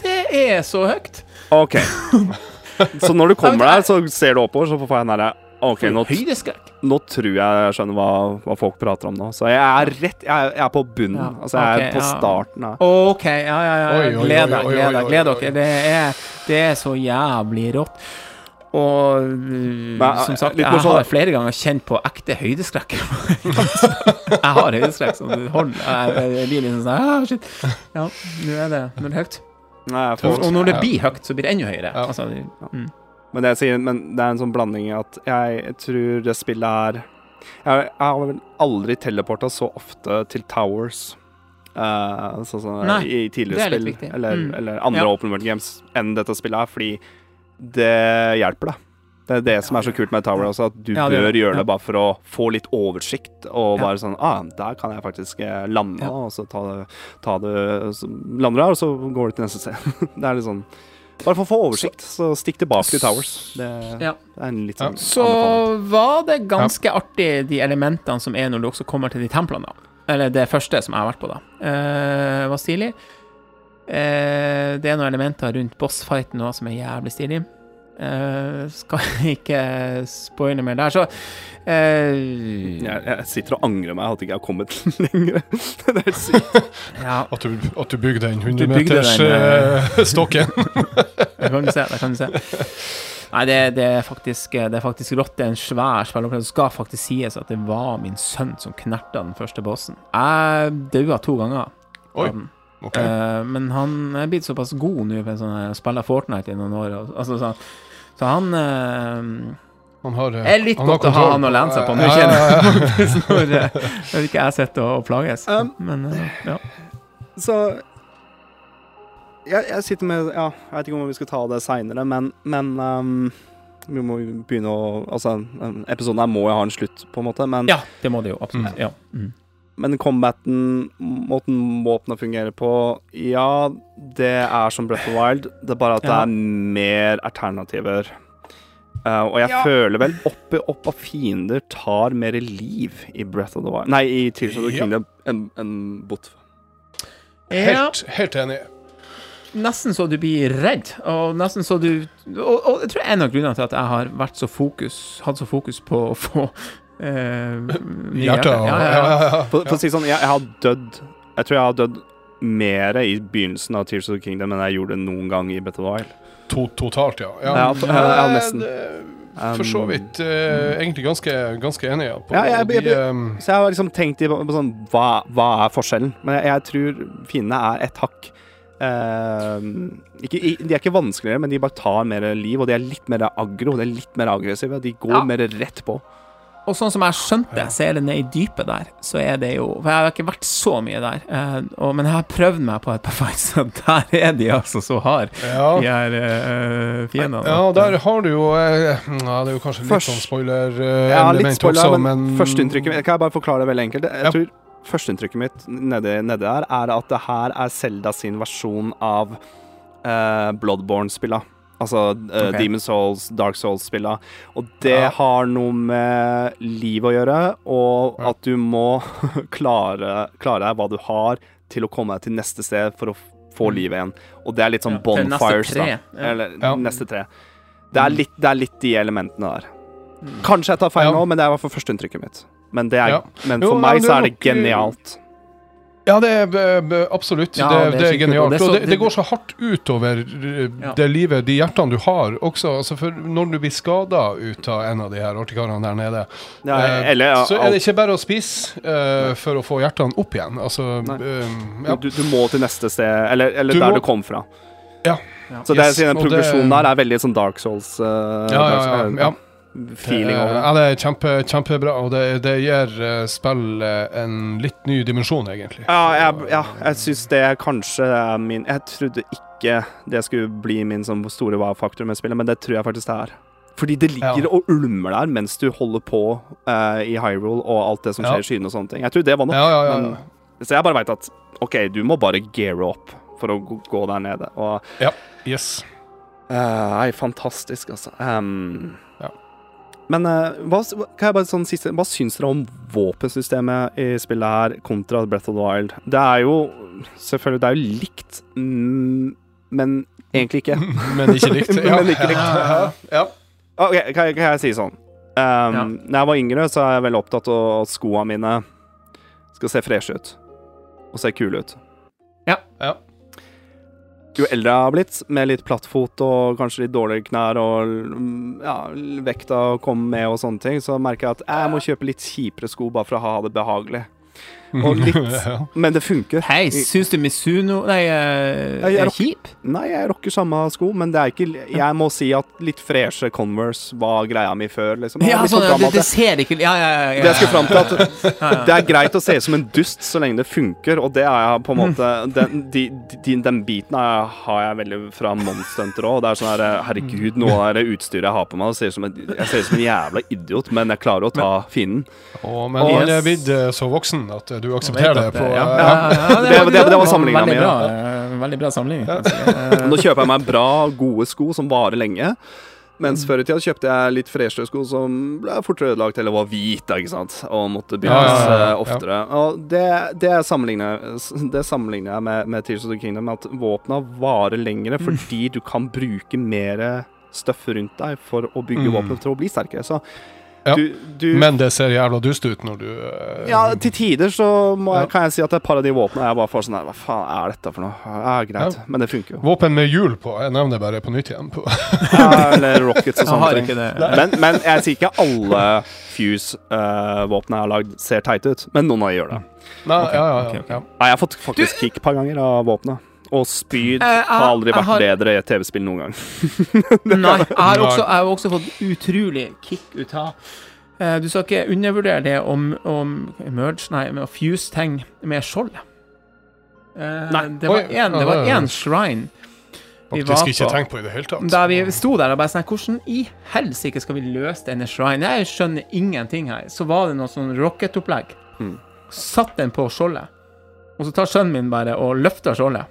Det er så høyt. OK. Så når du kommer der, så ser du oppover, så får jeg den derre OK, nå, nå tror jeg jeg skjønner hva, hva folk prater om nå. Så jeg er rett Jeg er, jeg er på bunnen. Ja, Altså, jeg okay, er på ja. starten her. OK, ja, ja, ja. Gled deg, gled deg, gled dere. Det er, det er så jævlig rått. Og Men, som sagt, jeg har da. flere ganger kjent på ekte høydeskrekk. jeg har høydeskrekk som holder Jeg, jeg blir liksom sånn ah, shit. Ja, nå er det, nå er det høyt. Nei, Og, og når det blir høyt, så blir det enda høyere. Ja. Altså, mm. Men det sier, men det er en sånn blanding at jeg tror det spillet er Jeg, jeg har vel aldri teleporta så ofte til Towers. Uh, sånn som Nei, i tidligere er spill, eller, Mm. eller andre Ja. open world games enn dette spillet her, fordi det hjelper deg. Det er det som er så kult med Tower også, at du Ja, det bør det. gjøre Ja. det bare for å få litt oversikt, og Ja. bare sånn Ah, der kan jeg faktisk eh, lande, Ja. og så ta det, ta det så Lander du her, og så går du til neste sted. det er litt sånn Bare for å få oversikt, så stikk tilbake til Towers. Det, Ja. det er en litt Ja. sånn Så anbefaling. var det ganske artig, de elementene som er når du også kommer til de templene, da. Eller det første som jeg har vært på, da. Uh, var stilig. Uh, det er noen elementer rundt bossfighten òg som er jævlig stilig. Eh, skal ikke spoile mer der, så uh, jeg, jeg sitter og angrer meg at ikke jeg har kommet lenger. det er sykt. Ja, At du, at du bygde den 100-meters den, eh, stokken. det kan du se. Det kan du se. Nei, det, det, er faktisk, det er faktisk rått. Det er en svær spilleopplevelse. Det skal faktisk sies at det var min sønn som knerta den første bossen. Jeg daua to ganger. Oi. av den. Ok. Eh, men han er blitt såpass god nå, for sånn, jeg spiller Fortnite i noen år. og- Altså, så, så han eh, Han har, eh, er litt han har godt å ha han å lene seg på nå, Ja, kjenner ja, ja. jeg. når, eh, ikke jeg sitter og, plages. Um, men eh, ja. Så jeg, jeg sitter med Ja, jeg vet ikke om vi skal ta det seinere, men, men um, vi må begynne å Altså, episoden her må jo ha en slutt, på en måte, men, ja, det må det jo absolutt. Ja. Mm. Men combaten, måten våpenet fungerer på Ja, det er som Breath of the Wild, det er bare at det er mer alternativer. Uh, og jeg Ja. føler vel oppi opp av fiender tar mer liv i Breath of the Wild Nei, i Tears of the Ja. Kingdom enn en Bot. Helt, helt enig. nesten så du blir redd, og nesten så du Og, og jeg tror en av grunnene til at jeg har vært så fokus hatt så fokus på å få Hjertet og Ja, ja, ja, ja. ja, ja. For, for å si sånn, jeg, jeg har dødd Jeg tror jeg har dødd mer i begynnelsen av Tears of the Kingdom enn jeg gjorde noen gang i Battle Wild. To, totalt, ja. ja. Ja, for- ja, ja, nesten. det- For så Um, vidt eh, egentlig ganske, ganske enig ja, på Ja, jeg- de, jeg- um, Så jeg har liksom tenkt i, på, på sånn hva, hva er forskjellen? Men jeg, jeg tror fiendene er et hakk eh, ikke, i- De er ikke vanskeligere, men de bare tar mer liv, og de er litt mer aggro. De er litt mer aggressive. De går Ja. mer rett på. Og sånn som jeg skjønte det, så er det nede i dypet der, så er det jo For jeg har ikke vært så mye der, eh, og, men jeg har prøvd meg på et par fights, og der er de altså så hard, Ja. de her eh, fiendene. Ja, der har du jo eh, ja, Det er jo kanskje litt Først- sånn spoiler Ja, litt spoiler, også, men, men førsteinntrykket mitt Kan jeg bare forklare det veldig enkelt? Jeg Ja. tror Førsteinntrykket mitt nedi, nedi der er at det her er Zelda sin versjon av uh, Bloodborne-spilla. Altså eh, Ok. Demon Souls, Dark Souls-spilla. Og det Ja. har noe med liv å gjøre, og at du må klare, klare deg hva du har til å komme deg til neste sted for å få livet igjen. Og det er litt sånn Ja, til neste bonfires, tre. da. Eller Ja. neste tre. Det er, litt, det er litt de elementene der. Kanskje jeg tar feil Ja. nå, men det er i hvert fall førsteinntrykket mitt. Men, det er, Ja. men for jo, meg så er det eh, genialt. Ja, det er absolutt. Ja, det, det er genialt. Det så- det, det- går så hardt utover uh, Ja. det livet, de hjertene du har også. Altså for når du blir skada ut av en av de her artikarene der nede, Ja, eh, eller ja, så er det ikke bare å spise eh, for å få hjertene opp igjen. Altså eh, ja. du, du må til neste sted, eller, eller Du der må- du kom fra. Ja. Så det, Yes, den progresjonen der er veldig sånn Dark Souls. Uh, Ja, ja, ja, ja. Feeling over det. Eh, Ja, det er kjempe, kjempebra, og det, det gir uh, spillet en litt ny dimensjon, egentlig. Ja, jeg, ja, jeg syns det kanskje er min Jeg trodde ikke det skulle bli min sånn store wow-faktor med spillet, men det tror jeg faktisk det er. Fordi det ligger Ja. og ulmer der mens du holder på uh, i Hyrule og alt det som skjer i skyene og sånne ting. Jeg tror det var nok. Ja, ja, ja. Men, så jeg bare veit at OK, du må bare geare opp for å gå- der nede. Og ja. Yes. Uh, Nei, fantastisk, altså. Ehm, Ja. Men eh, hva, kan jeg bare sånn siste Hva syns dere om våpensystemet i spillet her kontra Breath of the Wild? Det er jo Selvfølgelig, det er jo likt, mm, men egentlig ikke. Men ikke likt. Ja. Men ikke likt. Ja, Okay, OK, kan, jeg- kan jeg si sånn? Um, Ja. Når jeg var yngre, så er jeg veldig opptatt av at skoene mine skal se freshe ut. Og se kule ut. Ja. ja. Jo eldre jeg har blitt, med litt plattfot og kanskje litt dårligere knær og mm, ja, vekta kommer med og sånne ting, så merker jeg at jeg må kjøpe litt kjipere sko bare for å ha det behagelig. Og litt Men det funker. Hei, syns du Misuno Nei, eh, Jeg- jeg er kjip? Nei, jeg rocker samme sko, men det er ikke Jeg må si at litt freshe Converse var greia mi før, liksom. Ja, sånn, det, det ser ikke Ja, ja, ja. ja, Det jeg fram til, at det er greit å se ut som en dust så lenge det funker, og det er jeg på en måte Den, de, de, den biten er, har jeg veldig fra Monster òg. Det er sånn her Herregud, noe av det utstyret jeg har på meg, ser som en, jeg ser ut som en jævla idiot, men jeg klarer å ta fienden. Å, men han er Yes. blitt eh, så voksen at eh, du aksepterer det. På, ja. eh, Ja, ja, ja, Det- det- det var bra, eh, Veldig bra sammenligning. Eh, Nå kjøper jeg meg bra, gode sko som varer lenge. Mens før i tida kjøpte jeg litt freshe sko som ble fortere ødelagt eller var hvite, ikke sant, og måtte byttes Ja, ja, ja, ja. eh, oftere. Og det, det sammenligner, det sammenligner jeg med, med Tears of the Kingdom, at våpna varer lengre fordi du kan bruke mer støff rundt deg for å bygge Mm. våpenet til å bli sterkere. Så Ja. du, du Men det ser jævla dust ut når du uh, Ja, til tider så må jeg, kan jeg si at et par av de våpnene er bare for sånn her Hva faen er dette for noe? Ja, greit. Ja. Men det funker jo. Våpen med hjul på. Jeg nevner bare på nytt igjen. På. Ja, eller rockets og sånne ting. Men, men jeg sier ikke alle Fuse-våpnene jeg har lagd, ser teite ut. Men noen av dem gjør det. Nei, ja, ja, ok, okay. ok. ja. Jeg har fått faktisk kick et par ganger av våpenet. Og spyd Eh, har aldri vært har- bedre i et TV-spill noen gang. Nei, jeg har, også, jeg har også fått utrolig kick ut av Eh, Du skal ikke undervurdere det om, om merge, nei, med å fuse ting med skjold. Eh, Nei. Det var én shrine vi var Faktisk ikke tenkt på i det hele tatt. Da vi sto der og bare sånn Hvordan i helsike skal vi løse denne shrine? Jeg skjønner ingenting her. Så var det noe sånn rocketopplegg. Mm. Satt den på skjoldet. Og så tar sønnen min bare og løfter skjoldet.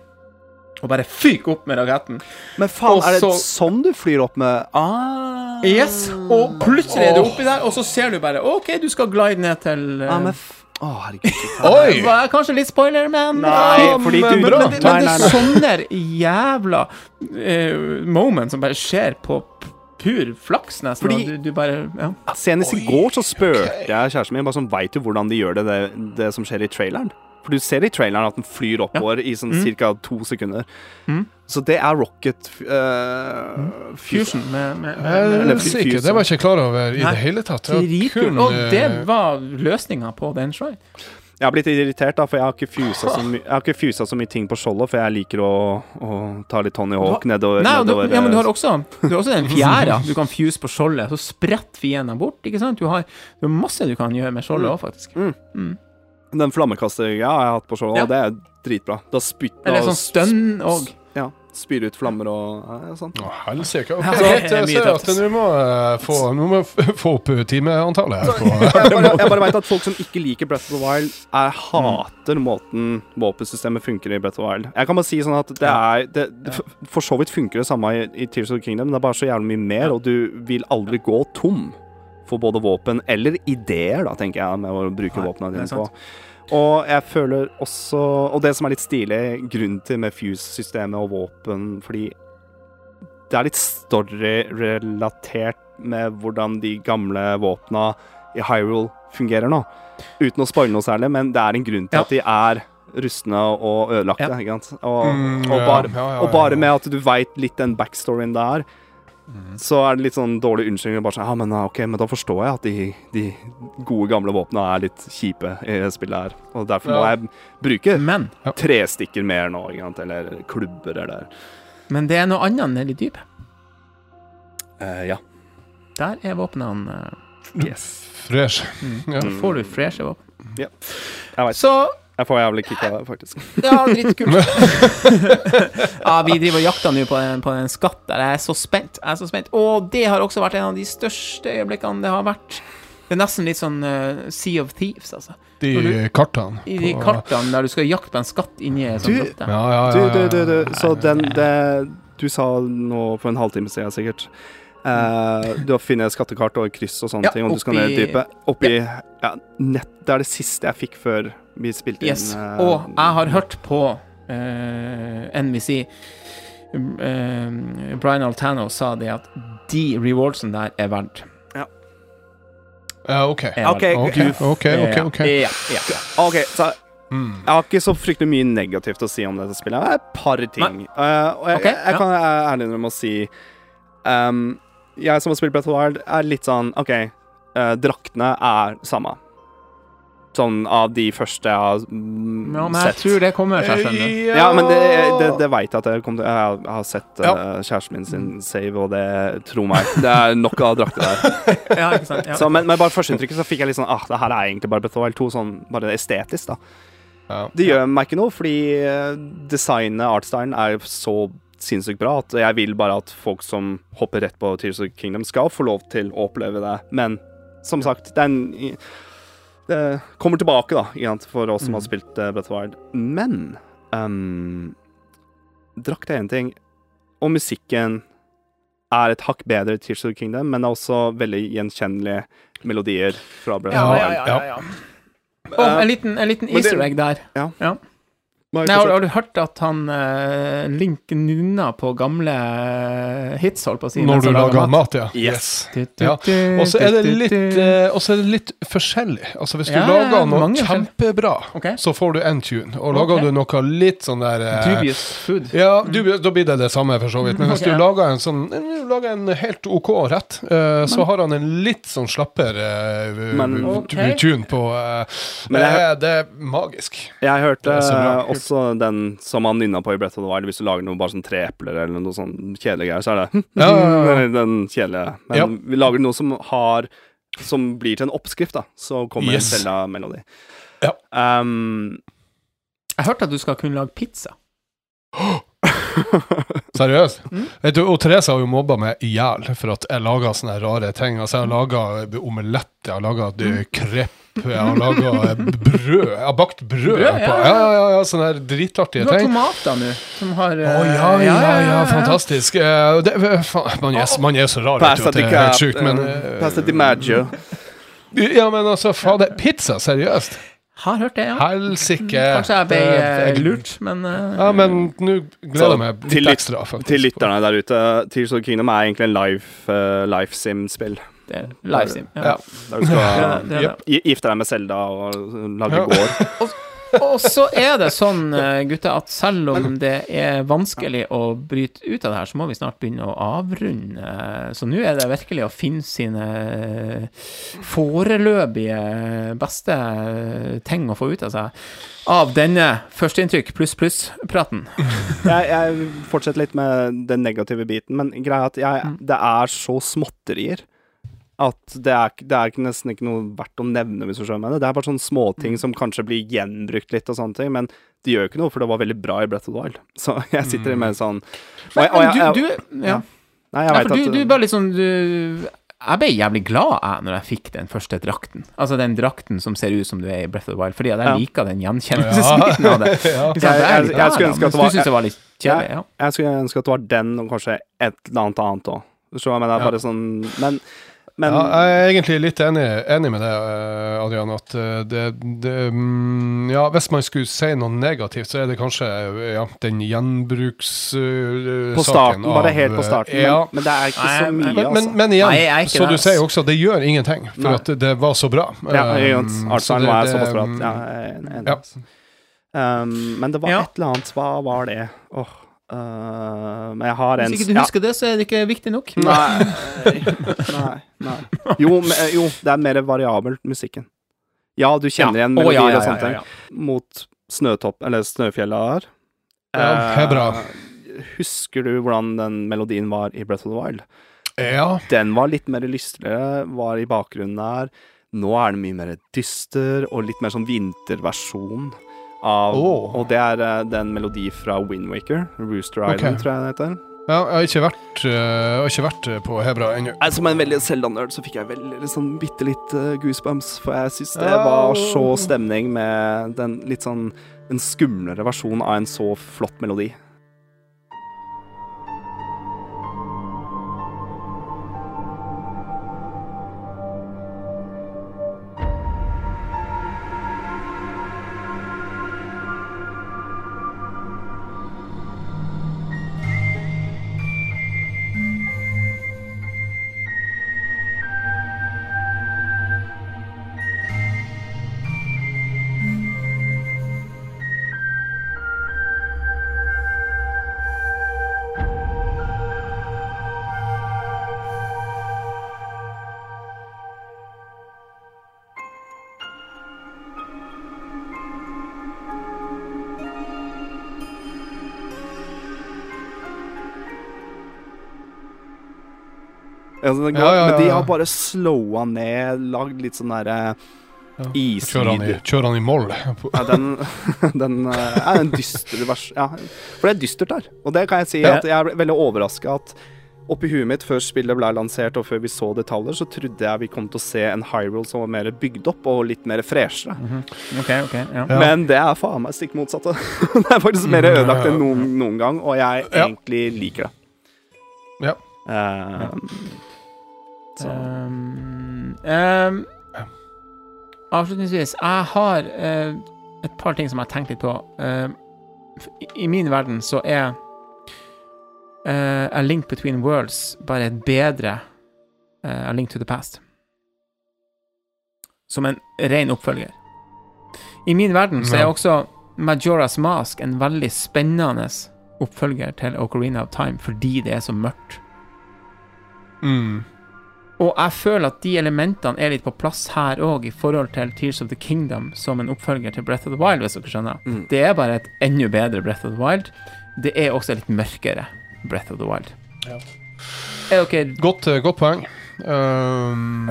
Og bare fyker opp med raketten. Men faen, Og er det så- sånn du flyr opp med Ah. Yes, Og plutselig er du oppi der, og så ser du bare OK, du skal glide ned til uh... ah, men f Å, herregud. Oi! det var kanskje litt spoiler, men Nei, fordi men, du- men, men, det- Nei, men det er sånne jævla uh, moment som bare skjer på pur flaks, nesten. Fordi- du, du bare Ja. Senest i går så spurte jeg kjæresten min bare sånn Veit du hvordan de gjør det, det, det som skjer i traileren? For du ser i traileren at den flyr oppover i sånn Mm. ca. to sekunder. Mm. Så det er rocket uh, Fusion med, med, med, med, er Eller sikker, det var jeg ikke klar over i Nei, det hele tatt. Det kun, Og eh, det var løsninga på den shrine. Jeg har blitt irritert, da, for jeg har ikke fusa så, my ikke fusa så mye ting på skjoldet, for jeg liker å, å ta litt Tony Hawk nedover. Nei, nedover, du, ja, men du har eh, også, du har også den fjæra du kan fuse på skjoldet, så spretter fiendene bort, ikke sant? Du har, du har masse du kan gjøre med skjoldet òg, faktisk. Den flammekastergreia har jeg hatt på Ja. og det er dritbra. Da spytter Eller og sånn stønn òg. Ja, spyr ut flammer og ja, sånn. Å, helsike. Okay, så er jeg ser at nå må jeg få, nå må få opp timeantallet. Jeg bare, jeg bare vet at folk som ikke liker Breath of the Wild, jeg hater måten våpensystemet funker i Breath of the Wild. Jeg kan bare si sånn at det er det, det, for- så vidt funker det samme i, i Tears of the Kingdom, det er bare så jævlig mye mer, og du vil aldri gå tom for både våpen eller ideer, da, tenker jeg, med å bruke våpnene dine på. Og jeg føler også Og det som er litt stilig, grunnen til med Fuse-systemet og våpen, fordi det er litt story-relatert med hvordan de gamle våpna i Hyrule fungerer nå. Uten å spoile noe særlig, men det er en grunn til Ja. at de er rustne og ødelagte. Ja. Ikke sant? Og, Mm, og, ja, bare, ja, ja, og bare med at du veit litt den backstoryen der, Mm. så er det litt sånn dårlig unnskyldning. Bare sånn, ja, men, ok, men da forstår jeg at de, de gode, gamle våpnene er litt kjipe i spillet her. Og derfor må Ja. jeg bruke Men, tre stikker mer nå, sant? eller klubber eller men det er noe annet nede i dypet. Uh, Ja. Der er våpnene uh, Yes. Fresh. Ja. Da får du freshe våpen. Ja. Jeg veit. Så Jeg får jævlig kick av det, faktisk. Ja, dritkult. ja, vi driver og jakter nå på en, på en skatt der. Jeg er så spent. Jeg er så spent. Og det har også vært en av de største øyeblikkene det har vært. Det er nesten litt sånn eh, Sea of Thieves, altså. De kartene. I de på- kartene der du skal jakte på en skatt inni ei sånn Du- grotte. Ja, ja, ja. Du, ja, du, du, du. ja. Så den det Du sa nå for en halvtime siden sikkert eh, Du har funnet skattekart og kryss og sånne Ja, ting, og du skal ned i dypet. Oppi ja, nett, Det er det siste jeg fikk før vi spilte Yes. inn. Uh, Og jeg har hørt på uh, NVC eh, Brian Altano sa det at de rewardsene der er verdt. Ja, OK. OK. OK, OK. ok. Ja, ja. Så Mm. jeg har ikke så fryktelig mye negativt å si om dette spillet. Det er et par ting. Uh, og jeg, okay, jeg, jeg ja. kan ærlig om å si um, Jeg som har spilt Breath of the Wild, er litt sånn OK, eh, draktene er samme. Sånn av de første jeg har mm, ja, men jeg sett. tror det kommer seg, skjønner du. Ja, men det, det, det veit jeg at jeg kom til. Jeg har, har sett Ja. eh, kjæresten min sin save, og det Tro meg, det er nok av drakter der. Ja, ikke sant? Ja. Så, men, men bare førsteinntrykket så fikk jeg litt sånn Ah, det her er egentlig bare Breath of the Wild 2, sånn bare estetisk, da. Ja. Det gjør meg ikke noe, fordi eh, designet, artstylen, er så sinnssykt bra at jeg vil bare at folk som hopper rett på Tears of the Kingdom, skal få lov til å oppleve det. Men som sagt, det er en Det kommer tilbake, da, for oss som har spilt uh, Breath of Wild. Men um, Drakt er én ting, og musikken er et hakk bedre i Tears of the Kingdom, men det er også veldig gjenkjennelige melodier fra Breath of the Wild. ja, ja. Å, en liten, en liten easter egg der. Ja. Nei, har, har du hørt at han uh, Link nunna på gamle eh, hits, holdt på å si? Når du lager mat, ja. Yes. Ja. Og så er så er det litt forskjellig. Altså Hvis du Ja, lager noe kjempebra, okay. så får du en tune. Og lager okay. du noe litt sånn der uh, Dubious food. Ja, du, da blir det det samme, for så vidt. Men hvis okay. du lager en sånn du lager en helt OK rett, så har han en litt sånn slappere uh, Men- tune på uh, Men det, er, det er magisk. Jeg hørte Så eh, den som han nynna på i Brett of the Wild. Hvis du lager noe bare sånn tre epler eller noe sånn kjedelige greier, så er det Ja, ja, ja. Den kjedelige. Men Ja. vi lager noe som har Som blir til en oppskrift, da. Så kommer Yes. en Zelda-melodi. Ja. Um, Jeg hørte at du skal kunne lage pizza. Seriøst. Mm. Vet du, og Therese har jo mobba meg i hjel for at jeg lager sånne rare ting. Altså, jeg har laga omelett, jeg har laga Mm. krepp, har laga brød. Jeg har bakt brød. Brød, ja, på. ja. Ja, ja, ja, ja, sånne her dritartige ting. Du har tomater nå, som har Å eh, ja, ja, ja, fantastisk. Eh, Det, man, er, man er så rar, vet du, at det di er helt sjukt, men eh, Pasta di Maggio. Ja, men altså, fader. Pizza, seriøst? Har hørt det, ja. Helsike. Kanskje jeg ble eh, lurt, men eh, Ja, men nå gleder jeg meg litt ekstra, faktisk. Til lytterne der ute, Tears of the Kingdom er egentlig en live, uh, life sim-spill. Det er livestream. Ja. Ja. Der du skal ja, det, det, gifte deg med Selda og lage Ja. gård. Og så er det sånn, eh, gutter, at selv om det er vanskelig å bryte ut av det her, så må vi snart begynne å avrunde. Så nå er det virkelig å finne sine foreløpige beste ting å få ut av seg av denne førsteinntrykk pluss pluss-praten. jeg, jeg fortsetter litt med den negative biten, men greia er at jeg, det er så småtterier at det er, det er nesten ikke noe verdt å nevne, hvis du skjønner meg. Det er bare sånne småting som kanskje blir gjenbrukt litt og sånne ting, men det gjør jo ikke noe, for det var veldig bra i Breath of the Wild. Så jeg sitter med sånn og jeg- og Men jeg- du, jeg- du ja. Nei, jeg vet for du, at du bare sånn du, Jeg ble jævlig glad jeg når jeg fikk den første drakten. Altså den drakten som ser ut som du er i Breath of the Wild, fordi at jeg Ja. liker den gjenkjennelsesbiten av det. Ja. Jeg- jeg- jeg skulle ønske at det var- du det var litt kjedelig. Ja. Jeg skulle ønske at det var den, og kanskje et eller annet annet òg. Men jeg er Ja. bare sånn Men, men Ja, jeg er egentlig litt enig, enig med deg, eh, Adrian. At eh, det, det mm, Ja, hvis man skulle si noe negativt, så er det kanskje eh, ja, den gjenbrukssaken. på starten, bare helt på starten. Ja. Men, men det er ikke så mye, Men, altså. men, men igjen, Nei, jeg så det. du sier sier også, det gjør ingenting, for Nei. at det var så bra. Ja, jeg det- var det- såpass bra at ja, jeg. Ja. altså. Um, men det var Ja. et eller annet Hva var det? Åh uh, Men jeg har en Hvis ikke du ja. husker det, så er det ikke viktig nok. Nei, nei, nei. Jo, men, eh, jo, det er mer variabelt, musikken. Ja, du kjenner Ja. igjen melodier ja, ja, og sånne ting. Mot Snøtopp, eller Snøfjella her. Ja, det er bra. Eh, Husker du hvordan den melodien var i Breath of the Wild? Ja. Den var litt mer lystigere, var i bakgrunnen der. Nå er den mye mer dyster, og litt mer sånn vinterversjon av oh. Og det er eh, den melodi fra Windwaker. Rooster Island, Island, tror jeg det heter. ja, jeg har ikke vært, uh, har ikke vært eh, på Hebra ennå. Som en veldig Zelda-nerd så fikk jeg veldig sånn bitte litt uh, goosebumps, for jeg syns det Ja. var så stemning med den litt sånn en skumlere versjon av en så flott melodi. Altså, går, Ja, ja, ja, Men de har bare slowa ned, lagd litt sånn derre Kjører han, i, kjør i moll? Ja, den, den eh, er en dyster vers... Ja, for det er dystert der. Og det kan jeg si Ja. at jeg er veldig overraska at oppi huet mitt, før spillet ble lansert og før vi så detaljer, så trodde jeg vi kom til å se en Hyrule som var mer bygd opp og litt mer freshere. Ok, ok, ja. Ja. Men det er faen meg stikk motsatte. det er faktisk mer ødelagt enn noen, noen gang, og jeg Ja. egentlig liker det. Ja. Eh, så Um, um, avslutningsvis, jeg har uh, et par ting som jeg har tenkt litt på. Uh, i, I min verden så er uh, A Link Between Worlds bare et bedre eh, A Link to the Past. Som en ren oppfølger. I min verden så er også Majora's Mask en veldig spennende oppfølger til Ocarina of Time fordi det er så mørkt. Mm. Og jeg føler at de elementene er litt på plass her òg, i forhold til Tears of the Kingdom som en oppfølger til Breath of the Wild, hvis dere skjønner. Mm. Det er bare et enda bedre Breath of the Wild. Det er også litt mørkere Breath of the Wild. Ja. Er dere Godt, eh, godt poeng. Um,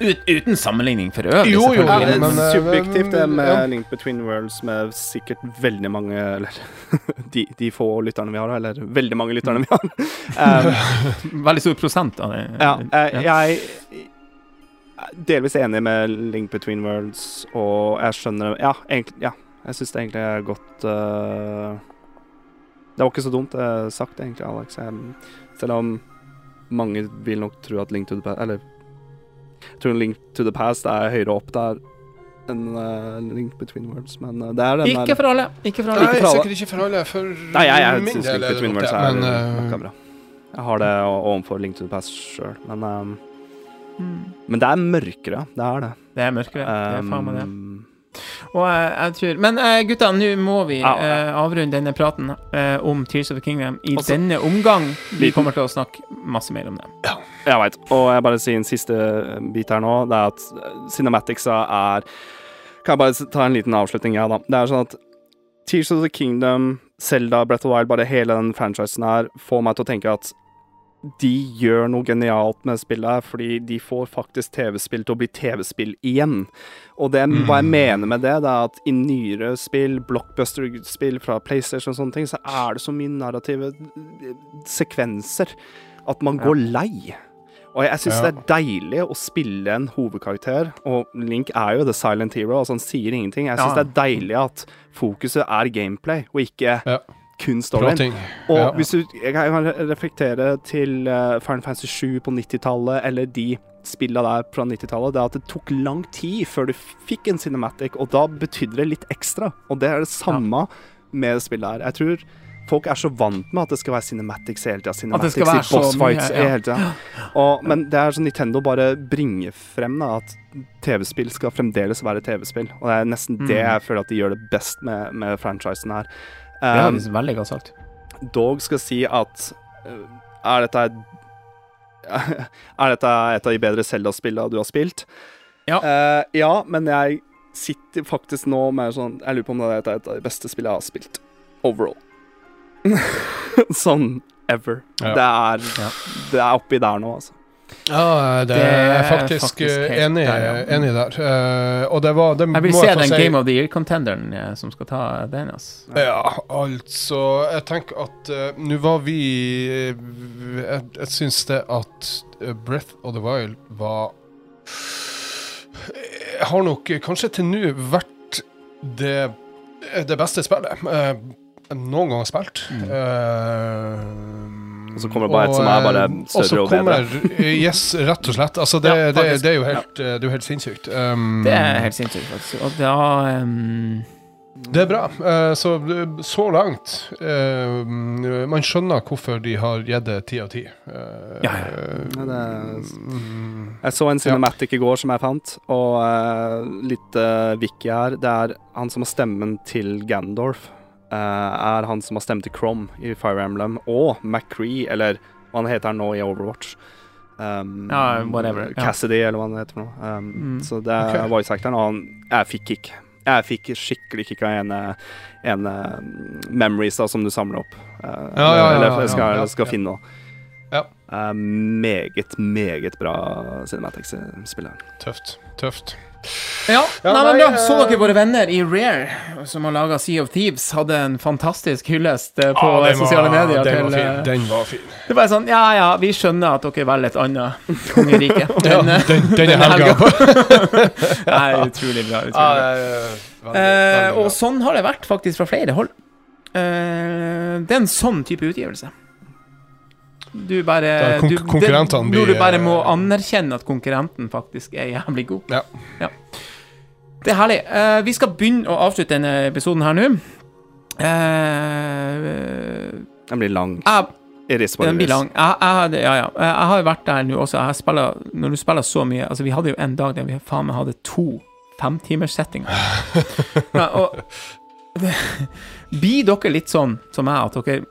ut, Uten sammenligning for øvrig, Jo, jo, selvfølgelig. men, men, eh, subjektivt det med ja. Link Between Worlds med sikkert veldig mange Eller de, de få lytterne vi har, eller veldig mange lytterne vi har. Um, Veldig stor prosent av det. ja, uh, jeg er delvis enig med Link Between Worlds, og jeg skjønner Ja, egentlig, ja jeg syns det egentlig er godt uh, Det var ikke så dumt det er sagt, egentlig, Alex. Jeg, selv om mange vil nok tro at Link to the Past Eller jeg tror Link to the Past er høyere opp der enn uh, Link Between Worlds, men uh, det er den Ikke der for alle. Ikke for Nei, alle. for alle. sikkert ikke for alle. For Nei, jeg, jeg min syns del Link Between Worlds er men, eh, bra. Jeg har det overfor Link to the Past sjøl, men um, Mm. Men det er mørkere, det er det. Det er mørkere. Det er faen meg det. Um, Og jeg, jeg tror Men eh, gutta, nå må vi Ja. eh, avrunde denne praten eh, om Tears of the Kingdom i Også- denne omgang. Vi kommer til å snakke masse mer om det. Jeg veit. Og jeg bare sier en siste bit her nå. Det er at Cinematics er Kan jeg bare ta en liten avslutning, ja, da. Det er sånn at Tears of the Kingdom, Zelda, Breath of Wild, bare hele den franchisen her, får meg til å tenke at de gjør noe genialt med spillet her, fordi de får faktisk TV-spill til å bli TV-spill igjen. Og det, hva jeg mener med det, det er at i nyere spill, blockbuster-spill fra PlayStation og sånne ting, så er det så mye narrative eh, sekvenser at man går lei. Og jeg syns Ja. det er deilig å spille en hovedkarakter, og Link er jo the silent hero, altså han sier ingenting. Jeg syns Ja. det er deilig at fokuset er gameplay, og ikke Ja. Kun storyen. Og Ja. hvis du Jeg kan reflektere til uh, Final Fantasy 7 på 90-tallet, eller de spilla der fra 90-tallet, det er at det tok lang tid før du fikk en cinematic, og da betydde det litt ekstra. Og det er det samme med spillet her. Jeg tror folk er så vant med at det skal være cinematics hele tida. At det Cinematics i boss fights mye, ja. hele tida. Og, men det er sånn Nintendo bare bringer frem da, at TV-spill skal fremdeles være TV-spill. Og det er nesten det Mm. jeg føler at de gjør det best med, med franchisen her. Det er Um, veldig godt sagt. dog skal si at uh, Er dette et Er dette et av de bedre Zelda-spillene du har spilt? Ja. Uh, ja, men jeg sitter faktisk nå med sånn Jeg lurer på om det er et av de beste spillene jeg har spilt. Overall. sånn ever. Ja. Det er Ja. Det er oppi der nå, altså. Ja, det, er faktisk, faktisk eh, enig, der, ja. enig der. Uh, og det var det Jeg vil se jeg den si- Game of the Year-contenderen ja, som skal ta den. Altså. Ja, altså Jeg tenker at uh, nå var vi eh, Jeg, jeg syns det at eh, Breath of the Wild var har nok eh, kanskje til nå vært det, det beste spillet Uh, noen gang har spilt. Eh, Og så kommer det bare et som er bare eh, større og bedre. og bedre. kommer- eh, Yes, rett og slett. Altså, det, Ja, det, det er jo helt, ja. det er jo helt sinnssykt. Um, Det er helt sinnssykt, faktisk. Og da um Det er bra. Eh, så, så langt eh, Man skjønner hvorfor de har gitt det ti av ti. Eh, Ja, ja. Ja, det er- mm, Jeg så en cinematic i går som jeg fant, og uh, litt uh, wiki her. Det er han som har stemmen til Gandorf. Eh, er han som har stemt til Crom i Fire Emblem, og McCree, eller hva han heter nå i Overwatch. Um, Ja, whatever, ja. Cassidy, eller hva han heter nå. Um, Mm. Så det er okay. voice actoren, og han, jeg fikk kick. Jeg fikk skikkelig kick av ene, ene memories da, som du samler opp. Uh, Ja, ja, ja, eller ja, skal, ja, skal ja. finne. nå. Uh, meget, meget bra Cinematics-spiller. tøft. Tøft. Ja, Ja, nei, men bra. så eh, dere våre venner i Rare, som har laga Sea of Thieves, hadde en fantastisk hyllest eh, på ah, den var- sosiale medier. Den til, var fin. eh, Den var fin. Det var sånn Ja, ja, vi skjønner at dere velger et annet kongerike. Ja, eh, den, den er helga. Nei, utrolig bra. Utrolig bra. eh, veldig, veldig bra. og sånn har det vært faktisk fra flere hold. Det er en sånn type utgivelse. Du bare du, konkurrentene det, blir, du bare må eh, anerkjenne at konkurrenten faktisk er jævlig god. Ja. Det er herlig. Uh, vi skal begynne å avslutte denne episoden her nå. Uh, Den blir lang. jeg den blir lang. Jeg, jeg, hadde- ja, ja. jeg har jo vært der nå også. Jeg har når du spiller så mye Altså, vi hadde jo en dag der vi faen meg hadde to femtimerssettinger. ja, og det, Blir dere litt sånn som meg, at dere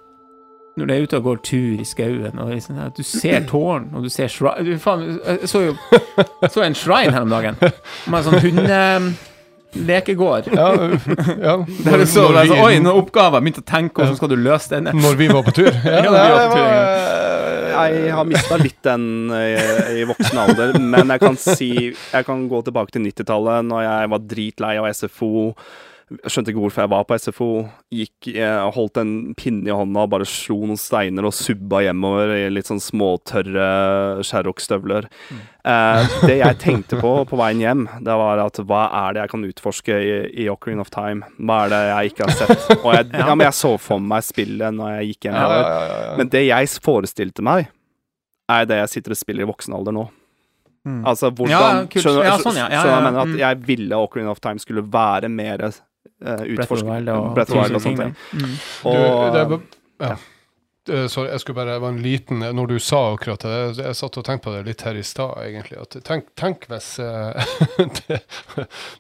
når du er ute og går tur i skauen, og liksom, du ser tårn, og du ser shrine du, faen, Jeg så jo så en shrine her om dagen. Med en sånn hundelekegård. Ja, ja. Der du så, Når altså, vi- Oi, noen oppgaver. Begynte å tenke hvordan skal du løse denne. Når vi var på tur. Ja, Ja, var på tur, Jeg har mista litt den i, i voksen alder, men jeg kan si Jeg kan gå tilbake til 90-tallet, når jeg var dritlei av SFO. Jeg skjønte ikke hvorfor jeg var på SFO. Gikk, jeg holdt en pinne i hånda og bare slo noen steiner og subba hjemover i litt sånn småtørre Sherrock-støvler. Eh, det jeg tenkte på på veien hjem, det var at hva er det jeg kan utforske i, i Ocarina of Time? Hva er det jeg ikke har sett? Og jeg, ja, men jeg så for meg spillet når jeg gikk hjem. ja, ja. Men det jeg forestilte meg, er det jeg sitter og spiller i voksen alder nå. Altså hvordan Ja. Skjønner Ja, sånn, ja. Ja, ja, ja. jeg mener? At Mm. jeg ville Ocarina of Time skulle være mer Breath of. Wild og Breath of Wild og sånne ting. Mm. Og ja. Eh, Sorry, jeg skulle bare, det var en liten Når du sa akkurat det, jeg, jeg satt og tenkte på det litt her i stad, egentlig. At tenk, tenk hvis eh, det,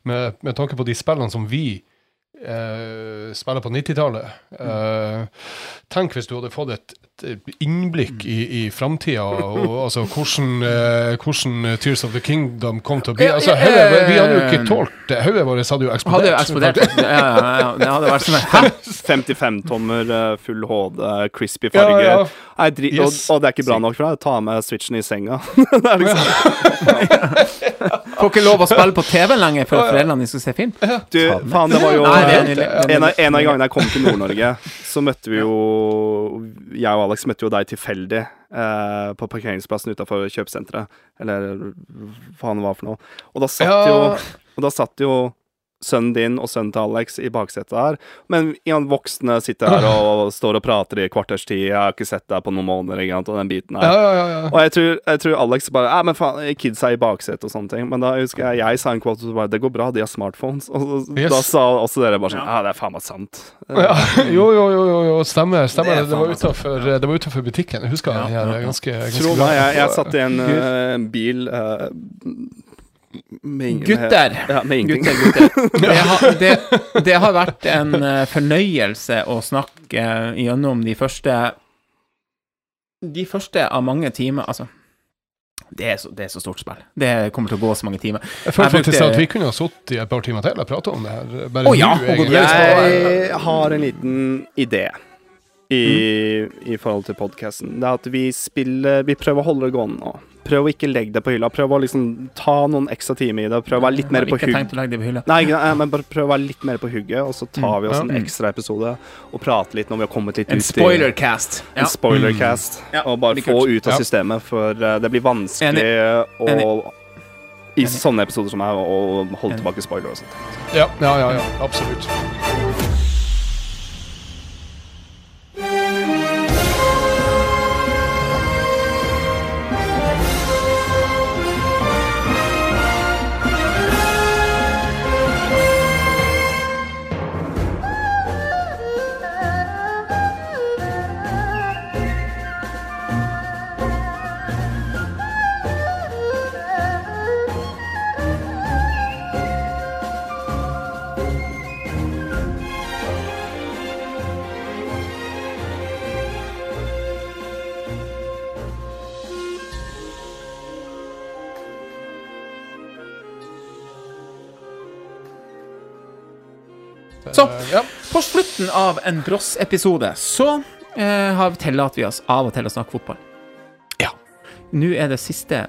med, med tanke på de spillene som vi eh, spiller på 90-tallet eh, Tenk hvis du hadde fått et, et innblikk i, i framtida, altså hvordan, uh, hvordan Tears of the Kingdom kom til å bli. Altså, høyre, vi hadde jo ikke tålt det. Hodet vårt hadde jo eksplodert. Hadde jo eksplodert. Ja, ja, ja, det hadde vært sånn 55-tommer, eh, full HD, crispy Ja, farge. ja. Nei, dri Yes. og, og det er ikke bra nok for deg. Ta med switchen i senga. det liksom, Får ikke lov å spille på TV lenger for at foreldrene skal se film. du, faen, det var jo Nei, det en, av, en av gangene jeg kom til Nord-Norge, så møtte vi jo Jeg og Alex møtte jo deg tilfeldig eh, på parkeringsplassen utafor kjøpesenteret. Eller hva det var for noe. Og da satt Ja. jo Og da satt jo sønnen din og sønnen til Alex i baksetet her. Men igjen, voksne sitter her og står og prater i kvarters tid. 'Jeg har ikke sett deg på noen måneder', ikke sant, og den biten her. Ja, ja, ja, ja. Og jeg tror, jeg tror Alex bare Ja, men faen, kids er i baksetet og sånne ting. Men da husker jeg jeg sa en quote og bare Det går bra, de har smartphones. Og Yes. da sa også dere bare sånn Ja, det er faen meg sant. Ja, jo, jo, jo, jo, stemmer. stemmer. Det Det, var utenfor, det var utenfor butikken. Jeg husker ja. ganske, ganske Tro meg, jeg, jeg satt i en uh, bil ingen- Gutter. Ja, med. Gutter, gutter. Det har, det, det har vært en eh, fornøyelse å snakke eh, gjennom de første De første av mange timer Altså, det er så, det er så stort spill. Det kommer til å gå så mange timer. Jeg føler faktisk brukte- at vi kunne ha sittet i et par timer til og prata om det her. Bare oh, ja, nå, løs Jeg har en liten idé i, i forhold til podkasten. Det er at vi spiller Vi prøver å holde det gående nå. Prøv å ikke legge det på hylla. Prøv å liksom ta noen ekstra timer i det. Prøv å være litt mer på å hylla. Nei, nei, men bare prøv å være litt mer på hugget, og så tar vi oss Mm, en ekstra episode og prater litt når vi har kommet litt En ut i spoilercast. En spoilercast. Ja, og bare få ut av systemet, for eh, det blir vanskelig å Enig. I sånne episoder som her, å holde tilbake spoiler og sånt. Ja, ja, ja, ja, absolutt. Slutten av en Bross-episode så eh, har vi tillatt vi oss av og til å snakke fotball. Ja. Nå er det siste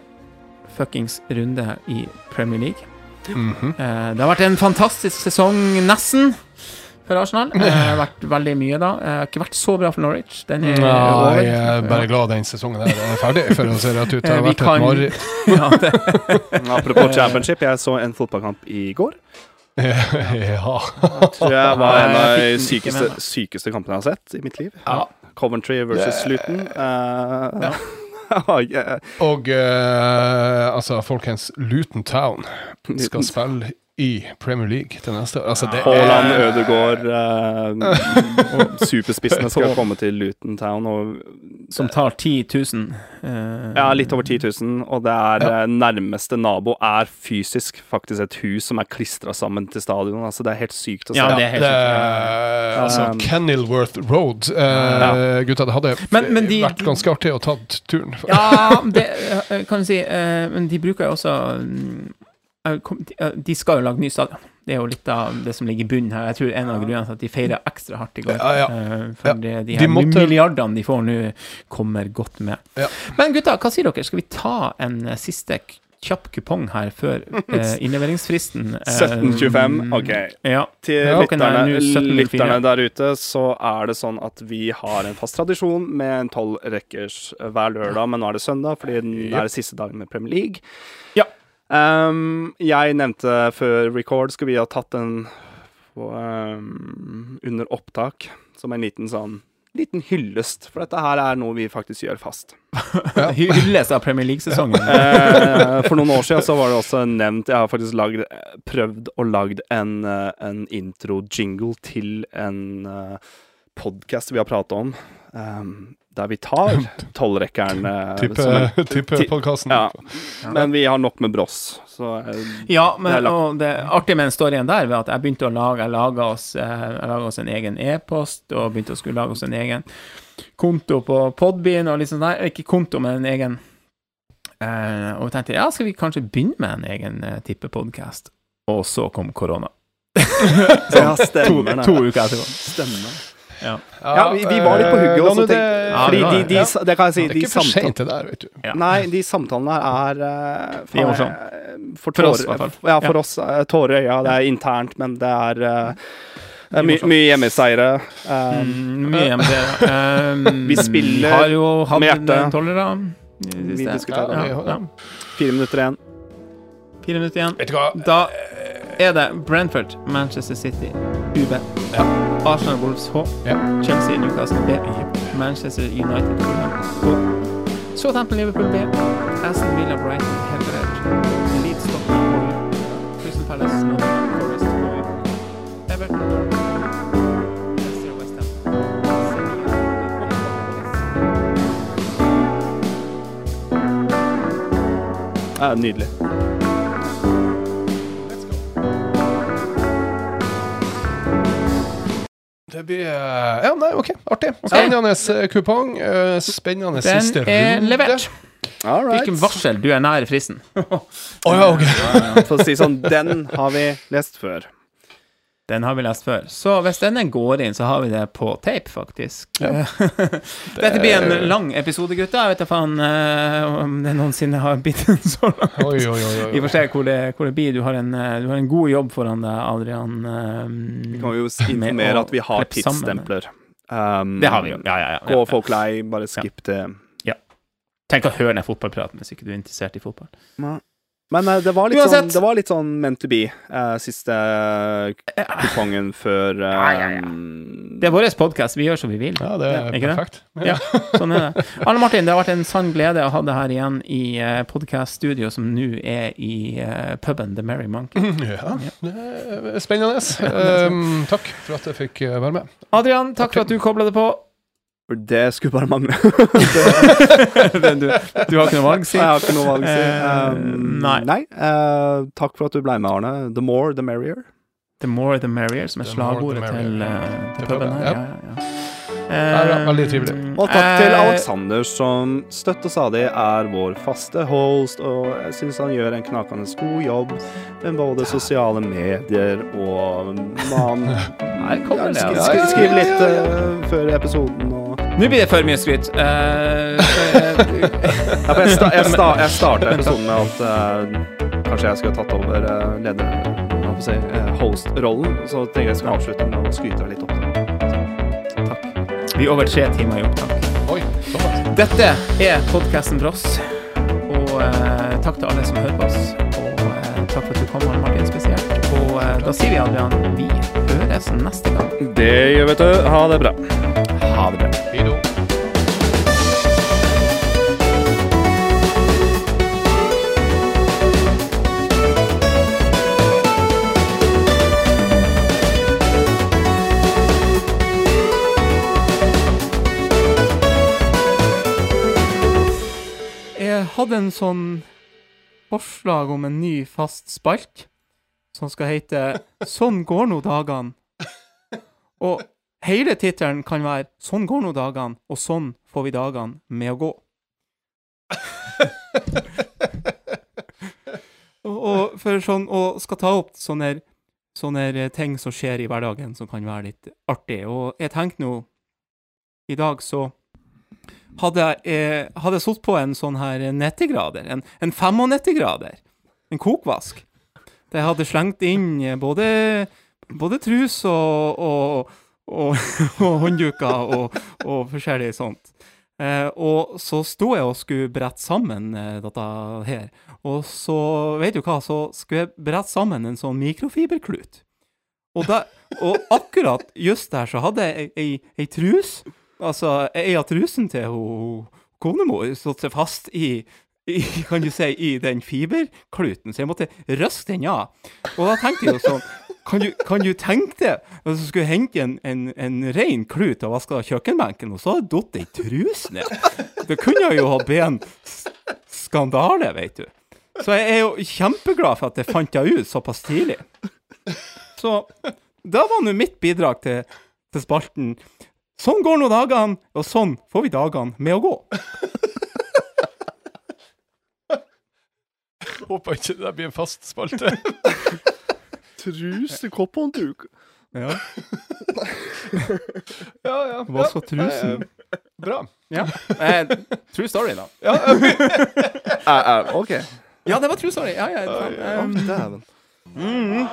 fuckings runde i Premier League. Mhm. Eh, det har vært en fantastisk sesong, nesten, for Arsenal. Eh, Det har vært veldig mye, da. Eh, Det har ikke vært så bra for Norwich. Den er ja, over. jeg er bare glad den sesongen der er ferdig, for å se rett ut. Det Eh, har vært kan- et mareritt. Ja, Apropos championship, jeg så en fotballkamp i går. ja. Tror jeg var en av de sykeste, sykeste kampene jeg har sett i mitt liv. Ja. Coventry versus Luton. Uh, ja. Og uh, altså, folkens, Luton Town skal spille i Premier League til neste år. Altså, det Haaland, er Ødegaard eh, og superspissene skal komme til Luton Town. Og, som tar 10 000. eh, ja, litt over 10 000. Og det er ja. nærmeste nabo er fysisk faktisk et hus som er klistra sammen til stadion. Altså, det er helt sykt å se. Ja, det er helt sykt. altså, Um, Kenilworth Road. Eh, Gutta, det hadde Men- men de- vært ganske artig å ta turen. Ja, det eh, kan du si. eh, Men de bruker jo også mm, eh, de- skal jo lage ny stadion. Det er jo litt av det som ligger i bunnen her. Jeg tror en av grunnene til at de feirer ekstra hardt i går. Ja, ja. eh, For Ja. de De her måtte- milliardene de får nå, kommer godt med. Ja. Men gutta, hva sier dere? Skal vi ta en eh, siste kjapp kupong her før eh, innleveringsfristen? eh, 1725, OK. Ja. Til er lytterne, nå 17.04. lytterne der ute, så er det sånn at vi har en fast tradisjon med en tolv rekkers hver lørdag, men nå er det søndag fordi den er det siste dagen med Premier League. Ja. Um, jeg nevnte før record skal vi ha tatt den um, under opptak som en liten sånn liten hyllest, for dette her er noe vi faktisk gjør fast. Ja. hyllest av Premier League-sesongen. uh, for noen år siden så var det også nevnt Jeg har faktisk lagd, prøvd å lagd en, eh, en intro-jingle til en uh, podkast vi har pratet om, ehm, der vi tar tolvrekkeren eh, Type, som en- type ti- podkasten. Ja. Men vi har nok med Bross, så eh, Ja, men det og det artige med den storyen der var at jeg begynte å lage Jeg laga oss, eh, oss en egen e-post, og begynte å skulle lage oss en egen konto på Podbean og sånn der. Ikke konto, men en egen eh, Og vi tenkte ja, skal vi kanskje begynne med en egen uh, tippepodkast? Og så kom korona. ja, stemmer det. to uker etterpå. Stemmer. Ja. Ja, vi, vi var litt på hugget eh, også. det- Ja, Fordi de, de, Ja. det kan jeg si, Det er de ikke for sent seint, det der, vet du. Ja. Nei, de samtalene her er De morsomme. eh, For, For oss, i hvert fall. Ja, for Ja. oss. eh, Tårer i øya. Det er internt, men det er mye my, mye hjemmeseiere. Um, Mm, mye hjemmeseiere. Um, Vi spiller Har jo hatt med hjertet. en tollere. Vi diskuterer. Ja, Ja, ja. Fire minutter igjen. Fire minutter igjen. Vet du hva? Da er det Brentford, Manchester City, UB. Arsenal Wolves H. Ja. Chelsea Newcastle B. Manchester United H. Så Southampton Liverpool B. Aston Villa Brighton Heatherhead. Leeds Tottenham. Crystal Palace Nottingham Forest. Everton. Ja, nydelig. Det blir eh, Ja, nei, OK. Artig. Spennende eh, kupong. eh, Spennende siste runde. Den er levert. Hvilken varsel, du er nær fristen. Å ja, OK. For å si sånn, den har vi lest før. Den har vi lest før. Så hvis denne går inn, så har vi det på tape, faktisk. Dette blir en lang episode, gutta. Jeg vet da faen uh, om det noensinne har blitt en så lang. Oi, oi, oi. Vi får se hvor det, hvor det blir. Du har, en, eh, du har en god jobb foran deg, Adrian. Vi eh, kan jo informere at vi har tidsstempler. Um, Det har vi jo. Ja, ja, ja. Gå ja. folklei, bare skip til Tenk å høre den fotballpraten hvis ikke du er interessert i fotball. Men eh, det, var litt sånn, det var litt sånn meant to be, uh, siste kupongen før eh, Ja, ja, ja. Det er vår podkast, vi gjør som vi vil. Ja, det er Ikke det? perfekt. Ja, sånn er det. Arne Martin, det har vært en sann glede å ha deg her igjen i uh, podkaststudio som nå er i eh, puben The Merry Monkey. Ja, det er spennende. Um, takk for at jeg fikk eh, være med. Adrian, takk for at du kobla deg på. Det skulle bare mangle. du, du har ikke noe valg, si. Jeg har ikke noe valg. si. Eh, Um, nei. eh, takk for at du ble med, Arne. The more, the merrier. The more the merrier, som er The more slagordet til, uh, til puben her. ja. Ja, ja, ja, veldig trivelig. Og takk til Aleksander, Alexander, som støtt og stadig er vår faste host. Og jeg syns han gjør en knakende god jobb med både sosiale medier og man Skriv litt uh, før episoden og Nå blir det for mye skryt. Uh, Ja, jeg, sta jeg, sta jeg starta episoden med at uh, kanskje jeg skulle tatt over uh, leder... si, eh, host-rollen. Så tenker jeg jeg skal avslutte med å skryte deg litt opp. takk. Vi er over tre timer i opptak. Oi. Dette er podkasten Bross. Og eh, takk til alle som hører på oss. Og eh, takk for at du kom, Martin, spesielt. Og eh, da sier vi, Adrian, vi høres neste gang. Det gjør vet du. Ha det bra. Ha det bra. Hei hadde en sånn forslag om en ny fast spalt som skal hete Sånn går nå dagene. Og hele tittelen kan være Sånn går nå dagene, og sånn får vi dagene med å gå. og, og for sånn, og skal ta opp sånne, sånne ting som skjer i hverdagen som kan være litt artig. Og jeg tenkte nå I dag så hadde jeg, eh, hadde jeg satt på en sånn her 90-grader, en, en 95-grader, en kokvask. Der jeg hadde slengt inn både, både trus og, og, og, og håndduker og, og forskjellig sånt. Eh, og så sto jeg og skulle brette sammen eh, dette her. Og så, vet du hva, så skulle jeg brette sammen en sånn mikrofiberklut. Og, da, og akkurat just der så hadde jeg ei, ei, trus, altså ei av trusen til ho, konemor, stått seg fast i, i, kan du si, i den fiberkluten, så jeg måtte røske den av. Og da tenkte jeg jo sånn Kan du, kan du tenke deg hvis du skulle hente en, en, en rein klut og vaske kjøkkenbenken, og så hadde det falt ei truse ned? Det kunne jo ha blitt en skandale, vet du. Så jeg er jo kjempeglad for at jeg fant det ut såpass tidlig. Så da var nå mitt bidrag til, til spalten. Sånn går nå dagene, og sånn får vi dagene med å gå. Håper ikke det blir en fast spalte. Truse, kopphåndduk. Ja, ja, ja. Hva skal trusen? Bra. Ja. Eh, true story, da. Eh, eh, OK. Ja, det var true story. Ja, ja, faen. Å, Um, Dæven. mm.